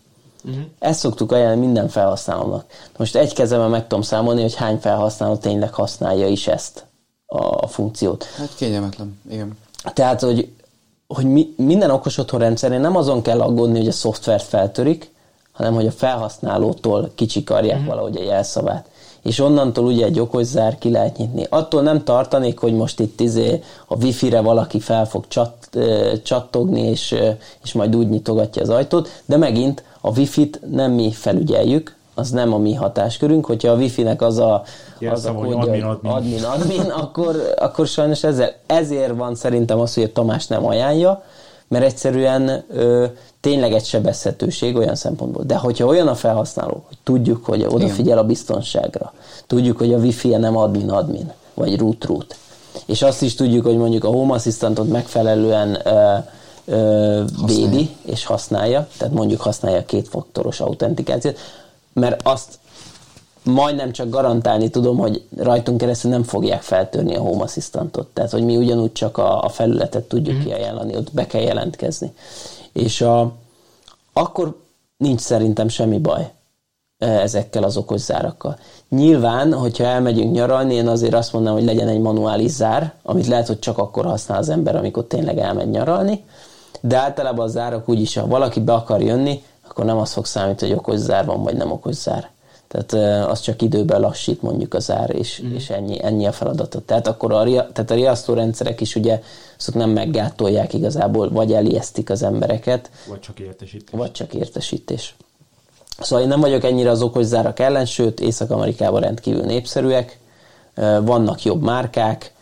Uh-huh. Ezt szoktuk ajánlani minden felhasználónak. Most egy kezemben meg tudom számolni, hogy hány felhasználó tényleg használja is ezt a funkciót. Hát kényelmetlen, igen. Tehát, hogy, hogy mi, minden okos otthon rendszerén nem azon kell aggódni, hogy a szoftvert feltörik, hanem hogy a felhasználótól kicsikarják uh-huh. valahogy a jelszavát és onnantól ugye egy okoszár ki lehet nyitni. Attól nem tartanék, hogy most itt izé a wifi-re valaki fel fog csat, csattogni, és, és majd úgy nyitogatja az ajtót, de megint a wifi-t nem mi felügyeljük, az nem a mi hatáskörünk, hogyha a wifi-nek az a, az a kódja, admin, admin. admin, admin akkor, akkor sajnos ezzel, ezért van szerintem az, hogy a Tamás nem ajánlja, mert egyszerűen ö, tényleg egy sebezhetőség olyan szempontból. De hogyha olyan a felhasználó, hogy tudjuk, hogy odafigyel a biztonságra, tudjuk, hogy a wifi-e nem admin-admin, vagy root-root, és azt is tudjuk, hogy mondjuk a Home Assistantot megfelelően ö, ö, védi és használja, tehát mondjuk használja a kétfaktoros autentikációt, mert azt majdnem csak garantálni tudom, hogy rajtunk keresztül nem fogják feltörni a Home Assistantot. Tehát, hogy mi ugyanúgy csak a, a felületet tudjuk mm. kiajánlani, ott be kell jelentkezni. És a, akkor nincs szerintem semmi baj e, ezekkel az okos zárakkal. Nyilván, hogyha elmegyünk nyaralni, én azért azt mondom, hogy legyen egy manuális zár, amit lehet, hogy csak akkor használ az ember, amikor tényleg elmegy nyaralni, de általában a zárak úgyis, ha valaki be akar jönni, akkor nem az fog számítani, hogy okos zár van, vagy nem okos zár. Tehát az csak időben lassít mondjuk az ár, és, mm. és ennyi, ennyi a feladata. Tehát akkor a, tehát a riasztórendszerek is ugye azok nem meggátolják igazából, vagy elijesztik az embereket. Vagy csak értesítés. Vagy csak értesítés. Szóval én nem vagyok ennyire az okos zárak ellen, sőt Észak-Amerikában rendkívül népszerűek, vannak jobb márkák.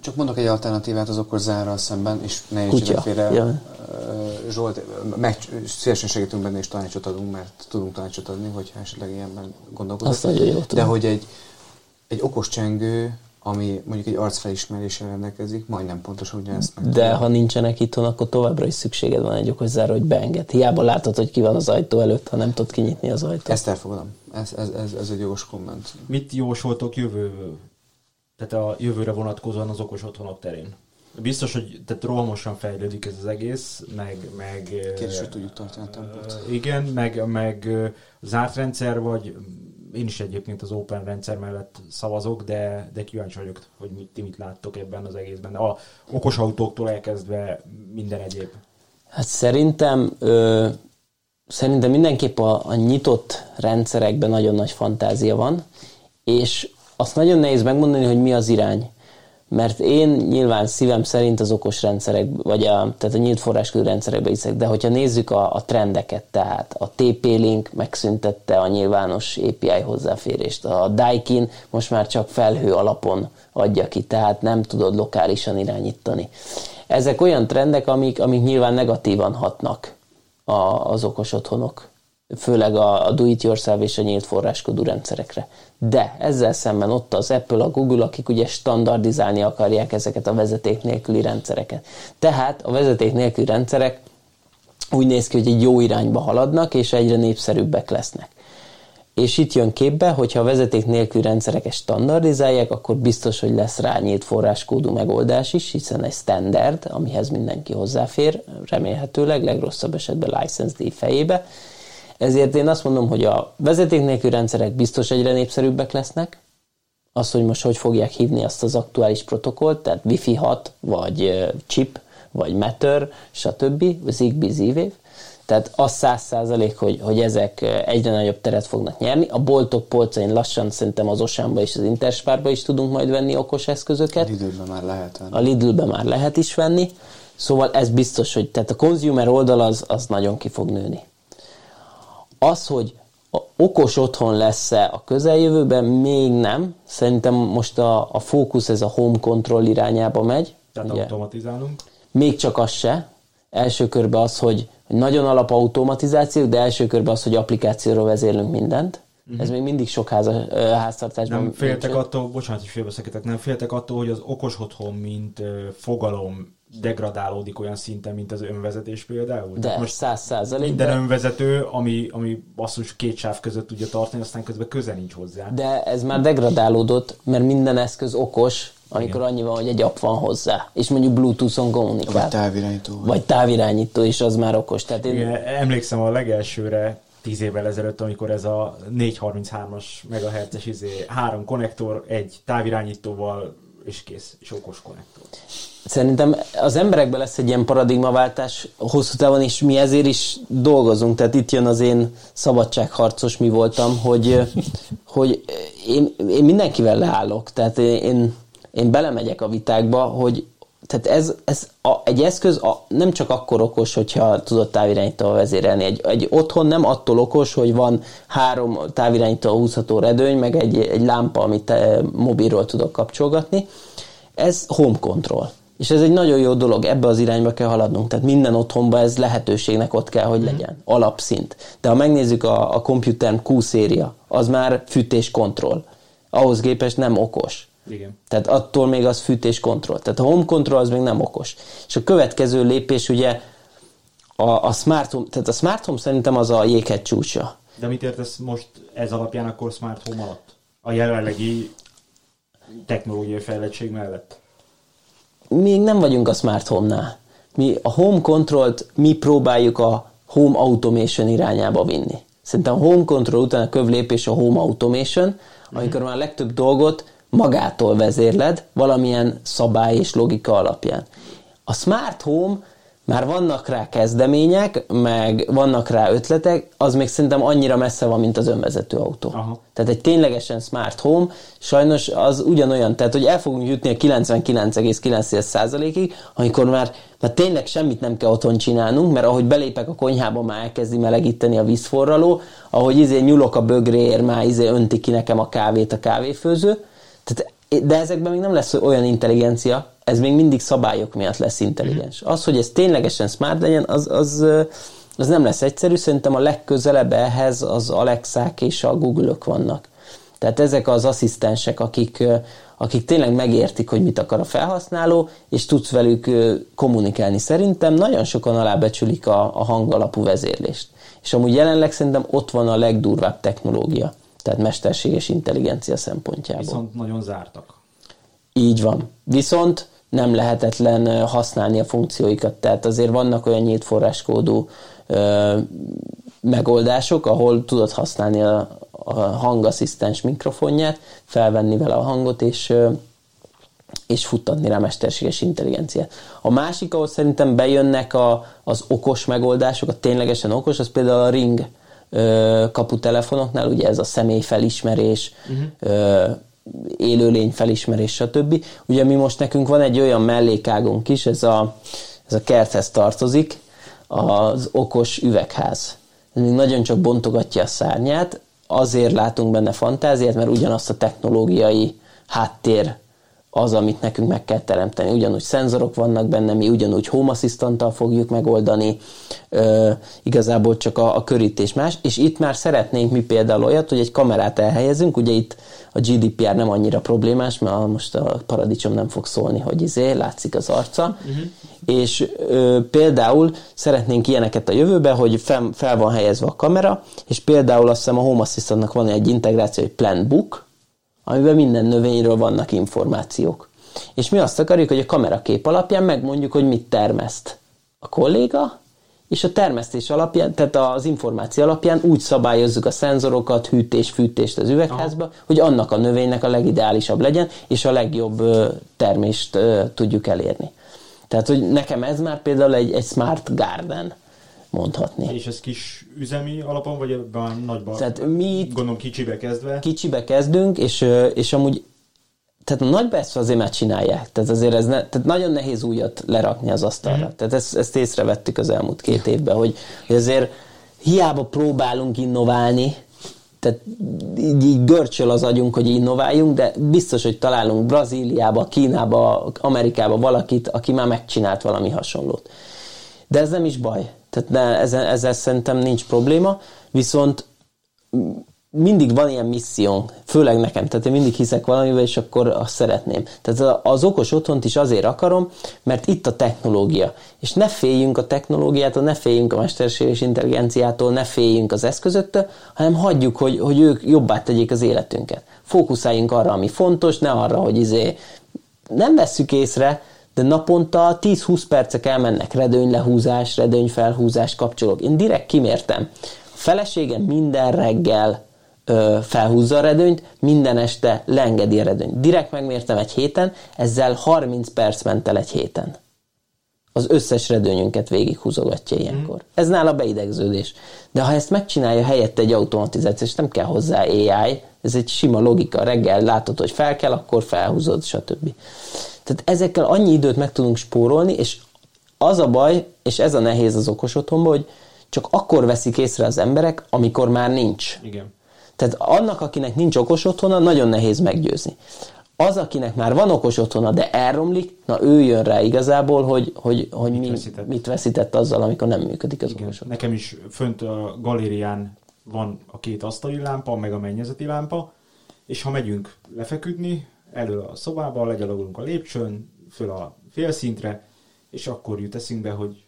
Csak mondok egy alternatívát az okos zárral szemben, és ne értsétek félre. Ja. Zsolt, meg, szívesen segítünk benne, és tanácsot adunk, mert tudunk tanácsot adni, hogyha esetleg ilyenben gondolkodunk. Azt nagyon jó De hogy egy, egy okos csengő, ami mondjuk egy arcfelismeréssel rendelkezik, majdnem pontosan ugyanezt meg. De ha nincsenek itthon, akkor továbbra is szükséged van egy okos záró, hogy beenged. Hiába látod, hogy ki van az ajtó előtt, ha nem tudod kinyitni az ajtót. Ezt elfogadom. Ez, ez, ez, ez egy jogos komment. Mit jósoltok jövő, tehát a jövőre vonatkozóan az okos otthonok terén? biztos, hogy tehát rohamosan fejlődik ez az egész, meg... meg Kérdés, hogy tudjuk tartani a tempót. Igen, meg, meg zárt rendszer, vagy én is egyébként az open rendszer mellett szavazok, de, de kíváncsi vagyok, hogy mit, ti mit láttok ebben az egészben. A okos autóktól elkezdve minden egyéb. Hát szerintem ö, szerintem mindenképp a, a nyitott rendszerekben nagyon nagy fantázia van, és azt nagyon nehéz megmondani, hogy mi az irány mert én nyilván szívem szerint az okos rendszerek, vagy a, tehát a nyílt forráskörű rendszerekbe hiszek, de hogyha nézzük a, a trendeket, tehát a TP-Link megszüntette a nyilvános API hozzáférést, a Daikin most már csak felhő alapon adja ki, tehát nem tudod lokálisan irányítani. Ezek olyan trendek, amik, amik nyilván negatívan hatnak a, az okos otthonok főleg a, a do-it-yourself és a nyílt forráskodú rendszerekre. De ezzel szemben ott az Apple, a Google, akik ugye standardizálni akarják ezeket a vezeték nélküli rendszereket. Tehát a vezeték nélküli rendszerek úgy néz ki, hogy egy jó irányba haladnak, és egyre népszerűbbek lesznek. És itt jön képbe, hogyha a vezeték nélkül rendszereket standardizálják, akkor biztos, hogy lesz rá nyílt forráskódú megoldás is, hiszen egy standard, amihez mindenki hozzáfér, remélhetőleg, legrosszabb esetben license díj fejébe. Ezért én azt mondom, hogy a vezeték nélkül rendszerek biztos egyre népszerűbbek lesznek, az, hogy most hogy fogják hívni azt az aktuális protokollt, tehát Wi-Fi 6, vagy chip, vagy Matter, stb., Zigbee, Z-Wave, tehát az száz százalék, hogy, hogy ezek egyre nagyobb teret fognak nyerni. A boltok polcain lassan szerintem az Osánba és az Interspárba is tudunk majd venni okos eszközöket. A Lidlben már lehet venni. A Lidlben már lehet is venni. Szóval ez biztos, hogy tehát a consumer oldal az, az nagyon ki fog nőni. Az, hogy a okos otthon lesz-e a közeljövőben, még nem. Szerintem most a, a fókusz ez a home control irányába megy. Tehát ugye, automatizálunk. Még csak az se. Első körben az, hogy nagyon alap automatizáció, de első körben az, hogy applikációról vezérlünk mindent. Uh-huh. Ez még mindig sok ház, háztartásban. Nem féltek nincs. attól, bocsánat, hogy félbeszakítek, nem féltek attól, hogy az okos otthon, mint fogalom degradálódik olyan szinten, mint az önvezetés például? De, most száz százalék. Minden de... önvezető, ami, ami basszus két sáv között tudja tartani, aztán közben köze nincs hozzá. De ez már degradálódott, mert minden eszköz okos, amikor Igen. annyi van, hogy egy app van hozzá, és mondjuk Bluetooth-on kommunikál. Vagy távirányító. Vagy távirányító, és az már okos. Tehát én... Igen, emlékszem a legelsőre, tíz évvel ezelőtt, amikor ez a 433-as MHz-es izé, három konnektor, egy távirányítóval, és kész, és okos konnektor. Szerintem az emberekben lesz egy ilyen paradigmaváltás hosszú távon, és mi ezért is dolgozunk. Tehát itt jön az én szabadságharcos mi voltam, hogy, hogy én, én mindenkivel leállok. Tehát én, én belemegyek a vitákba, hogy tehát ez, ez a, egy eszköz a, nem csak akkor okos, hogyha tudod távirányítóval vezérelni. Egy, egy otthon nem attól okos, hogy van három távirányító húzható redőny, meg egy, egy lámpa, amit mobilról tudok kapcsolgatni. Ez home control. És ez egy nagyon jó dolog, ebbe az irányba kell haladnunk. Tehát minden otthonban ez lehetőségnek ott kell, hogy mhm. legyen. Alapszint. De ha megnézzük a, a Computer Q széria, az már fűtés kontroll. Ahhoz képest nem okos. Igen. Tehát attól még az fűtés kontroll. Tehát a home control az még nem okos. És a következő lépés ugye a, a smart home, tehát a smart home szerintem az a jéghegy csúcsa. De mit értesz most ez alapján akkor smart home alatt? A jelenlegi technológiai fejlettség mellett? még nem vagyunk a smart home-nál. Mi a home control mi próbáljuk a home automation irányába vinni. Szerintem a home control után a kövlépés a home automation, amikor már a legtöbb dolgot magától vezérled, valamilyen szabály és logika alapján. A smart home már vannak rá kezdemények, meg vannak rá ötletek, az még szerintem annyira messze van, mint az önvezető autó. Aha. Tehát egy ténylegesen smart home, sajnos az ugyanolyan, tehát hogy el fogunk jutni a 99,9%-ig, amikor már, már tényleg semmit nem kell otthon csinálnunk, mert ahogy belépek a konyhába, már elkezdi melegíteni a vízforraló, ahogy izé nyulok a bögréért, már izé önti ki nekem a kávét a kávéfőző, tehát, de ezekben még nem lesz olyan intelligencia, ez még mindig szabályok miatt lesz intelligens. Az, hogy ez ténylegesen smart legyen, az, az, az nem lesz egyszerű. Szerintem a legközelebb ehhez az Alexák és a Google-ök vannak. Tehát ezek az asszisztensek, akik, akik tényleg megértik, hogy mit akar a felhasználó, és tudsz velük kommunikálni. Szerintem nagyon sokan alábecsülik a, a hangalapú vezérlést. És amúgy jelenleg szerintem ott van a legdurvább technológia, tehát mesterséges intelligencia szempontjából. Viszont nagyon zártak. Így van. Viszont nem lehetetlen használni a funkcióikat. Tehát azért vannak olyan nyílt forráskódú ö, megoldások, ahol tudod használni a, a hangasszisztens mikrofonját, felvenni vele a hangot, és ö, és futtatni rá mesterséges intelligenciát. A másik, ahol szerintem bejönnek a, az okos megoldások, a ténylegesen okos, az például a Ring kaputelefonoknál, ugye ez a személyfelismerés, uh-huh. ö, élőlény felismerés, stb. Ugye mi most nekünk van egy olyan mellékágunk is, ez a, ez a kerthez tartozik, az okos üvegház. Ez még nagyon csak bontogatja a szárnyát, azért látunk benne fantáziát, mert ugyanazt a technológiai háttér az, amit nekünk meg kell teremteni. Ugyanúgy szenzorok vannak benne, mi ugyanúgy home assistant fogjuk megoldani, ö, igazából csak a, a körítés más, és itt már szeretnénk mi például olyat, hogy egy kamerát elhelyezünk, ugye itt a GDPR nem annyira problémás, mert most a paradicsom nem fog szólni, hogy izé, látszik az arca, uh-huh. és ö, például szeretnénk ilyeneket a jövőben, hogy fel, fel van helyezve a kamera, és például azt hiszem a Home Assistantnak van egy integráció, egy Plant Book, amiben minden növényről vannak információk. És mi azt akarjuk, hogy a kamerakép alapján megmondjuk, hogy mit termeszt a kolléga, és a termesztés alapján, tehát az információ alapján úgy szabályozzuk a szenzorokat, hűtés, fűtést az üvegházba, Aha. hogy annak a növénynek a legideálisabb legyen, és a legjobb termést tudjuk elérni. Tehát, hogy nekem ez már például egy, egy smart garden mondhatni. És ez kis üzemi alapon, vagy ebben nagyban? Tehát mi gondolom kicsibe kezdve? Kicsibe kezdünk, és, és amúgy tehát a nagy ezt azért megcsinálják. Tehát azért ez ne, tehát nagyon nehéz újat lerakni az asztalra. Mm. Tehát ezt, ezt észrevettük az elmúlt két évben, hogy, hogy azért hiába próbálunk innoválni, tehát így, így görcsöl az agyunk, hogy innováljunk, de biztos, hogy találunk Brazíliába, Kínába, Amerikába valakit, aki már megcsinált valami hasonlót. De ez nem is baj. Tehát ne, ezzel, ezzel szerintem nincs probléma, viszont mindig van ilyen misszió, főleg nekem, tehát én mindig hiszek valamivel, és akkor azt szeretném. Tehát az okos otthont is azért akarom, mert itt a technológia. És ne féljünk a technológiától, ne féljünk a mesterséges intelligenciától, ne féljünk az eszközöktől, hanem hagyjuk, hogy, hogy ők jobbá tegyék az életünket. Fókuszáljunk arra, ami fontos, ne arra, hogy izé nem vesszük észre, de naponta 10-20 percek elmennek redőnylehúzás, redőnyfelhúzás kapcsolók. Én direkt kimértem. A feleségem minden reggel ö, felhúzza a redőnyt, minden este leengedi a redőnyt. Direkt megmértem egy héten, ezzel 30 perc ment el egy héten. Az összes redőnyünket végighúzogatja ilyenkor. Mm. Ez nála beidegződés. De ha ezt megcsinálja helyette egy automatizáció, és nem kell hozzá AI, ez egy sima logika, reggel látod, hogy fel kell, akkor felhúzod, stb. Tehát ezekkel annyi időt meg tudunk spórolni, és az a baj, és ez a nehéz az okos otthonban, hogy csak akkor veszik észre az emberek, amikor már nincs. Igen. Tehát annak, akinek nincs okos otthona, nagyon nehéz meggyőzni. Az, akinek már van okos otthona, de elromlik, na ő jön rá igazából, hogy, hogy, hogy mit, mi, veszített? mit veszített azzal, amikor nem működik az Igen. okos otthon. Nekem is fönt a galérián van a két asztali lámpa, meg a mennyezeti lámpa, és ha megyünk lefeküdni, elő a szobába, legyalogolunk a lépcsőn, föl a félszintre, és akkor jut eszünkbe, hogy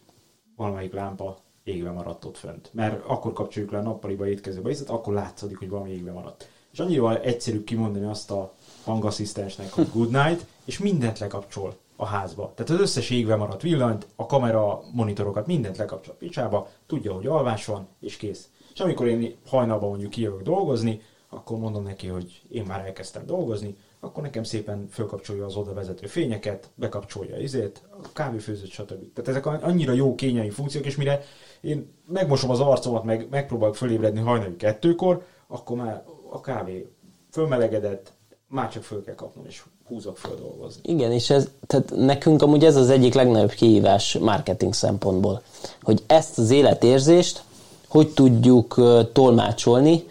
valamelyik lámpa égve maradt ott fönt. Mert akkor kapcsoljuk le a nappaliba, étkezőbe, és akkor látszik, hogy valami égve maradt. És annyira egyszerűbb kimondani azt a hangasszisztensnek, hogy good night, és mindent lekapcsol a házba. Tehát az összes égve maradt villanyt, a kamera, monitorokat, mindent lekapcsol a picsába, tudja, hogy alvás van, és kész. És amikor én hajnalban mondjuk kijövök dolgozni, akkor mondom neki, hogy én már elkezdtem dolgozni, akkor nekem szépen fölkapcsolja az oda vezető fényeket, bekapcsolja izét, a kávéfőzőt, stb. Tehát ezek annyira jó kényelmi funkciók, és mire én megmosom az arcomat, meg megpróbálok fölébredni hajnali kettőkor, akkor már a kávé fölmelegedett, már csak föl kell kapnom, és húzok föl dolgozni. Igen, és ez, tehát nekünk amúgy ez az egyik legnagyobb kihívás marketing szempontból, hogy ezt az életérzést hogy tudjuk tolmácsolni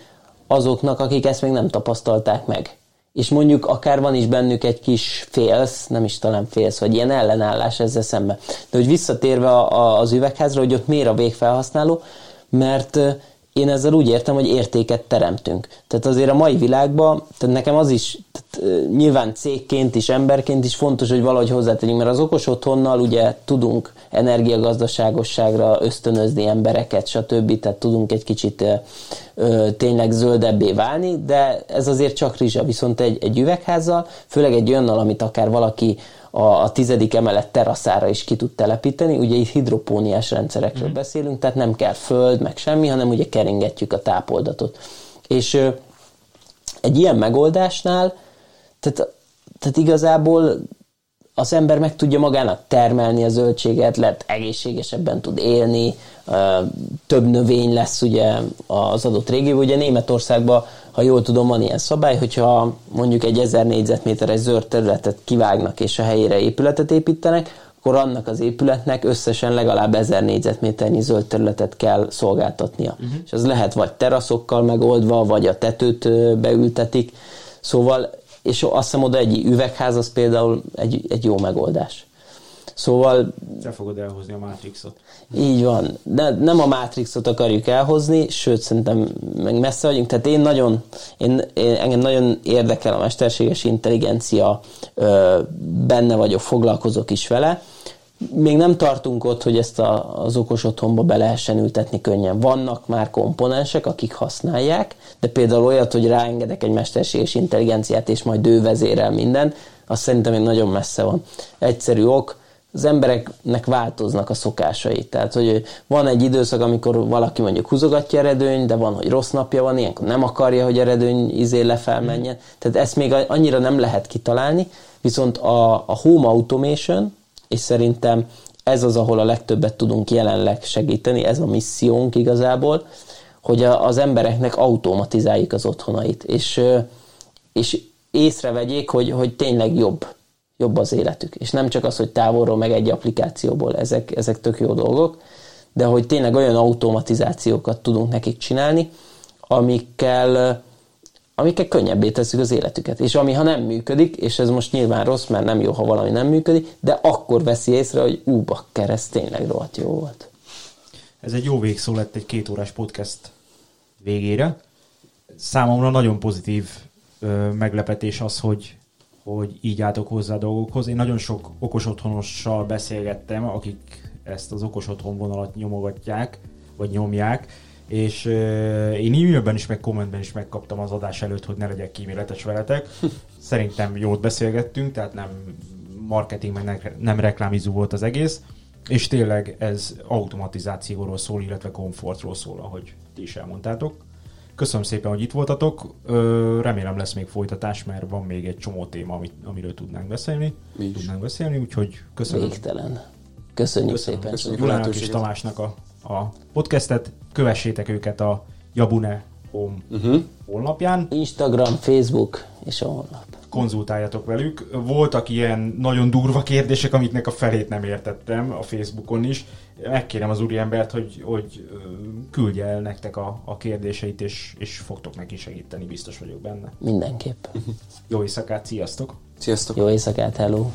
azoknak, akik ezt még nem tapasztalták meg és mondjuk akár van is bennük egy kis félsz, nem is talán félsz, vagy ilyen ellenállás ezzel szemben. De hogy visszatérve a, az üvegházra, hogy ott miért a végfelhasználó, mert én ezzel úgy értem, hogy értéket teremtünk. Tehát azért a mai világban, tehát nekem az is, nyilván cégként is, emberként is fontos, hogy valahogy hozzátegyünk, mert az okos otthonnal ugye tudunk energiagazdaságosságra ösztönözni embereket, stb. Tehát tudunk egy kicsit ö, tényleg zöldebbé válni, de ez azért csak rizsa. Viszont egy, egy üvegházzal, főleg egy olyannal, amit akár valaki a, a tizedik emelet teraszára is ki tud telepíteni. Ugye itt hidropóniás rendszerekről mm. beszélünk, tehát nem kell föld, meg semmi, hanem ugye keringetjük a tápoldatot. És ö, egy ilyen megoldásnál, tehát, tehát igazából az ember meg tudja magának termelni a zöldséget, lehet egészségesebben tud élni, több növény lesz ugye az adott régióban. Ugye Németországban, ha jól tudom, van ilyen szabály, hogyha mondjuk egy 1000 négyzetméteres zöld területet kivágnak és a helyére épületet építenek, akkor annak az épületnek összesen legalább 1000 négyzetméternyi zöld területet kell szolgáltatnia. Uh-huh. És az lehet vagy teraszokkal megoldva, vagy a tetőt beültetik. Szóval és azt hiszem oda egy üvegház az például egy, egy jó megoldás. Szóval... Te fogod elhozni a Matrixot. Így van. De nem a Matrixot akarjuk elhozni, sőt, szerintem meg messze vagyunk. Tehát én nagyon, én, én engem nagyon érdekel a mesterséges intelligencia, ö, benne vagyok, foglalkozok is vele. Még nem tartunk ott, hogy ezt a, az okos otthonba be lehessen ültetni könnyen. Vannak már komponensek, akik használják, de például olyat, hogy ráengedek egy mesterséges intelligenciát, és majd ő vezérel minden, azt szerintem még nagyon messze van. Egyszerű ok, az embereknek változnak a szokásai. Tehát, hogy van egy időszak, amikor valaki mondjuk húzogatja eredőny, de van, hogy rossz napja van, ilyenkor nem akarja, hogy eredőny izé lefelmenjen. Tehát ezt még annyira nem lehet kitalálni, viszont a, a home automation, és szerintem ez az, ahol a legtöbbet tudunk jelenleg segíteni, ez a missziónk igazából, hogy a, az embereknek automatizáljuk az otthonait, és, és észrevegyék, hogy, hogy tényleg jobb jobb az életük. És nem csak az, hogy távolról meg egy applikációból, ezek, ezek tök jó dolgok, de hogy tényleg olyan automatizációkat tudunk nekik csinálni, amikkel, amikkel könnyebbé tesszük az életüket. És ami ha nem működik, és ez most nyilván rossz, mert nem jó, ha valami nem működik, de akkor veszi észre, hogy ú, bakker, ez tényleg rohadt jó volt. Ez egy jó végszó lett egy két órás podcast végére. Számomra nagyon pozitív ö, meglepetés az, hogy hogy így álltok hozzá a dolgokhoz. Én nagyon sok okos otthonossal beszélgettem, akik ezt az okos otthon vonalat nyomogatják, vagy nyomják, és uh, én e-mailben is, meg kommentben is megkaptam az adás előtt, hogy ne legyek kíméletes veletek. Szerintem jót beszélgettünk, tehát nem marketing, meg nem reklámizó volt az egész, és tényleg ez automatizációról szól, illetve komfortról szól, ahogy ti is elmondtátok. Köszönöm szépen, hogy itt voltatok. Remélem lesz még folytatás, mert van még egy csomó téma, amit, amiről tudnánk beszélni. Mi is. Tudnánk beszélni, úgyhogy köszönöm. Végtelen. Köszönjük köszönöm. szépen. Köszönjük Julának és Tamásnak a, a podcastet. Kövessétek őket a Jabune Home uh-huh. honlapján. Instagram, Facebook és a honlap konzultáljatok velük. Voltak ilyen nagyon durva kérdések, amiknek a felét nem értettem a Facebookon is. Megkérem az úriembert, hogy, hogy küldje el nektek a, a kérdéseit, és, és fogtok neki segíteni, biztos vagyok benne. Mindenképp. Jó éjszakát, sziasztok! Sziasztok! Jó éjszakát, hello!